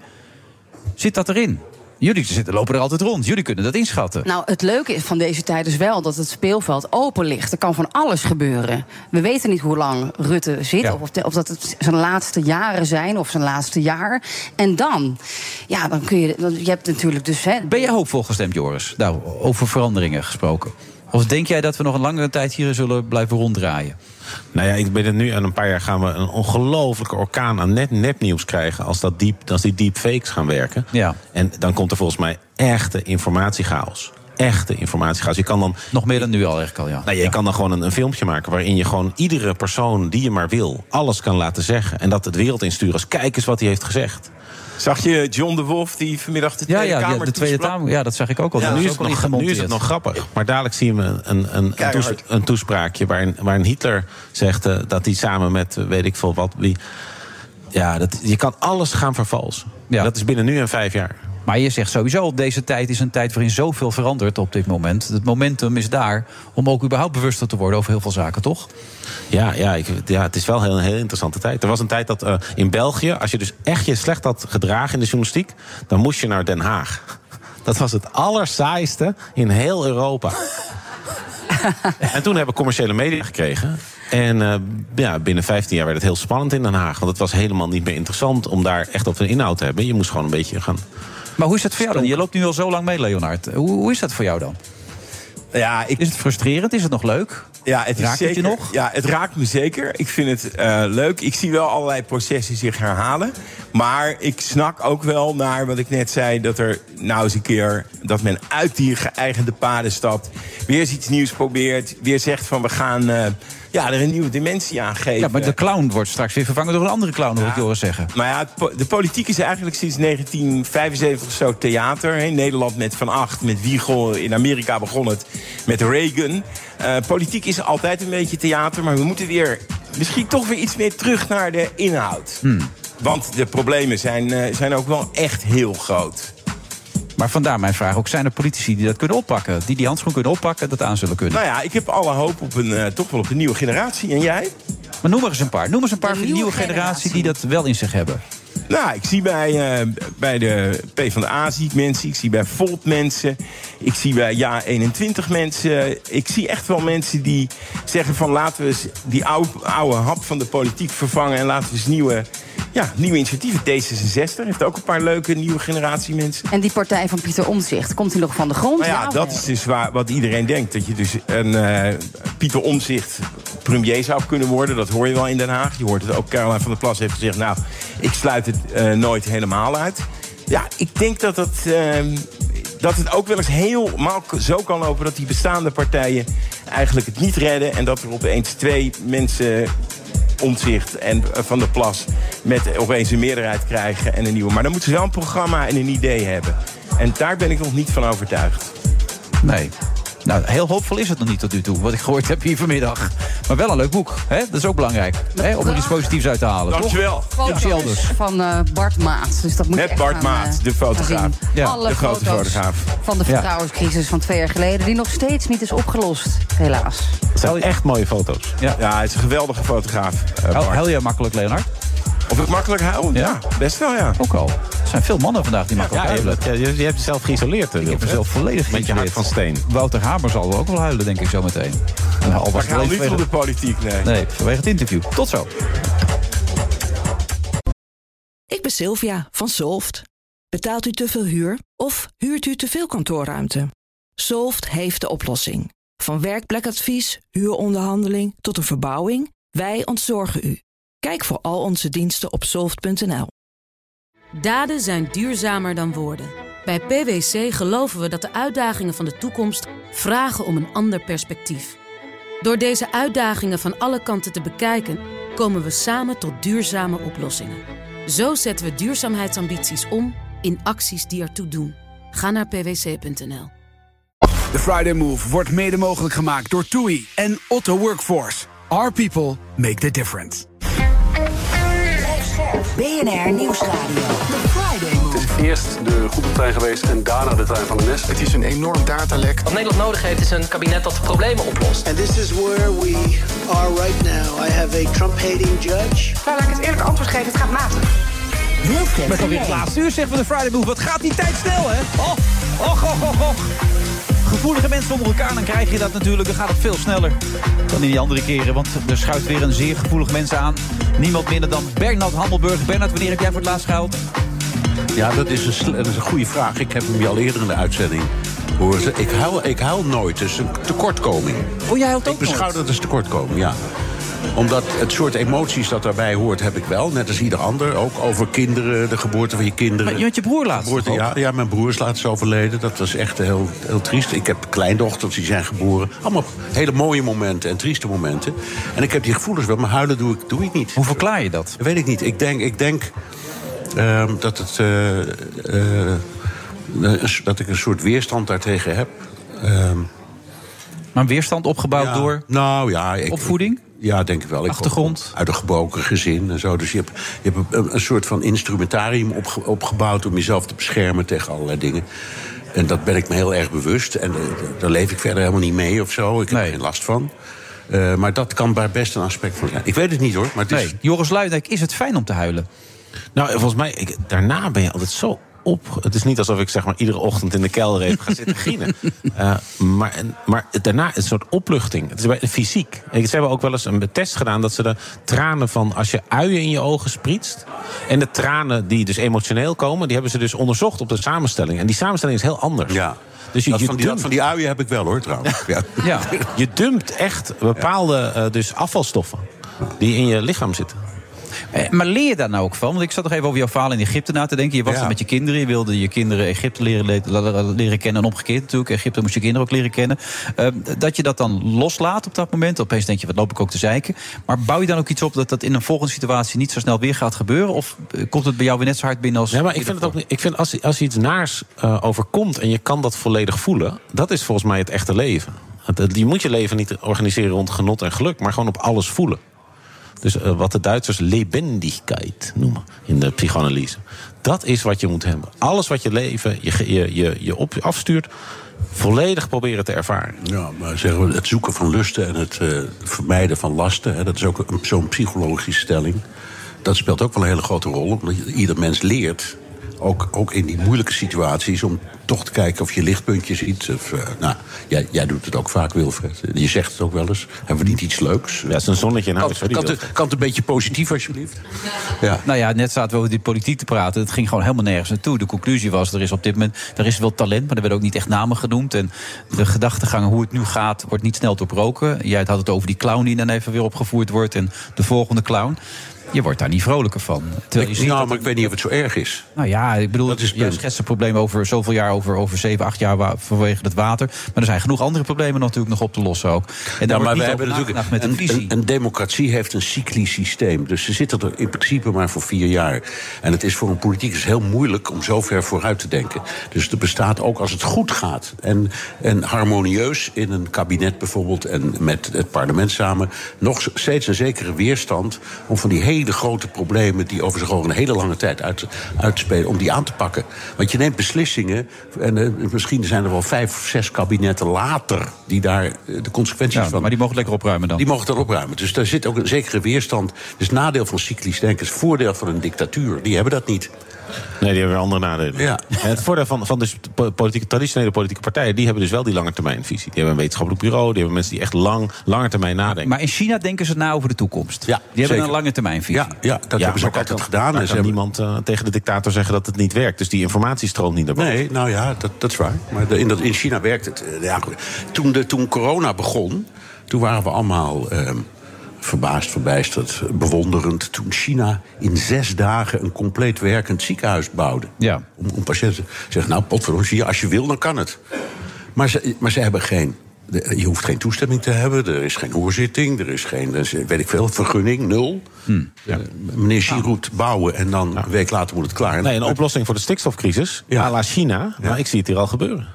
Zit dat erin? Jullie zitten, lopen er altijd rond. Jullie kunnen dat inschatten. Nou, het leuke is van deze tijd is wel dat het speelveld open ligt. Er kan van alles gebeuren. We weten niet hoe lang Rutte zit. Ja. Of, of dat het zijn laatste jaren zijn of zijn laatste jaar. En dan, ja, dan kun je. dan- Je hebt natuurlijk dus. Hè, Ben jij hoopvol gestemd, Joris? Nou, over veranderingen gesproken. Of denk jij dat we nog een langere tijd hier zullen blijven ronddraaien? Nou ja, ik ben er nu aan een paar jaar gaan we een ongelofelijke orkaan aan net nepnieuws krijgen als, dat deep, als die deepfakes gaan werken. Ja. En dan komt er volgens mij echte informatiechaos. Echte informatiechaos. Je kan dan. Nog meer dan nu al, eigenlijk al, ja. Nou, je kan dan gewoon een, een filmpje maken waarin je gewoon iedere persoon die je maar wil, alles kan laten zeggen. En dat het wereld insturen als kijk eens wat hij heeft gezegd. Zag je John de Wolf die vanmiddag de Tweede ja, ja, Kamer de Tweede? Kamer. Ja, dat zag ik ook al. Ja, nu, is het nog, nu is het ingemonteerd. nog grappig. Maar dadelijk zien we een, een, een, een, Keihard. toes- een toespraakje waarin, waarin Hitler zegt eh, dat hij samen met eh, weet ik veel wat. Wie, ja, dat, je kan alles gaan vervalsen. Ja. Dat is binnen nu en vijf jaar. Maar je zegt sowieso, deze tijd is een tijd waarin zoveel verandert op dit moment. Het momentum is daar om ook überhaupt bewuster te worden over heel veel zaken, toch? Ja, ja, ik, ja het is wel een heel interessante tijd. Er was een tijd dat eh, in België, als je dus echt je slecht had gedragen in de journalistiek, dan moest je naar Den Haag. [LAUGHS] Dat was het allersaaiste in heel Europa. [LAUGHS] en toen hebben we commerciële media gekregen. En eh, ja, binnen 15 jaar werd het heel spannend in Den Haag. Want het was helemaal niet meer interessant om daar echt op een inhoud te hebben. Je moest gewoon een beetje gaan. Maar hoe is dat voor jou dan? Je loopt nu al zo lang mee, Leonard. Hoe, hoe is dat voor jou dan? Ja, ik, Is het frustrerend? Is het nog leuk? Ja, het Raakt het je nog? Ja, het raakt me zeker. Ik vind het eh, leuk. Ik zie wel allerlei processen zich herhalen. Maar ik snak ook wel naar wat ik net zei... dat er nou eens een keer... dat men uit die geëigende paden stapt... weer eens iets nieuws probeert... weer zegt van we gaan eh, ja, er een nieuwe dimensie aan geven. Ja, maar de clown wordt straks weer vervangen door een andere clown, hoor ik Joris zeggen. Maar ja, de politiek is eigenlijk sinds 1975 of zo theater. In Nederland met Van Acht, met Wiegel. In Amerika begon het met Reagan. Eh, politiek is altijd een beetje theater. Maar we moeten weer, misschien toch weer iets meer terug naar de inhoud. Hmm. Want de problemen zijn, eh, zijn ook wel echt heel groot. Maar vandaar mijn vraag ook, zijn er politici die dat kunnen oppakken? Die die handschoen kunnen oppakken, dat aan zullen kunnen? Nou ja, ik heb alle hoop op een, eh, toch wel op een nieuwe generatie. En jij? Maar noem maar eens een paar. Noem eens een paar van die nieuwe generatie die dat wel in zich hebben. Nou, ik zie bij, eh, bij de PvdA zie ik mensen. Ik zie bij Volt mensen. Ik zie bij Ja21 mensen. Ik zie echt wel mensen die zeggen van... laten we eens die oude, oude hap van de politiek vervangen... en laten we eens nieuwe, ja, nieuwe initiatieven. D66 heeft ook een paar leuke nieuwe generatie mensen. En die partij van Pieter Omtzigt, komt die nog van de grond? Nou ja, dat is dus waar, wat iedereen denkt. Dat je dus een eh, Pieter Omzicht premier zou kunnen worden. Dat hoor je wel in Den Haag. Je hoort het ook. Caroline van der Plas heeft gezegd... nou, ik sluit het eh, nooit helemaal uit. Ja, ik denk dat dat... ehm, dat het ook wel eens helemaal zo kan lopen dat die bestaande partijen eigenlijk het niet redden. En dat er opeens twee mensen omzicht en eh, van der plas met opeens een meerderheid krijgen en een nieuwe. Maar dan moeten ze wel een programma en een idee hebben. En daar ben ik nog niet van overtuigd. Nee. Nou, heel hoopvol is het nog niet tot nu toe, wat ik gehoord heb hier vanmiddag. Maar wel een leuk boek, hè? dat is ook belangrijk. Hè? Om er iets positiefs uit te halen. Dankjewel. Shelders. Van eh, Bart Maat. Dus dat moet je Met echt Bart gaan, Maat, eh, de fotograaf. Ja, Alle de grote foto's fotograaf. Van de Ja. vertrouwenscrisis van twee jaar geleden... die nog steeds niet is opgelost, helaas. Het zijn echt mooie foto's. Ja. Ja, hij is een geweldige fotograaf. Huil, Bart. huil jij makkelijk, Leonard? Of ik makkelijk huil? Ja, best wel, ja. Ook al. Er zijn veel mannen vandaag die makkelijk Ja, je, huilen. hebt- ja, je, je hebt jezelf geïsoleerd. Ik heb mezelf volledig Met je hart van steen. Wouter Hamer zal ook wel huilen, denk ik zo meteen. Nou, al was het ik hou alleen niet van de politiek, nee. Nee, vanwege het interview. Tot zo. Ik ben Sylvia van Solft. Betaalt u te veel huur of huurt u te veel kantoorruimte? Solft heeft de oplossing. Van werkplekadvies, huuronderhandeling tot een verbouwing, wij ontzorgen u. Kijk voor al onze diensten op soft.nl. Daden zijn duurzamer dan woorden. Bij PwC geloven we dat de uitdagingen van de toekomst vragen om een ander perspectief. Door deze uitdagingen van alle kanten te bekijken, komen we samen tot duurzame oplossingen. Zo zetten we duurzaamheidsambities om in acties die ertoe doen. Ga naar pwc.nl. De Friday Move wordt mede mogelijk gemaakt door TUI en Otto Workforce. Our people make the difference. BNR Nieuwsradio. The Friday Het is eerst de goede trein geweest en daarna de trein van de NS. Het is een enorm datalek. Wat Nederland nodig heeft is een kabinet dat problemen oplost. And this is where we are right now. I have a Trump-hating judge. Nou, laat ik het eerlijke antwoord geven. Het gaat matig. Wilfred Met alweer het laatste uur zeg van de Friday Move. Wat gaat die tijd snel, hè? Och, och, och, och, och. Gevoelige mensen onder elkaar, dan krijg je dat natuurlijk. Dan gaat het veel sneller dan in die andere keren. Want er schuift weer een zeer gevoelig mens aan. Niemand minder dan Bernard Hammelburg. Bernard, wanneer heb jij voor het laatst gehuild? Ja, dat is, een, dat is een goede vraag. Ik heb hem je al eerder in de uitzending horen. Ik huil, ik huil nooit. Het is een tekortkoming. Oh, jij huilt ook Ik beschouw nooit? dat als tekortkoming, ja. Omdat het soort emoties dat daarbij hoort, heb ik wel. Net als ieder ander. Ook over kinderen, de geboorte van je kinderen. Maar je had je broer laatst Geboorte, ja, ja, mijn broer is laatst overleden. Dat was echt heel, heel triest. Ik heb kleindochters die zijn geboren. Allemaal hele mooie momenten en trieste momenten. En ik heb die gevoelens wel, maar huilen doe ik, doe ik niet. Hoe verklaar je dat? Weet ik niet. Ik denk, ik denk ehm, dat, het, eh, eh, dat ik een soort weerstand daartegen heb. Ehm, Maar een weerstand opgebouwd ja, door Nou ja. Ik, opvoeding? Ja, denk ik wel. Ik Achtergrond? kom Uit een gebroken gezin en zo. Dus je hebt, je hebt een, een soort van instrumentarium opge- opgebouwd... om jezelf te beschermen tegen allerlei dingen. En dat ben ik me heel erg bewust. En eh, daar leef ik verder helemaal niet mee of zo. Ik heb er geen last van. Eh, maar dat kan daar best een aspect van zijn. Ik weet het niet hoor, maar het is... Nee, Joris Luijendijk, is het fijn om te huilen? Nou, volgens mij, ik, daarna ben je altijd zo op. Het is niet alsof ik zeg maar iedere ochtend in de kelder even ga zitten [LAUGHS] grienen. Eh, maar, maar daarna is een soort opluchting. Het is bij, fysiek. En Ze hebben ook wel eens een test gedaan dat ze de tranen van als je uien in je ogen sprietst. En de tranen die dus emotioneel komen, die hebben ze dus onderzocht op de samenstelling. En die samenstelling is heel anders. Ja. Dus je, dat, je van die, dat van die uien heb ik wel hoor, trouwens. [LAUGHS] Ja. Ja. je dumpt echt bepaalde eh, dus afvalstoffen die in je lichaam zitten. Eh, Maar leer je daar nou ook van? Want ik zat nog even over jouw verhaal in Egypte na te denken. Je was Ja. er met je kinderen. Je wilde je kinderen Egypte leren, le- leren kennen. En omgekeerd natuurlijk. Egypte moest je kinderen ook leren kennen. Eh, dat je dat dan loslaat op dat moment. Opeens denk je, wat loop ik ook te zeiken. Maar bouw je dan ook iets op dat dat in een volgende situatie niet zo snel weer gaat gebeuren? Of eh, komt het bij jou weer net zo hard binnen als... Ja, maar ik vind het ook niet. Ik vind als, als iets naars eh, overkomt en je kan dat volledig voelen, dat is volgens mij het echte leven. Je moet je leven niet organiseren rond genot en geluk, maar gewoon op alles voelen. Dus eh, wat de Duitsers lebendigheid noemen in de psychoanalyse. Dat is wat je moet hebben. Alles wat je leven je, je, je, je op, afstuurt, volledig proberen te ervaren. Ja, maar zeggen we, het zoeken van lusten en het eh, vermijden van lasten... Hè, dat is ook zo'n psychologische stelling. Dat speelt ook wel een hele grote rol. Omdat ieder mens leert, ook, ook in die moeilijke situaties... om toch te kijken of je lichtpuntjes ziet. Of, eh, nou, jij, jij doet het ook vaak, Wilfred. Je zegt het ook wel eens. Hebben we niet iets leuks? Ja, het is een zonnetje in kan, huis. die kan, het, kan het een beetje positief, alsjeblieft? Ja. Nou ja, net zaten we over die politiek te praten. Het ging gewoon helemaal nergens naartoe. De conclusie was, er is op dit moment er is wel talent... maar er werden ook niet echt namen genoemd. En de gedachtegang hoe het nu gaat, wordt niet snel doorbroken. Jij had het over die clown die dan even weer opgevoerd wordt... en de volgende clown. Je wordt daar niet vrolijker van. Terwijl Ik- nou, maar ik weet niet of het zo erg is. Nou ja, ik bedoel, Dat is je schetst een probleem over zoveel jaar, over, over 7, 8 jaar vanwege het water. Maar er zijn genoeg andere problemen natuurlijk nog op te lossen ook. En daar maar we hebben natuurlijk met een democratie heeft een cyclisch systeem. Dus ze zitten er in principe maar voor vier jaar. En het is voor een politicus heel moeilijk om zo ver vooruit te denken. Dus er bestaat ook als het goed gaat en, en harmonieus in een kabinet bijvoorbeeld en met het parlement samen nog steeds een zekere weerstand om van die hele grote problemen die over zich over een hele lange tijd uit, uitspelen, om die aan te pakken. Want je neemt beslissingen en eh, misschien zijn er wel vijf of zes kabinetten later die daar eh, de consequenties Ja, van. maar die mogen lekker opruimen dan. Die mogen het dan opruimen. Dus daar zit ook een zekere weerstand. Dus nadeel van cyclisch denken is voordeel van een dictatuur. Die hebben dat niet. Nee, die hebben weer andere nadelen. Ja. En het voordeel van, van dus po- politieke, traditionele politieke partijen... die hebben dus wel die langetermijnvisie. Die hebben een wetenschappelijk bureau, die hebben mensen die echt lang, lange termijn nadenken. Maar in China denken ze na over de toekomst. Ja, die hebben zeker. een lange termijnvisie. Ja, ja dat hebben ze ook altijd gedaan. Ze kan hebben- niemand eh, tegen de dictator zeggen dat het niet werkt. Dus die informatie stroomt niet naar boven. Nee, nou ja, dat, dat is waar. Maar de- in, dat, in China werkt het. eh, Ja, toen, de, toen corona begon, toen waren we allemaal ehm, verbaasd, verbijsterd, bewonderend. Toen China in zes dagen een compleet werkend ziekenhuis bouwde. Ja. Om, om patiënten te zeggen, nou, potverdorie, zie je, als je wil, dan kan het. Maar ze, maar ze hebben geen... Je hoeft geen toestemming te hebben, er is geen hoorzitting, er is geen, is, weet ik veel, vergunning, nul. Eh, meneer Xi roept bouwen en dan een week later moet het klaar. Nee, een oplossing voor de stikstofcrisis, Ja. à la China. Maar ik zie het hier al gebeuren.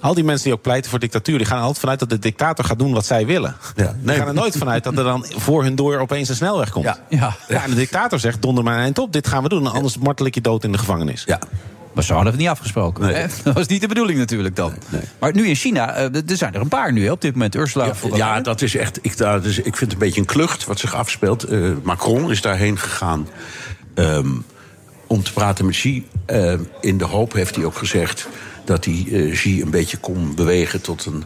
Al die mensen die ook pleiten voor dictatuur... die gaan er altijd vanuit dat de dictator gaat doen wat zij willen. Ja, Die gaan er nooit vanuit dat er dan voor hun door opeens een snelweg komt. Ja. Ja. en de dictator zegt, donder maar een eind op. Dit gaan we doen, anders martel ik je dood in de gevangenis. Ja. Maar zo hadden we het niet afgesproken. Nee. [LAUGHS] Dat was niet de bedoeling natuurlijk dan. Maar nu in China, eh, er zijn er een paar nu hè, op dit moment. Ursula Ja, dat is echt. Ik, daar, dus, ik vind het een beetje een klucht wat zich afspeelt. Eh, Macron is daarheen gegaan ehm, om te praten met Xi. Eh, in de hoop heeft hij ook gezegd dat hij eh, Xi een beetje kon bewegen tot een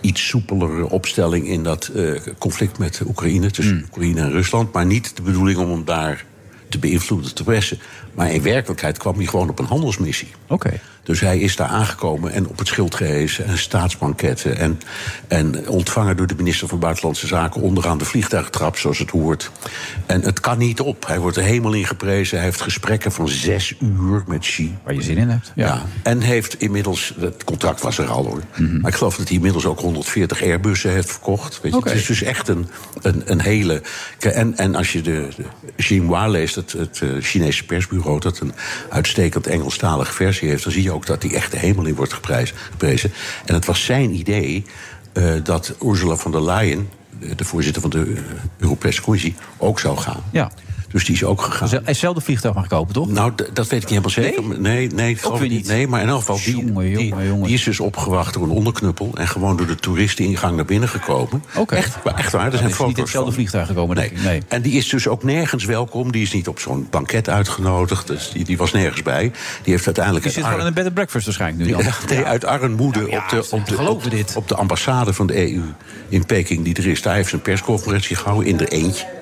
iets soepelere opstelling in dat eh, conflict met Oekraïne, tussen Oekraïne en Rusland. Maar niet de bedoeling om hem daar te beïnvloeden, te pressen. Maar in werkelijkheid kwam hij gewoon op een handelsmissie. Oké. Dus hij is daar aangekomen en op het schild gehezen en staatsbanketten. En, en ontvangen door de minister van Buitenlandse Zaken onderaan de vliegtuigtrap, zoals het hoort. En het kan niet op. Hij wordt de hemel ingeprezen. Hij heeft gesprekken van zes uur met Xi. Waar je zin in hebt. Ja. En heeft inmiddels, het contract was er al hoor. Maar ik geloof dat hij inmiddels ook 140 Airbussen heeft verkocht. Weet je? Het is dus echt een, een, een hele. En, en als je de, de Xinhua leest, het, het eh, Chinese persbureau, dat een uitstekend Engelstalige versie heeft, dan zie je ook dat die echt de hemel in wordt geprezen. En het was zijn idee eh, dat Ursula von der Leyen, de, de voorzitter van de eh, Europese Commissie, ook zou gaan. Ja. Dus die is ook gegaan. Hij is hetzelfde vliegtuig mag kopen, toch? Nou, dat weet ik niet helemaal zeker. Nee, nee, ik geloof niet. niet. Nee, maar in elk geval, die, Jongen, die, die is dus opgewacht door een onderknuppel... en gewoon door de toeristeningang naar binnen gekomen. Oké. Echt, echt waar, er Hij zijn is niet foto's hetzelfde vliegtuig gekomen, Nee. Nee. En die is dus ook nergens welkom. Die is niet op zo'n banket uitgenodigd. Dus die, die was nergens bij. Die heeft uiteindelijk... Die zit gewoon in een bed and breakfast waarschijnlijk nu dan. nee, uit armoede Ja, op, de, op, de, op, op de ambassade van de EU in Peking die er is. Daar heeft ze een persconferentie gehouden in er eentje.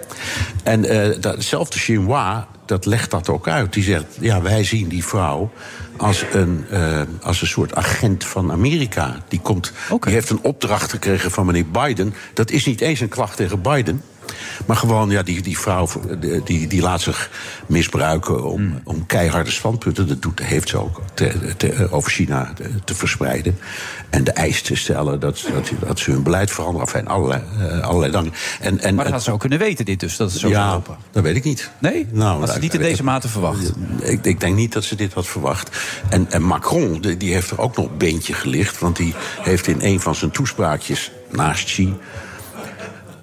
En eh, datzelfde Xinhua, dat legt dat ook uit. Die zegt, ja, wij zien die vrouw als een, eh, als een soort agent van Amerika. Die, komt, die heeft een opdracht gekregen van meneer Biden. Dat is niet eens een klacht tegen Biden. Maar gewoon, ja, die, die vrouw die, die laat zich misbruiken om, Hmm. om keiharde standpunten. Dat doet, heeft ze ook te, te- over China te, te verspreiden. En de eis te stellen dat, dat, dat ze hun beleid veranderen. Enfin, allerlei, eh, allerlei dingen. En, en, Maar dat had ze ook kunnen weten, dit dus, dat het zo ja, lopen. dat weet ik niet. Nee? Nou, Had ze nou, niet in deze mate verwacht? Ik, ik denk niet dat ze dit had verwacht. En, en Macron, die, die heeft er ook nog een beentje gelicht. Want die heeft in een van zijn toespraakjes naast Xi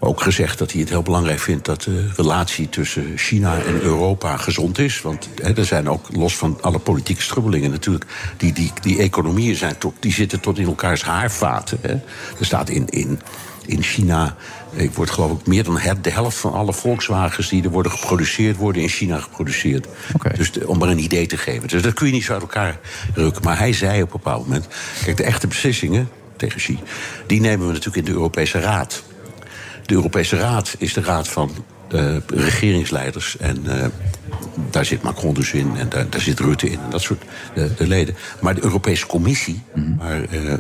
ook gezegd dat hij het heel belangrijk vindt dat de relatie tussen China en Europa gezond is. Want hè, er zijn ook, los van alle politieke strubbelingen natuurlijk, die, die, die economieën zijn tot, die zitten tot in elkaars haarvaten. Hè. Er staat in, in, in China, ik word geloof ik meer dan de helft van alle Volkswagens die er worden geproduceerd, worden in China geproduceerd. Dus de- om maar een idee te geven. Dus dat kun je niet zo uit elkaar rukken. Maar hij zei op een bepaald moment, kijk, de echte beslissingen tegen Xi, die nemen we natuurlijk in de Europese Raad. De Europese Raad is de raad van eh, regeringsleiders. En eh, daar zit Macron dus in en daar, daar zit Rutte in en dat soort eh, de leden. Maar de Europese Commissie, waar eh,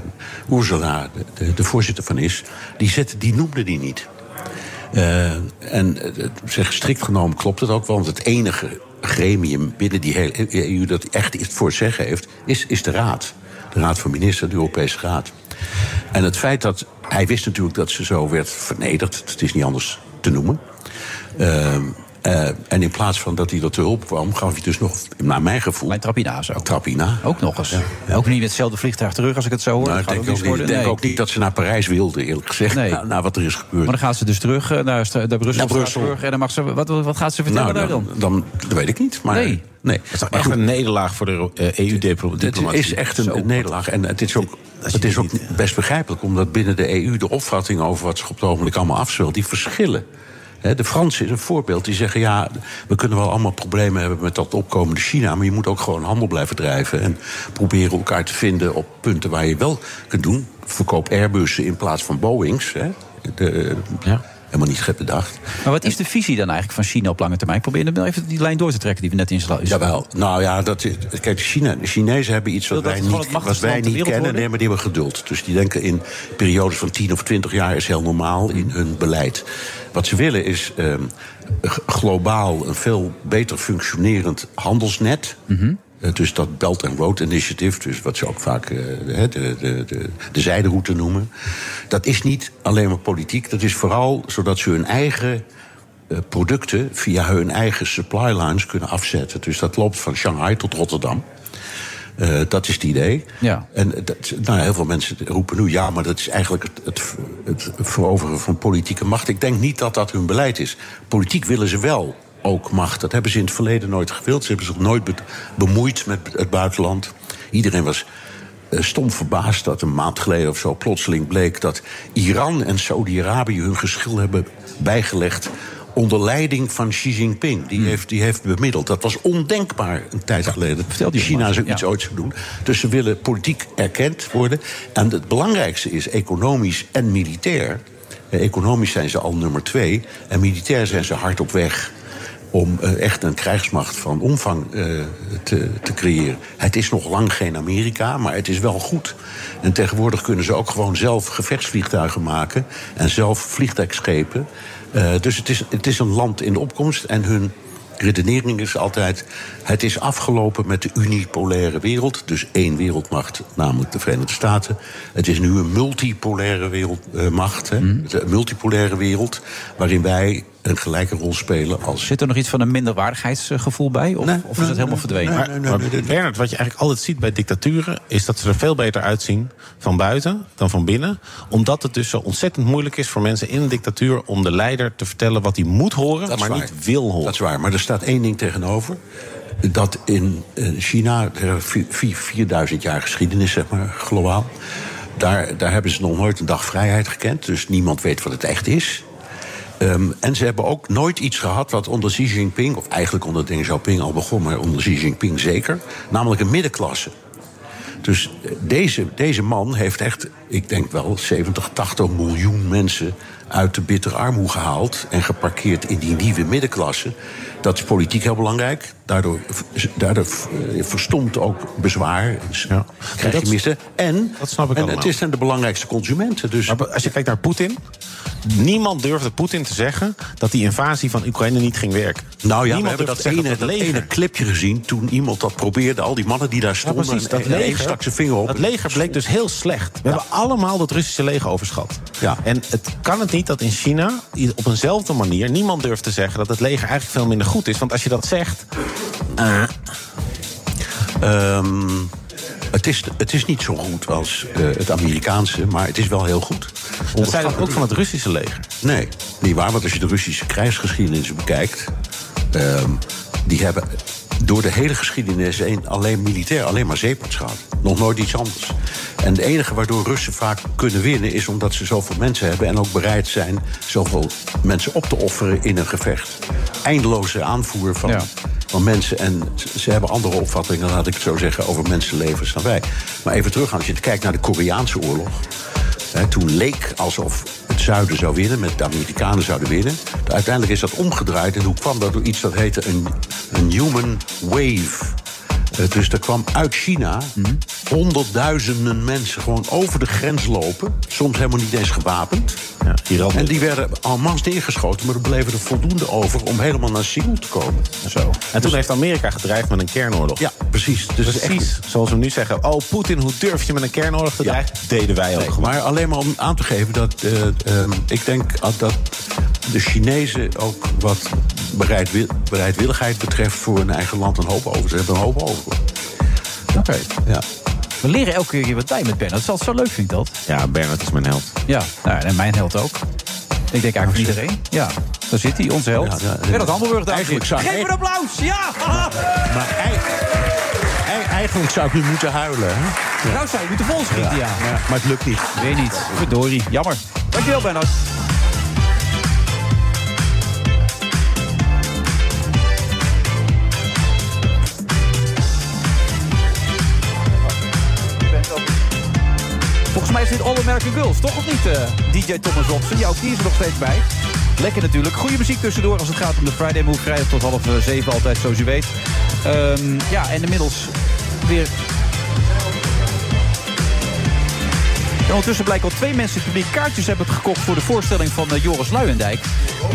Ursula de, de, de voorzitter van is, die, zet, die noemde die niet. En zeg, strikt genomen klopt het ook wel, want het enige gremium binnen die hele EU dat echt iets voor zeggen heeft, is, is de Raad. De Raad van Ministeren, de Europese Raad. En het feit dat hij wist natuurlijk dat ze zo werd vernederd, het is niet anders te noemen. Ehm, eh, en in plaats van dat hij dat te hulp kwam, gaf hij dus nog, naar mijn gevoel. Mijn Trapina zo. Trapina. Ook nog eens. Ook niet met hetzelfde vliegtuig terug als ik het zo hoor. Nou, ik denk, ook niet denk ook niet dat ze naar Parijs wilde, eerlijk gezegd. Nee. Na, na wat er is gebeurd. Maar dan gaat ze dus terug eh, naar, naar Brussel. Naar Brussel. En dan mag ze, wat, wat gaat ze vertellen nou, daar dan? dan, dan, dat weet ik niet. Maar, Nee. Nee. Het is toch echt een nederlaag voor de eh, EU-diplomatie. Het is echt een, nederlaag. En het is ook, het is ook best begrijpelijk, omdat binnen de EU de opvatting over wat zich op het ogenblik allemaal afspeelt, die verschillen. De Fransen is een voorbeeld. Die zeggen: ja, we kunnen wel allemaal problemen hebben met dat opkomende China. Maar je moet ook gewoon handel blijven drijven. En proberen elkaar te vinden op punten waar je wel kunt doen. Verkoop Airbussen in plaats van Boeings. Hè. De, Helemaal niet gek bedacht. Maar wat is de visie dan eigenlijk van China op lange termijn? Probeer hem even die lijn door te trekken die we net insluiten. Jawel, nou ja, dat is, kijk, China, de Chinezen hebben iets wat wij niet, wat wij niet kennen. worden? Nee, maar die hebben geduld. Dus die denken in periodes van 10 of 20 jaar is heel normaal in hun beleid. Wat ze willen is ehm, globaal een veel beter functionerend handelsnet. Mhm. Dus dat Belt and Road Initiative, dus wat ze ook vaak eh, de, de, de, de, de zijderoute noemen. Dat is niet alleen maar politiek, dat is vooral zodat ze hun eigen eh, producten via hun eigen supply lines kunnen afzetten. Dus dat loopt van Shanghai tot Rotterdam. Eh, dat is het idee. Ja. En dat, nou, heel veel mensen roepen nu... ja, maar dat is eigenlijk het, het, het veroveren van politieke macht. Ik denk niet dat dat hun beleid is. Politiek willen ze wel ook macht. Dat hebben ze in het verleden nooit gewild. Ze hebben zich nooit be- bemoeid met het buitenland. Iedereen was eh, stom verbaasd dat een maand geleden of zo plotseling bleek... dat Iran en Saudi-Arabië hun geschil hebben bijgelegd onder leiding van Xi Jinping. Die, heeft, die heeft bemiddeld. Dat was ondenkbaar een tijd geleden. Vertel die China zoiets Ja. ooit zou doen. Dus ze willen politiek erkend worden. En het belangrijkste is economisch en militair. Eh, Economisch zijn ze al nummer twee. En militair zijn ze hard op weg om eh, echt een krijgsmacht van omvang eh, te, te creëren. Het is nog lang geen Amerika, maar het is wel goed. En tegenwoordig kunnen ze ook gewoon zelf gevechtsvliegtuigen maken... en zelf vliegtuigschepen. Eh, dus het is, het is een land in de opkomst en hun redenering is altijd... het is afgelopen met de unipolaire wereld. Dus één wereldmacht, namelijk de Verenigde Staten. Het is nu een multipolaire wereldmacht. hè. Een multipolaire wereld waarin wij een gelijke rol spelen als... Zit er nog iets van een minderwaardigheidsgevoel bij? Of, of is dat helemaal verdwenen? Maar, maar Bernard, wat je eigenlijk altijd ziet bij dictaturen... is dat ze er veel beter uitzien van buiten dan van binnen. Omdat het dus zo ontzettend moeilijk is voor mensen in een dictatuur... om de leider te vertellen wat hij moet horen, maar waar. niet wil horen. Dat is waar, maar er staat één ding tegenover. Dat in eh, China, er is vi- vi- 4000 jaar geschiedenis, zeg maar, globaal. Daar, daar hebben ze nog nooit een dag vrijheid gekend. Dus niemand weet wat het echt is. Ehm, en ze hebben ook nooit iets gehad wat onder Xi Jinping... of eigenlijk onder Deng Xiaoping al begon, maar onder Xi Jinping zeker... namelijk een middenklasse. Dus eh, deze, deze man heeft echt, ik denk wel, 70, 80 miljoen mensen uit de bittere armoede gehaald en geparkeerd in die nieuwe middenklasse. Dat is politiek heel belangrijk. Daardoor, daardoor eh, verstomt ook bezwaar. Ja. Krijg dat- je missen. En, dat snap ik en allemaal. het zijn de belangrijkste consumenten. Dus Maar als je kijkt naar Poetin... niemand durfde Poetin te zeggen dat die invasie van Oekraïne niet ging werken. Nou ja, we niemand hebben dat ene, dat het ene clipje gezien toen iemand dat probeerde. Al die mannen die daar Ja, stonden. precies, dat en, leger, stak zijn vinger op. dat leger bleek dus heel slecht. We hebben allemaal dat Russische leger overschat. Ja. En het kan het niet dat in China op eenzelfde manier... niemand durft te zeggen dat het leger eigenlijk veel minder goed is. Want als je dat zegt... eh, Ehm, het, is, het is niet zo goed als eh, het Amerikaanse, maar het is wel heel goed. dat dat ook van het Russische leger. Nee, niet waar. Want als je de Russische krijgsgeschiedenis bekijkt... ehm, die hebben door de hele geschiedenis heen alleen militair, alleen maar zeepaards gehad. Nog nooit iets anders. En het enige waardoor Russen vaak kunnen winnen... is omdat ze zoveel mensen hebben en ook bereid zijn... zoveel mensen op te offeren in een gevecht. Eindeloze aanvoer van, Ja. Van mensen. En ze- ze hebben andere opvattingen, laat ik het zo zeggen... over mensenlevens dan wij. Maar even terug, als je kijkt naar de Koreaanse oorlog... Hè, toen leek alsof het zuiden zou winnen, met de Amerikanen zouden winnen. Uiteindelijk is dat omgedraaid. En hoe kwam dat? Door iets dat heette een, een human wave. Eh, dus er kwam uit China honderdduizenden mensen gewoon over de grens lopen. Soms helemaal niet eens gewapend. en die werden en masse neergeschoten, maar er bleven er voldoende over om helemaal naar Seoul te komen. Zo. En toen heeft Amerika gedreigd met een kernoorlog. Ja, precies. Dus precies zoals we nu zeggen. Oh, Poetin, hoe durf je met een kernoorlog te dreigen? Deden wij ook Nee, maar alleen maar om aan te geven dat eh, ehm, ik denk dat de Chinezen ook wat bereidwil- bereidwilligheid betreft voor hun eigen land een hoop over. Ze hebben een hoop over. Oké. Ja. We leren elke keer wat bij met Bernard. Dat is altijd zo leuk, vind ik dat. Ja, Bernard is mijn held. Ja, nou, en mijn held ook. Ik denk eigenlijk voor iedereen. Ja, daar zit hij, onze held. Ja, ja, ja. Bernard Handelburg, en Eigenlijk zou- Geef een applaus! Ja! Maar ei- ei- eigenlijk zou ik nu moeten huilen. Hè? Nou zou je moeten volschieten, ja. Ja, maar het lukt niet. Weer niet. Verdorie. Jammer. Dankjewel, Bernard. Volgens mij is dit All American Girls, toch of niet, eh, DJ Thomas Robson? Ja, ook die is er nog steeds bij. Lekker natuurlijk. Goede muziek tussendoor als het gaat om de Friday Move. Vrijdag tot half eh, zeven altijd, zoals u weet. Ehm, ja, en inmiddels weer ondertussen blijken al twee mensen in het publiek kaartjes hebben gekocht... voor de voorstelling van eh, Joris Luijendijk.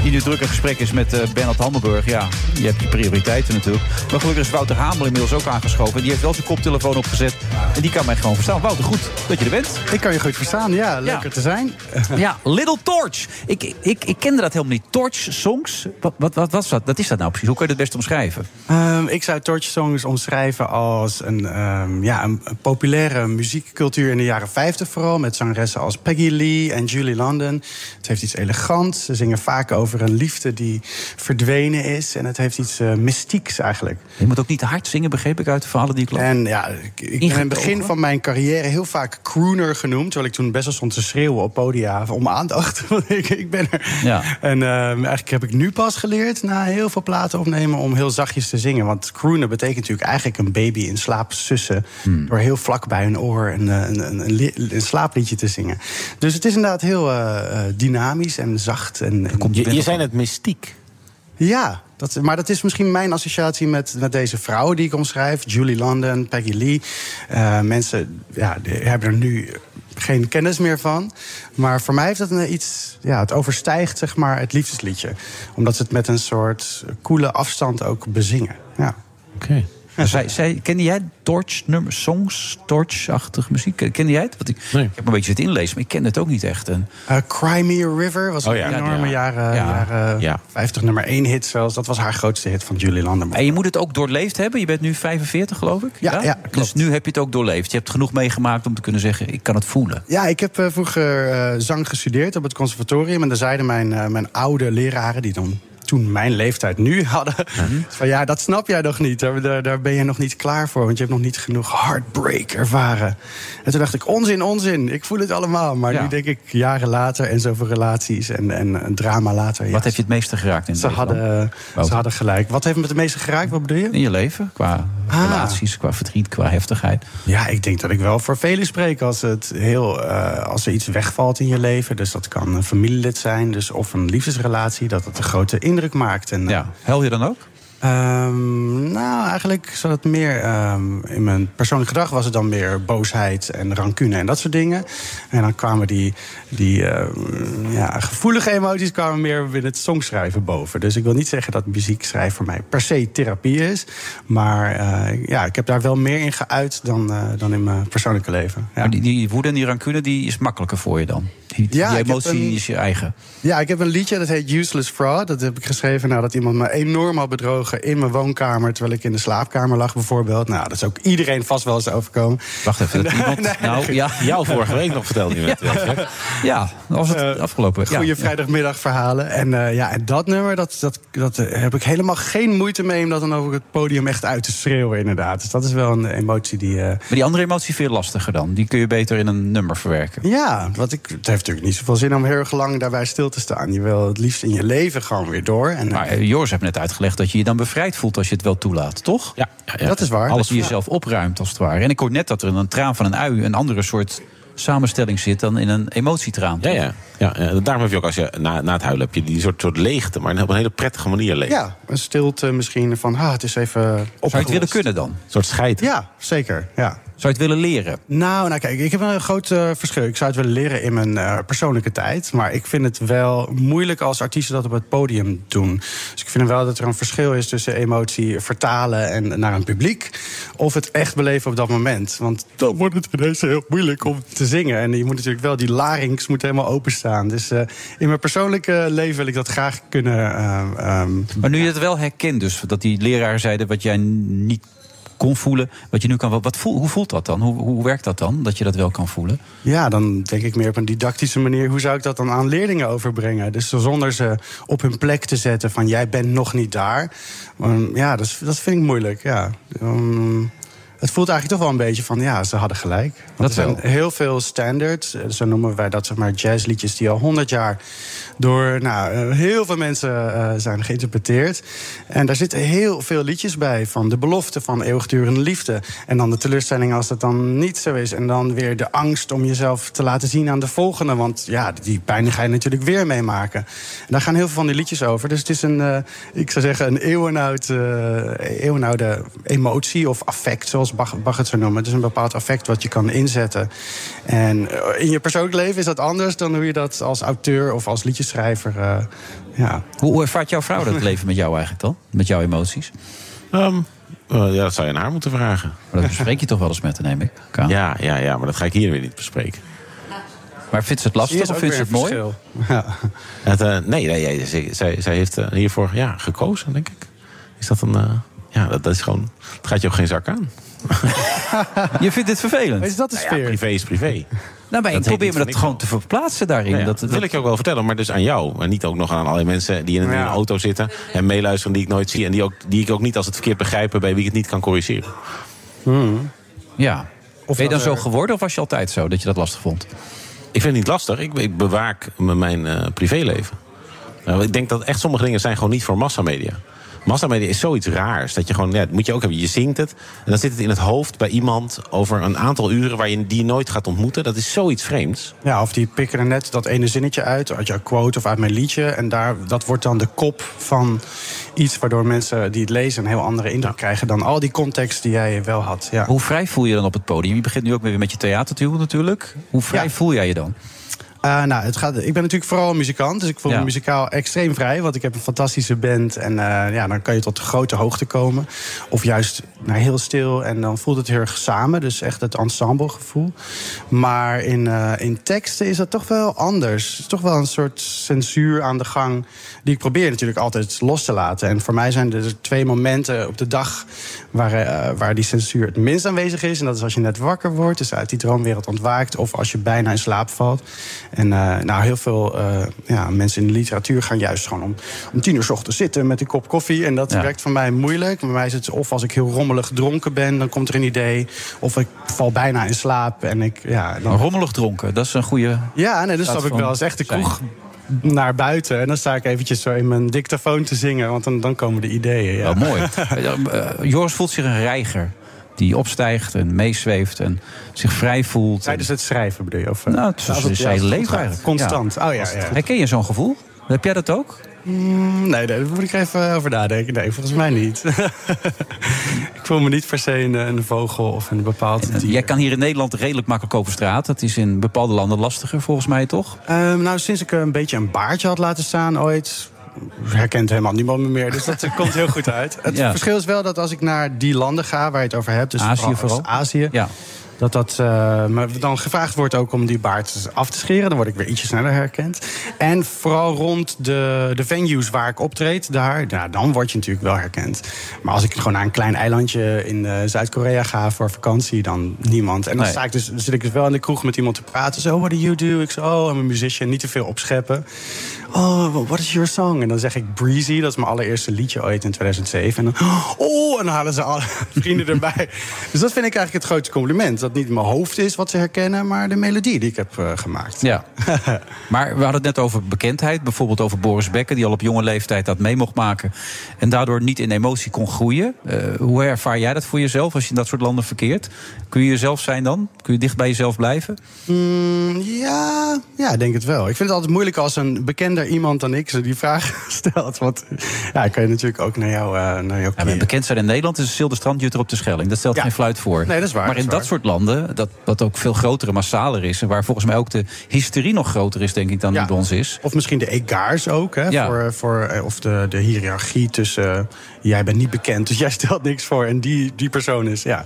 Die nu druk in gesprek is met eh, Bernard Hammelburg. Ja, je hebt je prioriteiten natuurlijk. Maar gelukkig is Wouter Hamel inmiddels ook aangeschoven. En die heeft wel zijn koptelefoon opgezet. En die kan mij gewoon verstaan. Wouter, goed dat je er bent. Ik kan je goed verstaan, ja. Lekker Ja. te zijn. [LAUGHS] Ja, Little Torch. Ik, ik, ik kende dat helemaal niet. Torch Songs. Wat, wat, wat, dat? Wat is dat nou precies? Hoe kun je dat best omschrijven? Ehm, ik zou Torch Songs omschrijven als een, ehm, ja, een, een populaire muziekcultuur in de jaren 50 vooral. Met zangeressen als Peggy Lee en Julie London. Het heeft iets elegants. Ze zingen vaak over een liefde die verdwenen is. En het heeft iets eh, mystieks eigenlijk. Je moet ook niet te hard zingen, begreep ik uit de verhalen die ik las. En ja, ik, ik ben in het begin van mijn carrière heel vaak crooner genoemd. Terwijl ik toen best wel stond te schreeuwen op podia om aandacht. [LAUGHS] Want ik, ik ben er. Ja. En ehm, eigenlijk heb ik nu pas geleerd, na heel veel platen opnemen, om heel zachtjes te zingen. Want crooner betekent natuurlijk eigenlijk een baby in slaap sussen. Hmm. Door heel vlak bij hun oor een, eh, een, een, een, li- slaapliedje te zingen. Dus het is inderdaad heel eh, eh, dynamisch en zacht. En, en- Je, je zei het mystiek. ja, dat, maar dat is misschien mijn associatie met, met deze vrouwen die ik omschrijf. Julie London, Peggy Lee. Eh, mensen ja, hebben er nu geen kennis meer van. Maar voor mij heeft het een iets... Ja, het overstijgt zeg maar, het liefdesliedje. Omdat ze het met een soort koele afstand ook bezingen. Ja. Oké. Zij, zij, kende jij Torch nummers, songs, Torch-achtige muziek? Kende jij het? Want ik, ik heb een beetje zitten inlezen, maar ik ken het ook niet echt. En, Eh, Cry Me a River was Oh een ja. enorme Ja. jaren, Ja. jaren Ja. 50 nummer 1 hit zelfs. Dat was haar grootste hit van Julie London. en je moet het ook doorleefd hebben. Je bent nu 45, geloof ik. Ja, ja, klopt. Dus nu heb je het ook doorleefd. Je hebt genoeg meegemaakt om te kunnen zeggen: ik kan het voelen. Ja, ik heb eh, vroeger eh, zang gestudeerd op het conservatorium. En daar zeiden mijn, eh, mijn oude leraren, die dan toen mijn leeftijd nu hadden... [LAUGHS] van ja, dat snap jij nog niet. Daar, daar, ben je nog niet klaar voor. Want je hebt nog niet genoeg heartbreak ervaren. En toen dacht ik, onzin, onzin. Ik voel het allemaal. Maar Ja. nu denk ik, jaren later en zoveel relaties en, en drama later... ja, Wat heeft je het meeste geraakt in ze, hadden, ze hadden gelijk. Wat heeft me het meeste geraakt? Wat bedoel je? In je leven, qua Ah. relaties, qua verdriet, qua heftigheid. Ja, ik denk dat ik wel voor velen spreek als, het heel, eh, als er iets wegvalt in je leven. Dus dat kan een familielid zijn, dus of een liefdesrelatie, dat het een grote indruk maakt. En, Ja. Huil je dan ook? Ehm, nou, eigenlijk zat het meer ehm, in mijn persoonlijk gedrag was het dan meer boosheid en rancune en dat soort dingen. En dan kwamen die, die ehm, ja, gevoelige emoties kwamen meer binnen het songschrijven boven. Dus ik wil niet zeggen dat muziek schrijven voor mij per se therapie is. Maar eh, ja, ik heb daar wel meer in geuit dan, eh, dan in mijn persoonlijke leven. Ja. Maar die, die woede en die rancune die is makkelijker voor je dan. Die, Ja, die emotie een- is je eigen. Ja, ik heb een liedje dat heet Useless Fraud. Dat heb ik geschreven nadat iemand me enorm had bedrogen in mijn woonkamer. Terwijl ik in de slaapkamer lag, bijvoorbeeld. Nou, dat is ook iedereen vast wel eens overkomen. Wacht even, dat [LAUGHS] iemand... nou, ja. Jou vorige week nog vertelde [LAUGHS] je met Ja, ja dat was het afgelopen. Ja. Goede vrijdagmiddagverhalen. En, eh, ja, en dat nummer, dat, dat, dat eh, heb ik helemaal geen moeite mee... om dat dan over het podium echt uit te schreeuwen, inderdaad. Dus dat is wel een emotie die... eh, Maar die andere emotie veel lastiger dan. Die kun je beter in een nummer verwerken. Ja, wat ik, het heeft natuurlijk niet zoveel zin om heel erg lang daarbij stil te staan. Je wil het liefst in je leven gewoon weer door. En, Maar eh, Joris heeft net uitgelegd dat je je dan bevrijd voelt als je het wel toelaat, toch? Ja, dat is waar. Alles die jezelf opruimt, als het ware. En ik hoor net dat er in een traan van een ui een andere soort samenstelling zit dan in een emotietraan. Ja, ja. ja, ja. Daarom heb je ook als je na, na het huilen heb je die soort, soort leegte, maar op een hele prettige manier leeg. Ja, een stilte misschien van, ah, het is even opgelost. Zou je het willen kunnen dan? Een soort scheid. Ja, zeker. Ja. Zou je het willen leren? Nou, nou kijk, ik heb een groot eh, verschil. Ik zou het willen leren in mijn eh, persoonlijke tijd. Maar ik vind het wel moeilijk als artiesten dat op het podium doen. Dus ik vind wel dat er een verschil is tussen emotie vertalen en naar een publiek. Of het echt beleven op dat moment. Want dan wordt het ineens heel moeilijk om te zingen. En je moet natuurlijk wel, die larynx moet helemaal openstaan. Dus eh, in mijn persoonlijke leven wil ik dat graag kunnen. eh, ehm, Maar nu je het wel herkent, dus dat die leraren zeiden wat jij niet kon voelen, wat je nu kan. Wat, voel, hoe voelt dat dan? Hoe, hoe werkt dat dan? Dat je dat wel kan voelen? Ja, dan denk ik meer op een didactische manier. Hoe zou ik dat dan aan leerlingen overbrengen? Dus zonder ze op hun plek te zetten van jij bent nog niet daar. Ja, dat, dat vind ik moeilijk. Ja. Um, het voelt eigenlijk toch wel een beetje van ja, ze hadden gelijk. Want Dat er zijn wel. heel veel standards. eh, Zo noemen wij dat zeg maar jazzliedjes die al honderd jaar door nou, eh, heel veel mensen eh, zijn geïnterpreteerd. En daar zitten heel veel liedjes bij. Van de belofte van eeuwigdurende liefde. En dan de teleurstelling als dat dan niet zo is. En dan weer de angst om jezelf te laten zien aan de volgende. Want ja, die pijn ga je natuurlijk weer meemaken. En daar gaan heel veel van die liedjes over. Dus het is een, ik zou zeggen, een eeuwenoud, eh, eeuwenoude emotie of affect, zoals Bach, Bach het zou noemen. Het is een bepaald affect wat je kan inzetten. En eh, in je persoonlijk leven is dat anders dan hoe je dat als auteur of als liedjeschrijver. eh, ja. Hoe, hoe ervaart jouw vrouw dat [LAUGHS] leven met jou eigenlijk dan? Met jouw emoties? Ehm, eh, ja, dat zou je aan haar moeten vragen. Maar dat bespreek je toch wel eens met haar, neem ik? Kaan? Ja, ja, ja, maar dat ga ik hier weer niet bespreken. Maar vindt ze het lastig of vindt ze het mooi? [LAUGHS] Het, eh, nee, nee, nee zij, zij, zij heeft hiervoor ja, gekozen, denk ik. Is dat een. eh, ja, dat, dat is gewoon. Het gaat je ook geen zak aan. [LAUGHS] Je vindt dit vervelend? Is dat de sfeer? privé is privé. Nou, maar Dat ik probeer me dat gewoon te verplaatsen daarin. Nou ja, dat, dat wil ik je ook wel vertellen, maar dus aan jou. En niet ook nog aan allerlei mensen die in een, auto zitten en meeluisteren die ik nooit zie. En die, ook, die ik ook niet als het verkeerd begrijpen bij wie ik het niet kan corrigeren. Ja. ben je dan dat zo er- geworden of was je altijd zo dat je dat lastig vond? Ik vind het niet lastig. Ik, ik bewaak me mijn eh, privéleven. Nou, ik denk dat echt sommige dingen zijn gewoon niet voor massamedia. Massamedia is zoiets raars. Dat je gewoon, ja, dat moet je ook hebben. Je zingt het. En dan zit het in het hoofd bij iemand over een aantal uren waar je die nooit gaat ontmoeten. Dat is zoiets vreemds. Ja, of die pikken er net dat ene zinnetje uit, uit jouw quote of uit mijn liedje. En daar, dat wordt dan de kop van iets waardoor mensen die het lezen een heel andere indruk krijgen dan al die context die jij wel had. Ja. Hoe vrij voel je je dan op het podium? Je begint nu ook weer met je theatertour natuurlijk. Hoe vrij voel jij je dan? Eh, nou, het gaat, ik ben natuurlijk vooral een muzikant, dus ik voel Ja. me muzikaal extreem vrij. Want ik heb een fantastische band en eh, ja, dan kan je tot grote hoogte komen. Of juist naar heel stil en dan voelt het heel erg samen. Dus echt het ensemblegevoel. Maar in, eh, in teksten is dat toch wel anders. Het is toch wel een soort censuur aan de gang... die ik probeer natuurlijk altijd los te laten. En voor mij zijn er twee momenten op de dag... waar, waar die censuur het minst aanwezig is. En dat is als je net wakker wordt, dus uit die droomwereld ontwaakt... of als je bijna in slaap valt. En eh, nou, heel veel eh, ja, mensen in de literatuur gaan juist gewoon om, om tien uur 's ochtends zitten met een kop koffie. En dat Ja. werkt voor mij moeilijk. Bij mij is het of als ik heel rommelig dronken ben, dan komt er een idee. Of ik val bijna in slaap en ik. Ja, dan... Rommelig dronken, dat is een goede. Ja, nee, dat staat snap ik wel. Als echt de kroeg naar buiten. En dan sta ik eventjes zo in mijn dictafoon te zingen. Want dan, dan komen de ideeën. Ja. Wel mooi. [LAUGHS] Eh, Joris voelt zich een reiger. Die opstijgt en meezweeft en zich vrij voelt. Tijdens het schrijven bedoel je? Of, eh, nou, het is als het- zijn ja, leven eigenlijk. Constant. Ja. Oh ja, ja. Herken je zo'n gevoel? Heb jij dat ook? Mm, nee, daar moet ik even over nadenken. Nee, volgens mij niet. [LAUGHS] ik voel me niet per se een, een vogel of een bepaald dier. Jij kan hier in Nederland redelijk makkelijk over straat. Dat is in bepaalde landen lastiger, volgens mij toch? Ehm, nou, sinds ik een beetje een baardje had laten staan ooit... herkent helemaal niemand me meer. Dus dat [LAUGHS] komt heel goed uit. Het Ja. verschil is wel dat als ik naar die landen ga waar je het over hebt... Dus Azië vooral? Azië, Ja. dat dat eh, me dan gevraagd wordt ook om die baard af te scheren. Dan word ik weer ietsje sneller herkend. En vooral rond de, de venues waar ik optreed, daar, nou, dan word je natuurlijk wel herkend. Maar als ik gewoon naar een klein eilandje in eh, Zuid-Korea ga voor vakantie, dan niemand. En dan Nee. sta ik dus, dan zit ik dus wel in de kroeg met iemand te praten. Zo, what do you do? Ik zo, oh, I'm a musician. Niet te veel opscheppen. Oh, what is your song? En dan zeg ik Breezy, dat is mijn allereerste liedje ooit in 2007. En dan, oh, en dan halen ze alle [LAUGHS] vrienden erbij. Dus dat vind ik eigenlijk het grootste compliment. Dat niet mijn hoofd is wat ze herkennen, maar de melodie die ik heb eh, gemaakt. Ja. [LAUGHS] maar we hadden het net over bekendheid. Bijvoorbeeld over Boris Becker, die al op jonge leeftijd dat mee mocht maken. En daardoor niet in emotie kon groeien. Eh, hoe ervaar jij dat voor jezelf als je in dat soort landen verkeert? Kun je jezelf zijn dan? Kun je dicht bij jezelf blijven? Mm, ja, ja, ik denk het wel. Ik vind het altijd moeilijk als een bekender bekender iemand dan ik ze die vraag [LAUGHS] stelt. Want ja, kan je natuurlijk ook naar jou, uh, naar jou ja, bekend zijn in Nederland is Zilderstrandjutter op de Schelling. Dat stelt Ja. geen fluit voor. Nee, dat is waar, Maar dat in dat waar. soort landen, dat, dat ook veel groter en massaler is... en waar volgens mij ook de hysterie nog groter is, denk ik, dan die bij ons is... Of misschien de egaars ook, hè? Ja. Voor, voor, eh, of de, de hiërarchie tussen... eh, jij bent niet bekend, dus [LAUGHS] jij stelt niks voor... en die, die persoon is, ja.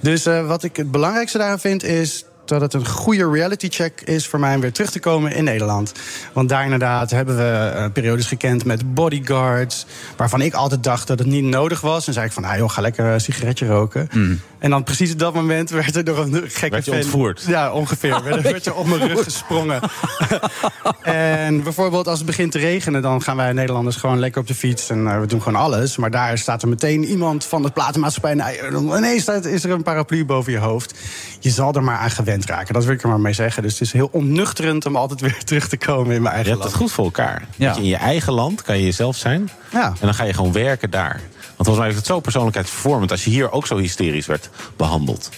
Dus eh, wat ik het belangrijkste daaraan vind is... dat het een goede reality check is voor mij om weer terug te komen in Nederland. Want daar inderdaad hebben we eh, periodes gekend met bodyguards... waarvan ik altijd dacht dat het niet nodig was. En zei ik van, ah joh, ga lekker een sigaretje roken. En dan precies op dat moment werd er door een gekke Werd je fan- ontvoerd? Ja, ongeveer. werd, werd je op mijn rug gesprongen. [LAUGHS] En bijvoorbeeld als het begint te regenen, dan gaan wij Nederlanders gewoon lekker op de fiets en eh, we doen gewoon alles. Maar daar staat er meteen iemand van de platenmaatschappij. en ineens staat, is er een paraplu boven je hoofd. Je zal er maar aan gewend raken. Dat wil ik er maar mee zeggen. Dus het is heel onnuchterend om altijd weer [LAUGHS] terug te komen in mijn eigen Je hebt het land. goed voor elkaar. Dat je in je eigen land kan je jezelf zijn. Ja. En dan ga je gewoon werken daar. Want volgens mij is het zo persoonlijkheidsvormend... als je hier ook zo hysterisch werd behandeld.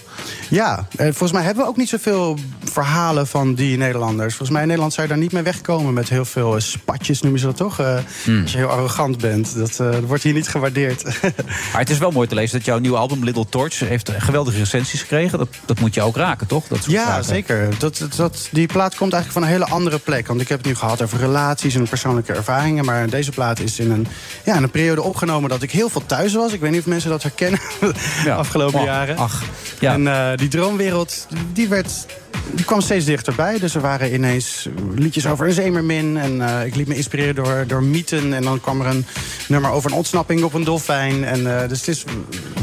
Ja, eh, volgens mij hebben we ook niet zoveel verhalen van die Nederlanders. Volgens mij in Nederland zou je daar niet mee wegkomen met heel veel eh, spatjes, noemen ze dat toch? Eh, Hmm. Als je heel arrogant bent. Dat, eh, dat wordt hier niet gewaardeerd. [LAUGHS] Maar het is wel mooi te lezen dat jouw nieuwe album Little Torch... heeft geweldige recensies gekregen. Dat, dat moet je ook raken, toch? Dat soort Ja, zeker. Dat, dat, dat- die plaat komt eigenlijk van een hele andere plek. Want ik heb het nu gehad over relaties en persoonlijke ervaringen. Maar deze plaat is in een, ja, in een periode opgenomen dat ik heel veel thuis was. Ik weet niet of mensen dat herkennen [LAUGHS] de afgelopen Ach, jaren. ach, ja. En eh, die droomwereld, die werd... Die kwam steeds dichterbij. Dus er waren ineens liedjes over een zeemermin. En eh, ik liet me inspireren door, door mythen. En dan kwam er een nummer over een ontsnapping op een dolfijn. En, eh, dus het is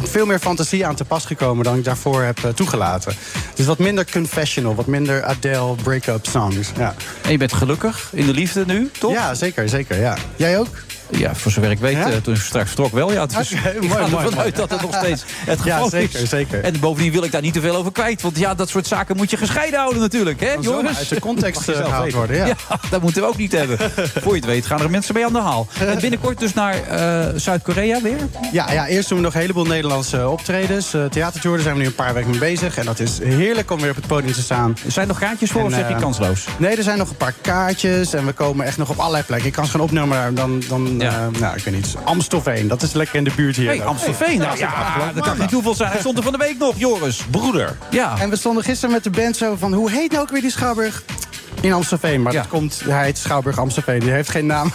veel meer fantasie aan te pas gekomen dan ik daarvoor heb toegelaten. Dus wat minder confessional, wat minder Adele break-up songs. Ja. En je bent gelukkig in de liefde nu, toch? Ja, zeker, zeker. Ja. Jij ook? Ja, voor zover ik weet, Ja? eh, toen ik straks vertrok wel. Ja, dus Oké, ik mooi, ga mooi, ervan mooi. uit dat het nog steeds het Ja, geval zeker, is. zeker. En bovendien wil ik daar niet te veel over kwijt. Want ja, dat soort zaken moet je gescheiden houden natuurlijk, hè, jongens? uit de context, eh, gehaald worden, ja. dat moeten we ook niet hebben. Voor je het weet gaan er mensen mee aan de haal. En binnenkort dus naar eh, Zuid-Korea weer? Ja, ja, eerst doen we nog een heleboel Nederlandse optredens. Uh, Theatertour, daar zijn we nu een paar weken mee bezig. En dat is heerlijk om weer op het podium te staan. Er zijn nog kaartjes voor of zeg je kansloos? Nee, er zijn nog een paar kaartjes. En we komen echt nog op allerlei plekken. Ik kan ze gaan opnemen, maar dan... Ja. eh, nou, ik weet niet. Amstelveen, dat is lekker in de buurt hier. Hey, Amstelveen. Nou ja, dat kan niet toeval zijn. Hij stond er van de week nog, Joris. Broeder. Ja. En we stonden gisteren met de band zo van... hoe heet nou ook weer die Schouwburg? In Amstelveen, maar Ja. dat komt, hij heet Schouwburg Amstelveen. Die heeft geen naam. [LAUGHS]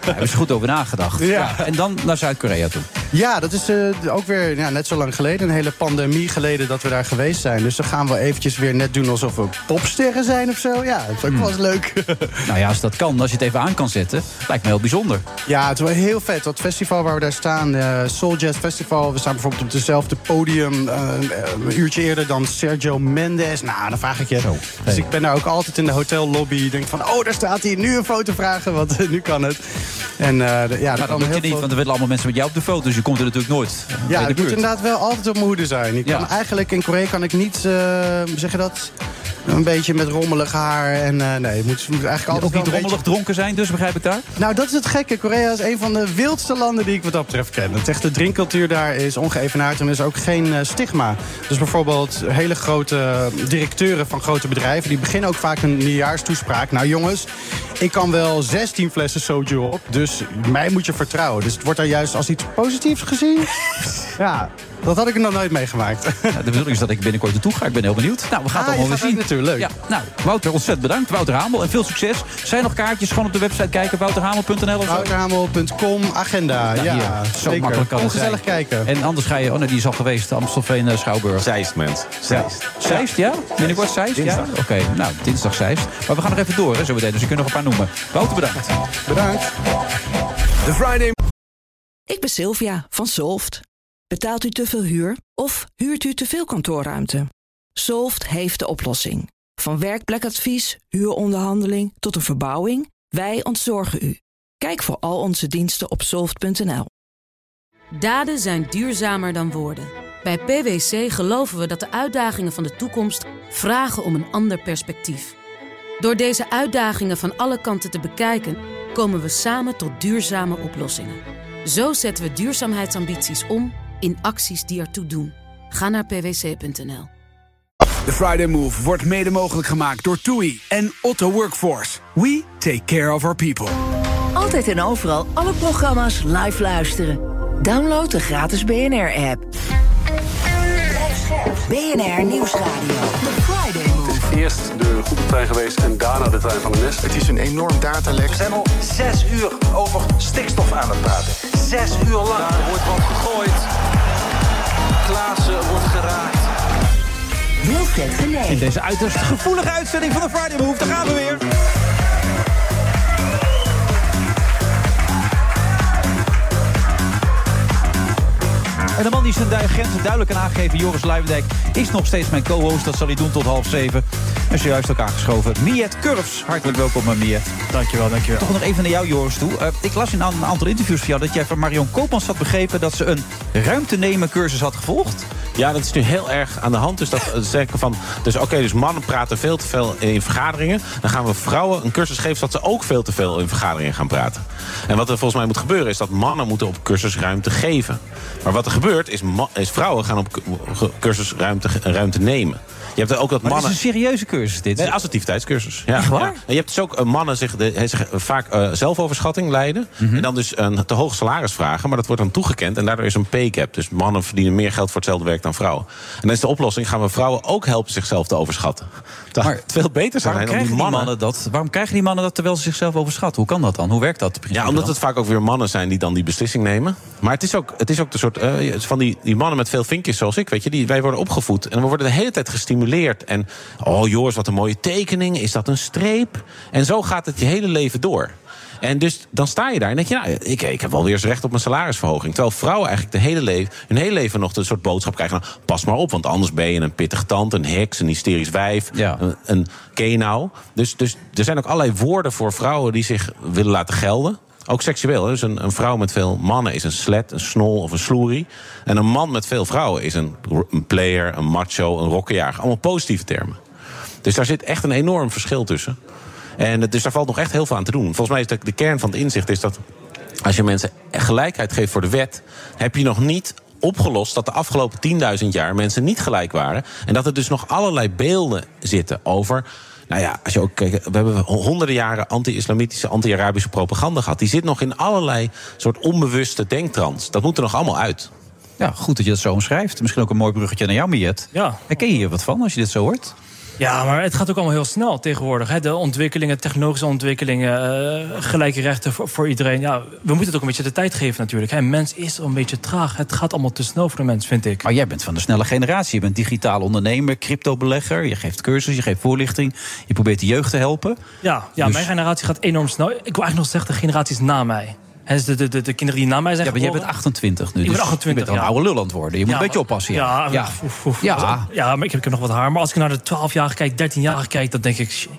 Daar hebben ze goed over nagedacht. Ja. En dan naar Zuid-Korea toe. Ja, dat is eh, ook weer ja, net zo lang geleden. Een hele pandemie geleden dat we daar geweest zijn. Dus dan gaan we eventjes weer net doen alsof we popsterren zijn of zo. Ja, dat is ook wel eens leuk. [LAUGHS] Nou ja, als dat kan, als je het even aan kan zetten, lijkt me heel bijzonder. Ja, het is wel heel vet. Dat festival waar we daar staan, eh Soul Jazz Festival. We staan bijvoorbeeld op hetzelfde podium eh, een uurtje eerder dan Sergio Mendes. Nou, dan vraag ik je. Dus ik ben daar ook altijd in de hotellobby. Denk van, oh, daar staat hij. Nu een foto vragen, want eh, nu kan het. En eh, ja, Maar dat komen moet je niet, want er willen allemaal mensen met jou op de foto. Dus je komt er natuurlijk nooit eh, Ja, ik moet inderdaad wel altijd op mijn hoede zijn. Ik Ja. kan eigenlijk in Korea kan ik niet, zeg je dat, een beetje met rommelig haar. En nee, het moet, moet eigenlijk altijd Ook niet rommelig dronken zijn, dus begrijp ik daar? Nou, dat is het gekke. Korea is een van de wildste landen die ik wat dat betreft ken. Het echte drinkcultuur daar is ongeëvenaard en er is ook geen stigma. Dus bijvoorbeeld hele grote directeuren van grote bedrijven... die beginnen ook vaak een nieuwjaarstoespraak. Nou jongens, ik kan wel 16 flessen soju op, dus mij moet je vertrouwen. Dus het wordt daar juist als iets positiefs gezien. [LAUGHS] ja, dat had ik nog nooit meegemaakt. [LAUGHS] De bedoeling is dat ik binnenkort naartoe ga. Ik ben heel benieuwd. Nou, we gaan Ah, het allemaal je weer zien. leuk. Ja, nou, Wouter, ontzettend bedankt. Wouter Hamel en veel succes. Zijn nog kaartjes? Gewoon op de website kijken. Wouterhamel.nl of zo? Wouterhamel.com, agenda. Nou, ja, hier, zo zeker. makkelijk kan het gezellig zijn. kijken. En anders ga je... Oh nee, die is al geweest. De Amstelveen eh, Schouwburg. Zeist, mens. Zeist. Zeist, ja? Binnenkort Zeist? Ja? Dinsdag. Oké, nou, dinsdag Zeist. Maar we gaan nog even door, hè, zo meteen. Dus je kunt nog een paar noemen. Wouter, bedankt. Bedankt. The Friday Ik ben Sylvia van Solft. Betaalt u te veel huur of huurt u te veel kantoorruimte? Solft heeft de oplossing. Van werkplekadvies, huuronderhandeling tot een verbouwing, wij ontzorgen u. Kijk voor al onze diensten op soft.nl. Daden zijn duurzamer dan woorden. Bij PwC geloven we dat de uitdagingen van de toekomst vragen om een ander perspectief. Door deze uitdagingen van alle kanten te bekijken, komen we samen tot duurzame oplossingen. Zo zetten we duurzaamheidsambities om in acties die ertoe doen. Ga naar pwc.nl. De Friday Move wordt mede mogelijk gemaakt door TUI en Otto Workforce. We take care of our people. Altijd en overal alle programma's live luisteren. Download de gratis BNR-app. BNR Nieuwsradio. The Friday Move. Eerst de goederentrein geweest en daarna de trein van de NS. Het is een enorm datalek. We zijn al zes uur over stikstof aan het praten. Zes uur lang. Daar wordt wat gegooid. Klaassen wordt geraakt. Wilfred Genee. In deze uiterst gevoelige uitzending van de Friday Move, daar gaan we weer. En de man die zijn grenzen duidelijk kan aangeven, Joris Luijendijk, is nog steeds mijn co-host. Dat zal hij doen tot half zeven. En zojuist ook aangeschoven, Miet Kurfs. Hartelijk welkom, eh, Miet. Dankjewel, dankjewel. Toch nog even naar jou, Joris, toe. Eh, ik las in een een aantal interviews van jou dat jij van Marion Koopmans had begrepen... dat ze een ruimtenemen cursus had gevolgd. Ja, dat is nu heel erg aan de hand. Dus dat eh, zeggen van. Dus oké, dus mannen praten veel te veel in vergaderingen. Dan gaan we vrouwen een cursus geven zodat ze ook veel te veel in vergaderingen gaan praten. En wat er volgens mij moet gebeuren is dat mannen moeten op cursus ruimte geven. Maar wat er gebeurt is, is vrouwen gaan op cu- cursus ruimte, ruimte nemen. Je hebt ook dat mannen. het is een serieuze cursus, dit. Nee, assertiviteitscursus. Ja, Echt waar? ja. En je hebt dus ook eh, mannen zich, de, hij zich vaak eh, zelfoverschatting leiden. Mhm. En dan dus een te hoog salaris vragen. Maar dat wordt dan toegekend. En daardoor is een pay cap. Dus mannen verdienen meer geld voor hetzelfde werk dan vrouwen. En dan is de oplossing: gaan we vrouwen ook helpen zichzelf te overschatten. Maar veel beter Waarom zijn om krijgen, die die mannen. dat, waarom krijgen die mannen dat terwijl ze zichzelf overschatten? Hoe kan dat dan? Hoe werkt dat? Ja, omdat dan? het vaak ook weer mannen zijn die dan die beslissing nemen. Maar het is ook, het is ook de soort eh, van die, die mannen met veel vinkjes zoals ik, weet je, die, wij worden opgevoed. En we worden de hele tijd gestimuleerd. En oh Joris, wat een mooie tekening. Is dat een streep? En zo gaat het je hele leven door. En dus dan sta je daar en denk je, nou, ik, ik heb wel weer eens recht op mijn salarisverhoging. Terwijl vrouwen eigenlijk de hele leven, hun hele leven nog een soort boodschap krijgen. Nou, pas maar op, want anders ben je een pittige tand, een heks, een hysterisch wijf, een, een kenau. Dus, dus er zijn ook allerlei woorden voor vrouwen die zich willen laten gelden. Ook seksueel. Dus een, een vrouw met veel mannen is een slet, een snol of een sloerie. En een man met veel vrouwen is een, een player, een macho, een rokkenjager. Allemaal positieve termen. Dus daar zit echt een enorm verschil tussen. En dus daar valt nog echt heel veel aan te doen. Volgens mij is de, de kern van het inzicht is dat als je mensen gelijkheid geeft voor de wet, heb je nog niet opgelost dat de afgelopen 10.000 jaar mensen niet gelijk waren. En dat er dus nog allerlei beelden zitten over. Nou ja, als je ook kijkt, we hebben honderden jaren anti-islamitische, anti-Arabische propaganda gehad. Die zit nog in allerlei soort onbewuste denktrans. Dat moet er nog allemaal uit. Ja, goed dat je dat zo omschrijft. Misschien ook een mooi bruggetje naar jou, Miet. Ja. Herken je hier wat van als je dit zo hoort? Ja, maar het gaat ook allemaal heel snel tegenwoordig. Hè? De ontwikkelingen, technologische ontwikkelingen, eh, gelijke rechten voor, voor iedereen. Ja, we moeten het ook een beetje de tijd geven natuurlijk. Hè? Mens is een beetje traag. Het gaat allemaal te snel voor de mens, vind ik. Maar jij bent van de snelle generatie. Je bent digitaal ondernemer, cryptobelegger. Je geeft cursus, je geeft voorlichting. Je probeert de jeugd te helpen. Ja, ja Dus- mijn generatie gaat enorm snel. Ik wil eigenlijk nog zeggen de generaties na mij. Dus de, de, de, de kinderen die na mij zijn Ja, maar jij bent 28 nu. Ik ben dus 28, Je bent een oude lul aan het worden. Je moet Ja, een beetje oppassen. Ja, Ja, ja. oef, oef, Ja. ja maar ik heb, ik heb nog wat haar. Maar als ik naar de 12-jarigen kijk, 13-jarigen kijk... dan denk ik, shit,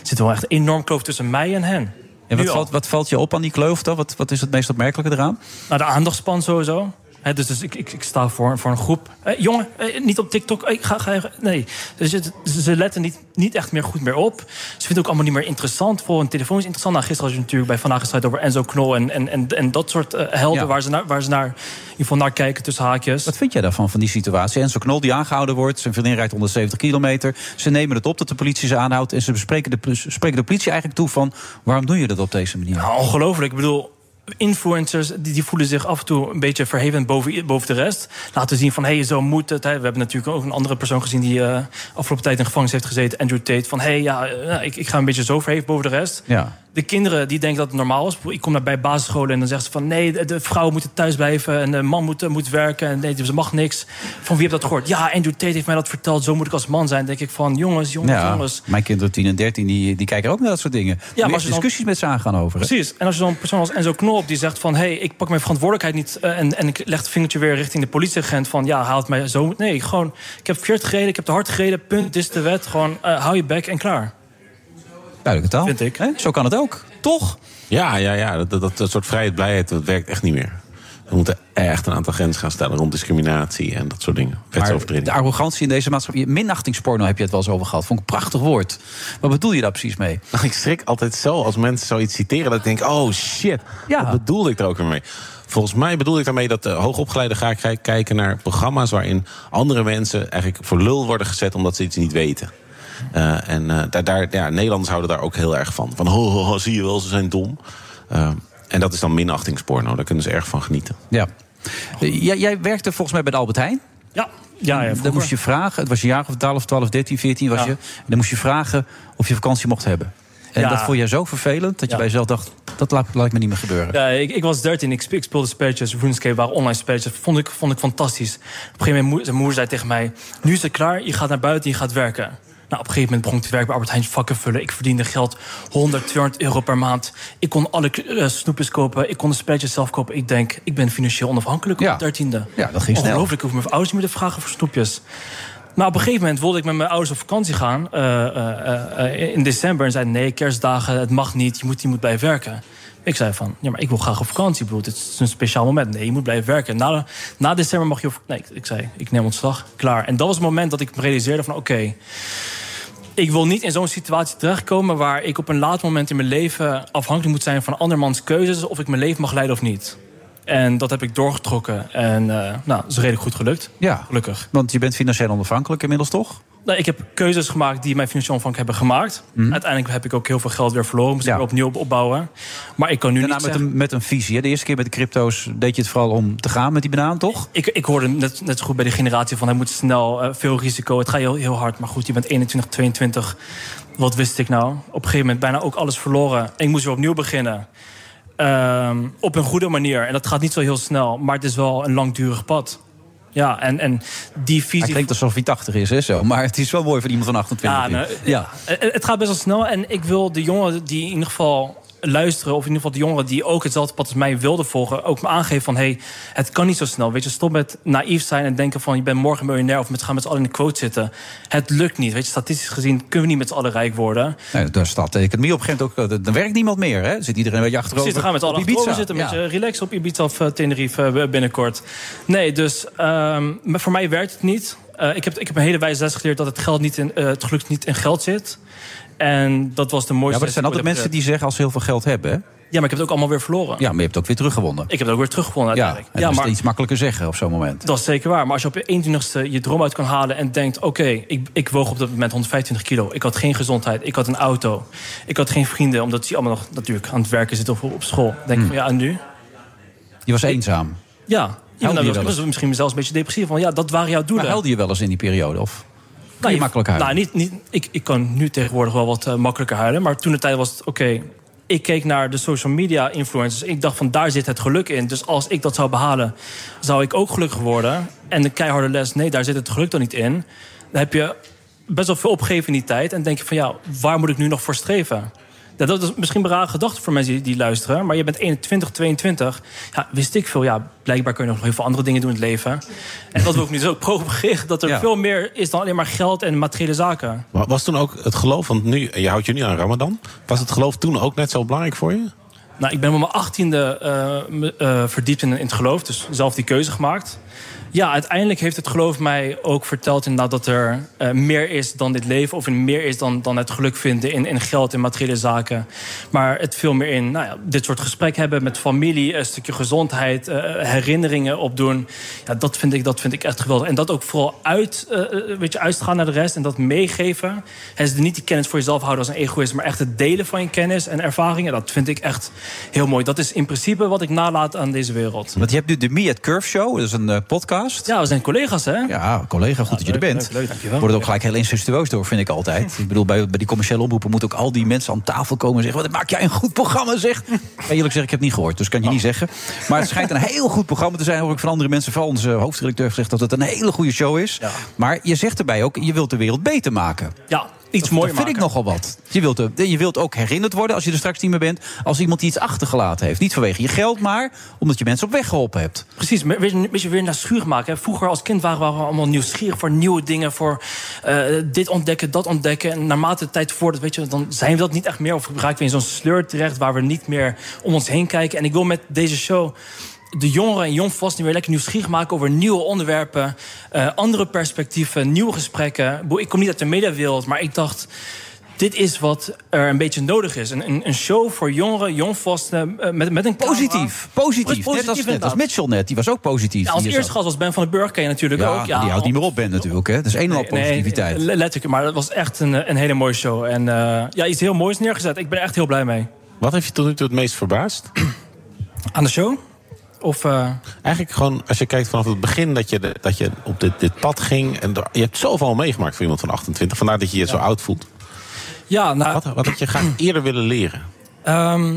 er zit wel echt een enorm kloof tussen mij en hen. En wat valt, wat valt je op aan die kloof dan? Wat, wat is het meest opmerkelijke eraan? Nou, de aandachtspan sowieso. Dus dus ik, ik, ik sta voor, voor een groep. Eh, jongen, eh, niet op TikTok. Eh, ga, ga, nee. Dus het- ze, ze letten niet, niet echt meer goed meer op. Ze vinden het ook allemaal niet meer interessant. Voor een telefoon is interessant. Nou, gisteren had je natuurlijk bij Vandaag gestrijd over Enzo Knol... en, en, en, en dat soort helden Ja. waar ze, naar, waar ze naar, in ieder geval naar kijken tussen haakjes. Wat vind jij daarvan, van die situatie? Enzo Knol die aangehouden wordt, zijn vriendin rijdt 170 kilometer. Ze nemen het op dat de politie ze aanhoudt... en ze bespreken de, spreken de politie eigenlijk toe van... waarom doe je dat op deze manier? Nou, ongelooflijk. Ik bedoel, influencers die, die voelen zich af en toe een beetje verhevend boven, boven de rest. Laten zien van, hé, hey, zo moet het. Hè. We hebben natuurlijk ook een andere persoon gezien... die eh, afgelopen tijd in gevangenis heeft gezeten, Andrew Tate. Van, hé, hey, ja, eh, ik, ik ga een beetje zo verheven boven de rest. Ja. De kinderen die denken dat het normaal is. Ik kom naar bij basisscholen en dan zeggen ze van... nee, de, de vrouw moet thuis blijven en de man moet, moet werken... en nee, ze mag niks. Van wie heb dat gehoord? Ja, Andrew Tate heeft mij dat verteld. Zo moet ik als man zijn. Dan denk ik van, jongens, jongens, Ja, jongens. mijn kinderen 10 en 13 die, die kijken ook naar dat soort dingen. Ja, maar als je dan- discussies met ze aangaan over. Precies. En als je zo'n persoon als Enzo Knol die zegt van... hé, hey, ik pak mijn verantwoordelijkheid niet... eh, en, en ik leg het vingertje weer richting de politieagent van... ja, haal het mij zo... Nee, gewoon, ik heb verkeerd gereden, ik heb te hard gereden... punt, dit is de wet. Gewoon, eh, hou je bek en klaar. Duidelijke taal. Vind ik. Zo kan het ook. Toch? Ja, ja, ja. Dat, dat, dat soort vrijheid, blijheid, dat werkt echt niet meer. We moeten echt een aantal grenzen gaan stellen rond discriminatie en dat soort dingen. Maar Wetsovertredingen. de arrogantie in deze maatschappij... Minachtingsporno heb je het wel eens over gehad. Vond ik een prachtig woord. Wat bedoel je daar precies mee? Nou, [LAUGHS] ik schrik altijd zo als mensen zoiets citeren... dat ik denk, oh shit, wat bedoelde ik er ook weer mee? Volgens mij bedoel ik daarmee dat de hoogopgeleiden gaan kijk- kijken naar programma's... waarin andere mensen eigenlijk voor lul worden gezet omdat ze iets niet weten. Eh, en eh, daar, daar, ja, Nederlanders houden daar ook heel erg van. Van, ho, ho, ho, zie je wel, ze zijn dom. Eh, en dat is dan minachtingsporno, daar kunnen ze erg van genieten. Ja. Jij, jij werkte volgens mij bij de Albert Heijn. Ja, ja, ja Dan moest je vragen, het was een jaar of 12, 12 13, 14 was Ja. je. En dan moest je vragen of je vakantie mocht hebben. En Ja. dat vond je zo vervelend dat je Ja. bij jezelf dacht... dat laat, laat ik me niet meer gebeuren. Ja, ik, ik was 13, ik, spe- ik speelde spelletjes, RuneScape waren online spelletjes. Vond ik, vond ik fantastisch. Op een gegeven moment, moeder zei tegen mij... nu is het klaar, je gaat naar buiten, je gaat werken. Nou, op een gegeven moment begon ik te werken bij Albert Heijn vakken vullen. Ik verdiende geld, 100, 200 euro per maand. Ik kon alle eh, snoepjes kopen, ik kon de spelletjes zelf kopen. Ik denk, ik ben financieel onafhankelijk op de dertiende. Ja, dat ging snel. Ongelooflijk, ik hoef mijn ouders niet meer te vragen voor snoepjes. Maar op een gegeven moment wilde ik met mijn ouders op vakantie gaan. eh, eh, in december. En zeiden nee, kerstdagen, het mag niet. Je moet, je moet blijven werken. Ik zei van, ja, maar ik wil graag op vakantie. Ik bedoel, dit is een speciaal moment. Nee, je moet blijven werken. Na, na december mag je op... Nee, ik, ik zei, ik neem ontslag. Klaar. En dat was het moment dat ik me realiseerde van, oké... ik wil niet in zo'n situatie terechtkomen... waar ik op een laat moment in mijn leven afhankelijk moet zijn... van andermans keuzes of ik mijn leven mag leiden of niet. En dat heb ik doorgetrokken. En eh, nou, dat is redelijk goed gelukt. Ja, gelukkig. Want je bent financieel onafhankelijk inmiddels toch? Nou, ik heb keuzes gemaakt die mij financieel onafhankelijk hebben gemaakt. Mhm. Uiteindelijk heb ik ook heel veel geld weer verloren. Moest ik weer opnieuw op- opbouwen. Maar ik kan nu Daarna niet met zeggen... een, met een visie. hè? De eerste keer met de crypto's deed je het vooral om te gaan met die banaan, toch? Ik, ik hoorde net, net zo goed bij de generatie van... hij moet snel, eh, veel risico, het gaat heel, heel hard. Maar goed, je bent 21, 22. Wat wist ik nou? Op een gegeven moment bijna ook alles verloren. En ik moest weer opnieuw beginnen. Ehm, op een goede manier. En dat gaat niet zo heel snel. Maar het is wel een langdurig pad. Ja, en, en die visie... Hij klinkt alsof hij 80 is, hè, zo. Maar het is wel mooi voor iemand van 28. Ja, nou, ja. Eh, Het gaat best wel snel. En ik wil de jongeren die in ieder geval luisteren... of in ieder geval de jongeren die ook hetzelfde pad als mij wilden volgen... ook me aangeven van, hey, het kan niet zo snel. Weet je, stop met naïef zijn en denken van... je bent morgen miljonair of met gaan met z'n allen in de quote zitten. Het lukt niet. Weet je, statistisch gezien kunnen we niet met z'n allen rijk worden. Nee, daar staat de economie op een gegeven moment ook... eh, Dan werkt niemand meer, hè? Zit iedereen een beetje achterover Precies, dan gaan we met z'n allen Ibiza. achterover zitten. Met Ja. je relax op Ibiza of eh, Tenerife eh, binnenkort. Nee, dus maar voor mij werkt het niet. Eh, ik, heb, ik heb een hele wijze les geleerd dat het, geld niet in, eh, het geluk niet in geld zit. En dat was de mooiste Ja, maar er zijn altijd mensen die zeggen als ze heel veel geld hebben... hè? Ja, maar ik heb het ook allemaal weer verloren. Ja, maar je hebt het ook weer teruggewonnen. Ik heb het ook weer teruggewonnen Ja, uiteindelijk. en Ja, dat is maar iets makkelijker zeggen op zo'n moment. dat is zeker waar. Maar als je op je 21ste je droom uit kan halen en denkt... oké, ik, ik woog op dat moment 125 kilo. Ik had geen gezondheid. Ik had een auto. Ik had geen vrienden, omdat die allemaal nog natuurlijk aan het werken zitten of op school. Denk ik Hmm. van, ja, en nu? Je was eenzaam. Ja. Ja, nou, dat was misschien zelfs een beetje depressief. Van, ja, dat waren jouw doelen. Maar huilde je wel eens in die periode? Of je je- makkelijk huilen? Nou, niet, niet, ik, ik kan nu tegenwoordig wel wat eh, makkelijker huilen. Maar toen de tijd was het, oké... ik keek naar de social media influencers. Ik dacht van, daar zit het geluk in. Dus als ik dat zou behalen, zou ik ook gelukkig worden. En de keiharde les, nee, daar zit het geluk dan niet in. Dan heb je best wel veel opgegeven in die tijd. En denk je van, ja, waar moet ik nu nog voor streven? Dat is misschien een rare gedachte voor mensen die, die luisteren. Maar je bent 21, 22. Ja, wist ik veel. Ja, blijkbaar kun je nog heel veel andere dingen doen in het leven. En dat wil ik nu zo [LAUGHS] propageren. Dat er Ja. veel meer is dan alleen maar geld en materiële zaken. Maar Was toen ook het geloof, want nu, je houdt je nu aan Ramadan. Was het geloof toen ook net zo belangrijk voor je? Nou, ik ben op mijn achttiende eh, eh, verdiept in, in het geloof. Dus zelf die keuze gemaakt. Ja, uiteindelijk heeft het geloof mij ook verteld inderdaad dat er eh, meer is dan dit leven. Of in meer is dan, dan het geluk vinden in, in geld en materiële zaken. Maar het veel meer in nou ja, dit soort gesprek hebben met familie. Een stukje gezondheid, eh, herinneringen opdoen. Ja, dat vind, ik, dat vind ik echt geweldig. En dat ook vooral uit, eh, eh, weet je, uitstralen naar de rest. En dat meegeven. Het is niet die kennis voor jezelf houden als een egoïst. Maar echt het delen van je kennis en ervaringen. Dat vind ik echt heel mooi. Dat is in principe wat ik nalaat aan deze wereld. Want je hebt nu de Me at Curve Show. Dat is een eh, Ja, we zijn collega's, hè? Ja, collega, goed dat je er bent. leuk, leuk, dankjewel. Wordt het ook gelijk heel incestueus door, vind ik altijd. Ik bedoel, bij, bij die commerciële omroepen moeten ook al die mensen aan tafel komen en zeggen: Wat maak jij een goed programma, zeg. Ja, eerlijk gezegd, ik heb het niet gehoord, dus kan je niet zeggen. Maar het schijnt een heel goed programma te zijn. Hoor ik van andere mensen, vooral onze hoofdredacteur, gezegd dat het een hele goede show is. Maar je zegt erbij ook: je wilt de wereld beter maken. Ja, iets mooier Dat vind ik nogal wat. Je wilt, de- je wilt ook herinnerd worden als je er straks niet meer bent. Als iemand die iets achtergelaten heeft. Niet vanwege je geld, maar omdat je mensen op weg geholpen hebt. Precies, maar weet je, een beetje weer naar schuur maken. hè. Vroeger als kind waren we allemaal nieuwsgierig voor nieuwe dingen. Voor eh, dit ontdekken, dat ontdekken. En naarmate de tijd voordat, weet je, dan zijn we dat niet echt meer. Of raken we in zo'n sleur terecht waar we niet meer om ons heen kijken. En ik wil met deze show de jongeren en jongvolwassenen weer lekker nieuwsgierig maken over nieuwe onderwerpen, eh, andere perspectieven, nieuwe gesprekken. Ik kom niet uit de mediawereld, maar ik dacht. Dit is wat er een beetje nodig is. Een, een, een show voor jongeren, jongvolwassenen eh, met, met een camera. Positief, positief. Net als, net als. Mitchell net, die was ook positief. Ja, als eerste gast was Ben van den Burg, ken je natuurlijk ja, ook. Ja, die houdt niet meer op, Ben natuurlijk. Hè. Dat is Nee, positiviteit. nee, letterlijk, maar het was echt een, een hele mooie show. En eh, ja, iets heel moois neergezet. Ik ben er echt heel blij mee. Wat heeft je tot nu toe het meest verbaasd? Aan de show? Of, eh, Eigenlijk gewoon, als je kijkt vanaf het begin dat je, de- dat je op dit, dit pad ging. En je hebt zoveel meegemaakt voor iemand van 28. Vandaar dat je je zo oud voelt. Ja, nou... Wat, wat had je graag [CLEARS THROAT] eerder willen leren? Ehm,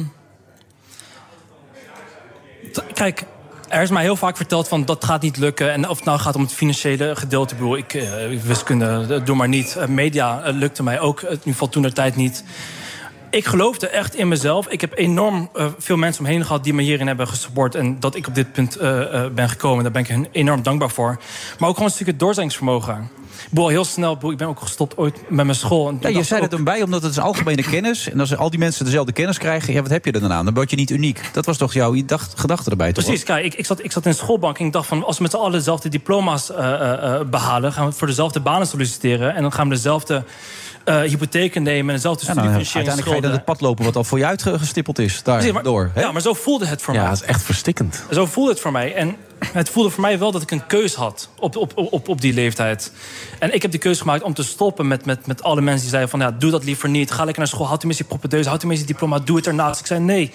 kijk, er is mij heel vaak verteld van dat gaat niet lukken. En of het nou gaat om het financiële gedeelte. Ik bedoel, ik, eh, wiskunde, eh, doe maar niet. Media lukte mij ook, in ieder geval toen de tijd niet. Ik geloofde echt in mezelf. Ik heb enorm eh, veel mensen omheen gehad die me hierin hebben gesupport. En dat ik op dit punt eh, eh, ben gekomen, daar ben ik hen enorm dankbaar voor. Maar ook gewoon een stukje doorzettingsvermogen. Ik bedoel, heel snel, ik ben ook gestopt ooit met mijn school. En Ja, je zei ook- het erbij, omdat het is algemene kennis. En als al die mensen dezelfde kennis krijgen, ja, wat heb je er dan aan? Dan word je niet uniek. Dat was toch jouw dacht- gedachte erbij, toch? Precies, kijk, ik, ik, zat, ik zat in de schoolbank en ik dacht van... als we met z'n allen dezelfde diploma's eh, eh, eh, behalen... gaan we voor dezelfde banen solliciteren... en dan gaan we dezelfde eh, hypotheken nemen... en dezelfde Ja, nou, studiefinanciering uiteindelijk ga je dan het pad lopen wat al voor je uitgestippeld is. Precies, maar- Daardoor. Ja, maar zo voelde het voor mij. Ja, dat is echt verstikkend. Zo voelde het voor mij. En het voelde voor mij wel dat ik een keus had op, op, op, op die leeftijd. En ik heb de keuze gemaakt om te stoppen met, met, met alle mensen die zeiden van... Ja, doe dat liever niet, ga lekker naar school, houd tenminste je propedeuse... houd tenminste je diploma, doe het ernaast. Ik zei nee.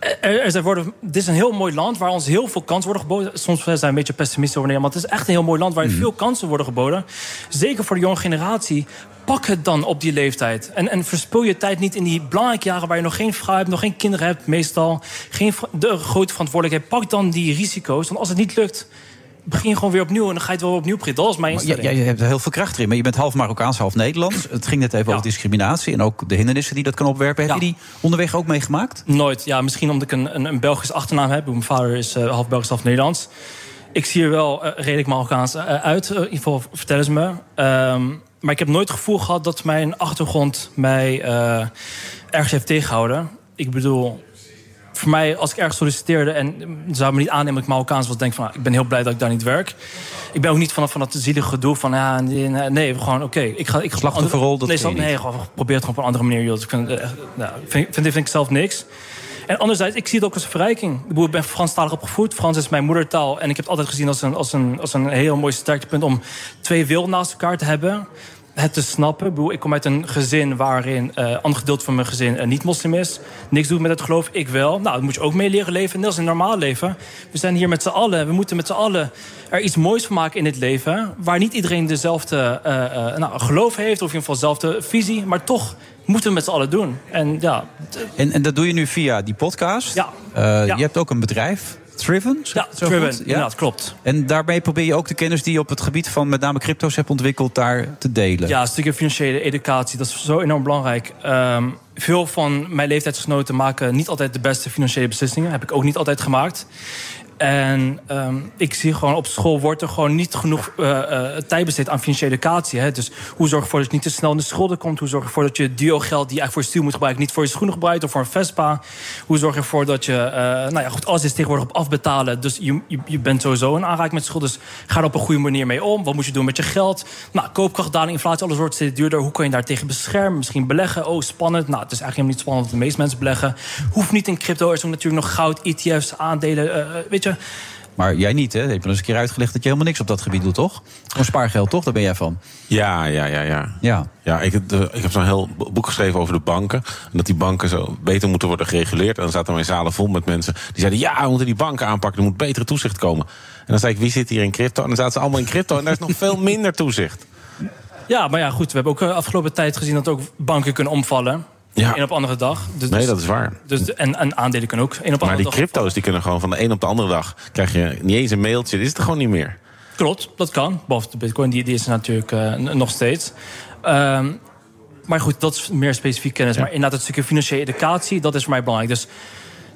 Er, er zijn worden, dit is een heel mooi land waar ons heel veel kansen worden geboden. Soms zijn we een beetje pessimistisch over Nederland. Maar het is echt een heel mooi land waar veel kansen worden geboden. Zeker voor de jonge generatie. Pak het dan op die leeftijd. En, en verspil je tijd niet in die belangrijke jaren... waar je nog geen vrouw hebt, nog geen kinderen hebt, meestal. Geen de grote verantwoordelijkheid. Pak dan die risico's. Want als het niet lukt, begin gewoon weer opnieuw... en dan ga je het wel opnieuw beginnen. Dat was mijn ja, instelling. ja, je hebt er heel veel kracht erin. Maar je bent half Marokkaans, half Nederlands. Het ging net even over discriminatie en ook de hindernissen die dat kan opwerpen. Heb je die onderweg ook meegemaakt? Nooit. Ja, misschien omdat ik een, een, een Belgisch achternaam heb. Mijn vader is eh, half Belgisch, half Nederlands. Ik zie er wel eh, redelijk Marokkaans eh, uit. In ieder geval vertellen ze me. Ehm, maar ik heb nooit het gevoel gehad dat mijn achtergrond mij ergens heeft tegengehouden. Ik bedoel, voor mij, als ik ergens solliciteerde en zou me niet aannemen dat ik Marokkaans was, denk van, nou, ik ben heel blij dat ik daar niet werk. Ik ben ook niet van, van dat zielige gedoe van, ja, nee, nee, gewoon, oké, ik ga, ik ga Slachtofferrol, dat nee, nee, niet. gewoon probeer het gewoon op een andere manier. joh. Ik vind, eh, nou, vind, vind, vind, ik zelf niks. En anderzijds, ik zie het ook als een verrijking. Ik ben Franstalig opgevoed. Frans is mijn moedertaal. En ik heb het altijd gezien als een, als een, als een heel mooi sterktepunt... om twee werelden naast elkaar te hebben. Het te snappen. Ik, kom uit een gezin waarin eh een gedeelte van mijn gezin eh, niet moslim is. Niks doet met het geloof, ik wel. Nou, dat moet je ook mee leren leven. Net als een normaal leven. We zijn hier met z'n allen. We moeten met z'n allen er iets moois van maken in het leven. Waar niet iedereen dezelfde eh, nou, geloof heeft. Of in ieder geval dezelfde visie. Maar toch moeten we met z'n allen doen. En ja, En, en dat doe je nu via die podcast. Ja. Ja. Je hebt ook een bedrijf, Triven. zeg Ja, goed? inderdaad, klopt. En daarmee probeer je ook de kennis die je op het gebied van met name crypto's hebt ontwikkeld, daar te delen. Ja, een stukje financiële educatie, dat is zo enorm belangrijk. Ehm, veel van mijn leeftijdsgenoten maken niet altijd de beste financiële beslissingen. Heb ik ook niet altijd gemaakt. En ehm, ik zie gewoon op school wordt er gewoon niet genoeg eh, tijd besteed aan financiële educatie. Hè? Dus hoe zorg je ervoor dat je niet te snel in de schulden komt? Hoe zorg je ervoor dat je duo-geld die je eigenlijk voor je stuur moet gebruiken... niet voor je schoenen gebruikt of voor een Vespa? Hoe zorg je ervoor dat je... eh, nou ja, goed, alles is tegenwoordig op afbetalen. Dus je, je, bent sowieso in aanraking met schulden. Dus ga er op een goede manier mee om. Wat moet je doen met je geld? Nou, koopkrachtdaling, inflatie, alles wordt steeds duurder. Hoe kan je daar tegen beschermen? Misschien beleggen. Oh, spannend. Nou, het is eigenlijk helemaal niet spannend, want de meeste mensen beleggen. Hoeft niet in crypto. Er is natuurlijk nog goud, ETF's, aandelen. weet je... Maar jij niet, hè? Ik heb wel eens een keer uitgelegd dat je helemaal niks op dat gebied doet, toch? Gewoon spaargeld, toch? Daar ben jij van. Ja, ja, ja, ja. Ja. Ja, ik, heb, de- ik heb zo'n heel boek geschreven over de banken. En dat die banken zo beter moeten worden gereguleerd. En dan zaten mijn zalen vol met mensen die zeiden... ja, we moeten die banken aanpakken, er moet betere toezicht komen. En dan zei ik, wie zit hier in crypto? En dan zaten ze allemaal in crypto en daar is nog veel minder toezicht. Ja, maar ja, goed. We hebben ook de afgelopen tijd gezien dat ook banken kunnen omvallen. Ja. Een op andere dag. Dus, Nee, dat is waar. Dus, en, en aandelen kunnen ook een op Maar andere die dag. crypto's die kunnen gewoon van de een op de andere dag... krijg je niet eens een mailtje, is er gewoon niet meer. Klopt, dat kan. Behalve de bitcoin, die, die is er natuurlijk eh, nog steeds. Ehm, maar goed, dat is meer specifiek kennis. Maar inderdaad, het stukje financiële educatie, dat is voor mij belangrijk. Dus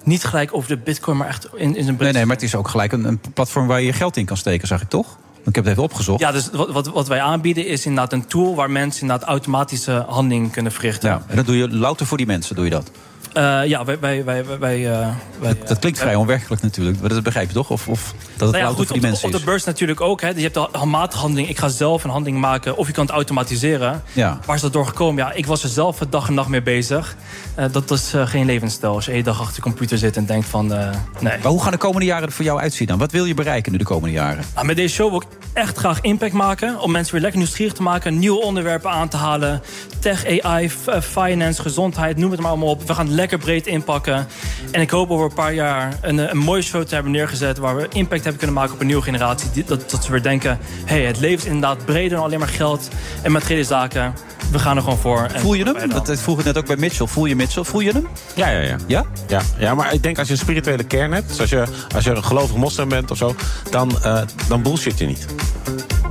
niet gelijk over de bitcoin, maar echt in, in zijn Nee, nee, maar het is ook gelijk een, een platform waar je je geld in kan steken, zag ik toch? Ik heb het even opgezocht. Ja, dus wat, wat, wat wij aanbieden is inderdaad een tool... waar mensen inderdaad automatische handelingen kunnen verrichten. Ja, en dat doe je louter voor die mensen, doe je dat? Eh, ja, wij... wij, wij, wij, eh, wij Dat klinkt vrij onwerkelijk natuurlijk. Maar dat begrijp je toch? Of, of dat het Nou ja, goed, voor die op, mensen op is? de beurs natuurlijk ook. Hè. Je hebt de matige handeling. Ik ga zelf een handeling maken. Of je kan het automatiseren. Ja. Waar is dat door gekomen? Ja, ik was er zelf dag en nacht mee bezig. Eh, dat is eh, geen levensstijl. Als je één dag achter de computer zit en denkt van... eh, nee. Maar hoe gaan de komende jaren er voor jou uitzien dan? Wat wil je bereiken nu de komende jaren? Nou, met deze show wil ik echt graag impact maken. Om mensen weer lekker nieuwsgierig te maken. Nieuwe onderwerpen aan te halen. Tech, AI, finance, gezondheid. Noem het maar allemaal op. We gaan het lekker breed inpakken. En ik hoop over een paar jaar een, een mooie show te hebben neergezet. Waar we impact hebben kunnen maken op een nieuwe generatie. Die- Dat, dat ze weer denken... hey, het leven is inderdaad breder dan alleen maar geld en materiële zaken. We gaan er gewoon voor. Voel je hem? Dat, dat vroeg ik net ook bij Mitchell. Voel je Mitchell? Voel je hem? Ja, ja, ja. Ja? Ja, ja, maar ik denk als je een spirituele kern hebt... dus als je, als je een gelovig moslim bent of zo... dan, eh, dan bullshit je niet.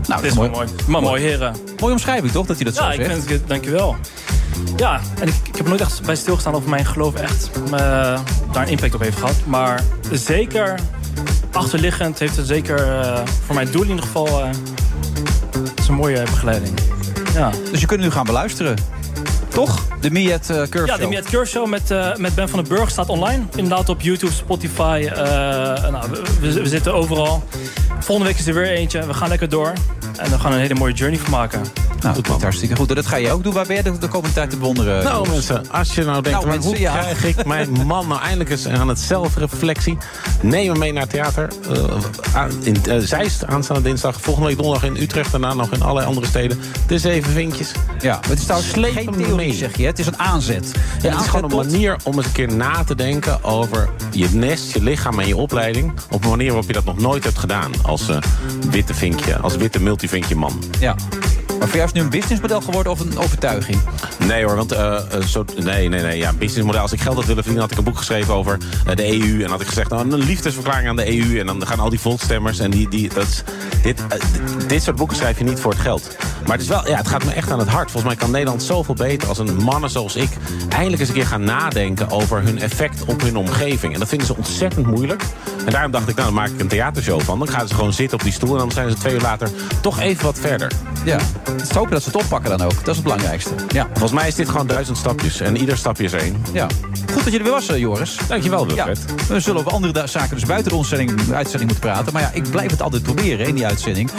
Nou, Dit is wel mooi. Maar mooi, heren. Mooie omschrijving toch, dat hij dat ja, zo ik zegt? vind het, dankjewel. Ja, en ik, ik heb er nooit echt bij stilgestaan of mijn geloof echt eh, daar een impact op heeft gehad. Maar zeker achterliggend heeft het zeker eh, voor mijn doel in ieder geval... eh, het is een mooie begeleiding. Ja. Dus je kunt nu gaan beluisteren. Toch? De Miet uh, Curve Ja, de. Miet Curve Show met, eh, met Ben van den Burg staat online. Inderdaad op YouTube, Spotify. eh, nou, we, zitten overal. Volgende week is er weer eentje. We gaan lekker door. En we gaan een hele mooie journey van maken. Nou, dat klinkt hartstikke goed. En dat ga je ook doen. Waar ben je de, de komende tijd te bewonderen? Nou mensen, als je nou denkt, Nou, mensen, hoe ja. krijg ik mijn [LAUGHS] man nou eindelijk eens aan het zelfreflectie? Neem hem mee naar het theater. aan- in Zeist, aanstaande dinsdag. Volgende week donderdag in Utrecht. Daarna nog in allerlei andere steden. De zeven vinkjes. Ja, het is trouwens Sleep geen hem theorie, mee. zeg je. Het is een aanzet. Ja, het is gewoon een manier om eens een keer na te denken over je nest, je lichaam en je opleiding. Op een manier waarop je dat nog nooit hebt gedaan als eh, witte vinkje, als witte multivinkje man. Ja. Maar voor jou is het nu een businessmodel geworden of een overtuiging? Nee hoor, want eh, eh, zo, nee, nee, nee, ja, businessmodel. Als ik geld had willen verdienen, had ik een boek geschreven over eh, de EU. En had ik gezegd, nou, een liefdesverklaring aan de EU. En dan gaan al die volksstemmers en die, die dat is, dit, eh, dit- dit soort boeken schrijf je niet voor het geld. Maar het is wel, ja, het gaat me echt aan het hart. Volgens mij kan Nederland zoveel beter als een mannen zoals ik eindelijk eens een keer gaan nadenken over hun effect op hun omgeving. En dat vinden ze ontzettend moeilijk. En daarom dacht ik, nou, dan maak ik een theatershow van. Dan gaan ze gewoon zitten op die stoel en dan zijn ze twee uur later toch even wat verder. Ja, het is hopen dat ze het oppakken dan ook. Dat is het belangrijkste. Ja. Volgens mij is dit gewoon duizend stapjes en ieder stapje is één. Ja. Goed dat je er weer was, eh, Joris. Dankjewel, Ja, Wilfred. we zullen over andere zaken dus buiten de uitzending, de uitzending moeten praten. Maar ja, ik blijf het altijd proberen in die uitzending.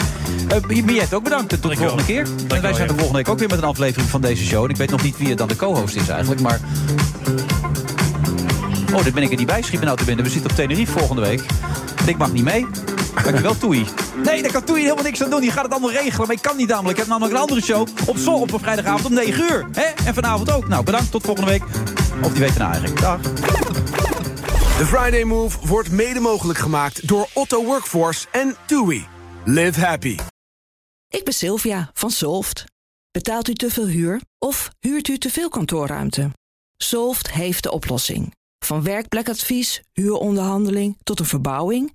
Uh, ook bedankt. Tot de volgende keer. En wij zijn de volgende week ook weer met een aflevering van deze show. En ik weet nog niet wie het dan de co-host is eigenlijk, maar... Oh, dit ben ik er niet bij, schiet me nou te binnen. We zitten op Tenerife volgende week. Ik mag niet mee. Dankjewel, Toei. Nee, daar kan Toei helemaal niks aan doen. Die gaat het allemaal regelen. Maar ik kan niet namelijk. Ik heb namelijk een andere show op Sol op een vrijdagavond om 9 uur. Hè? En vanavond ook. Nou, bedankt. Tot volgende week. Of die weten nou eigenlijk. Dag. De Friday Move wordt mede mogelijk gemaakt door Otto Workforce en TUI. Live happy. Ik ben Sylvia van Solft. Betaalt u te veel huur of huurt u te veel kantoorruimte? Solft heeft de oplossing. Van werkplekadvies, huuronderhandeling tot een verbouwing,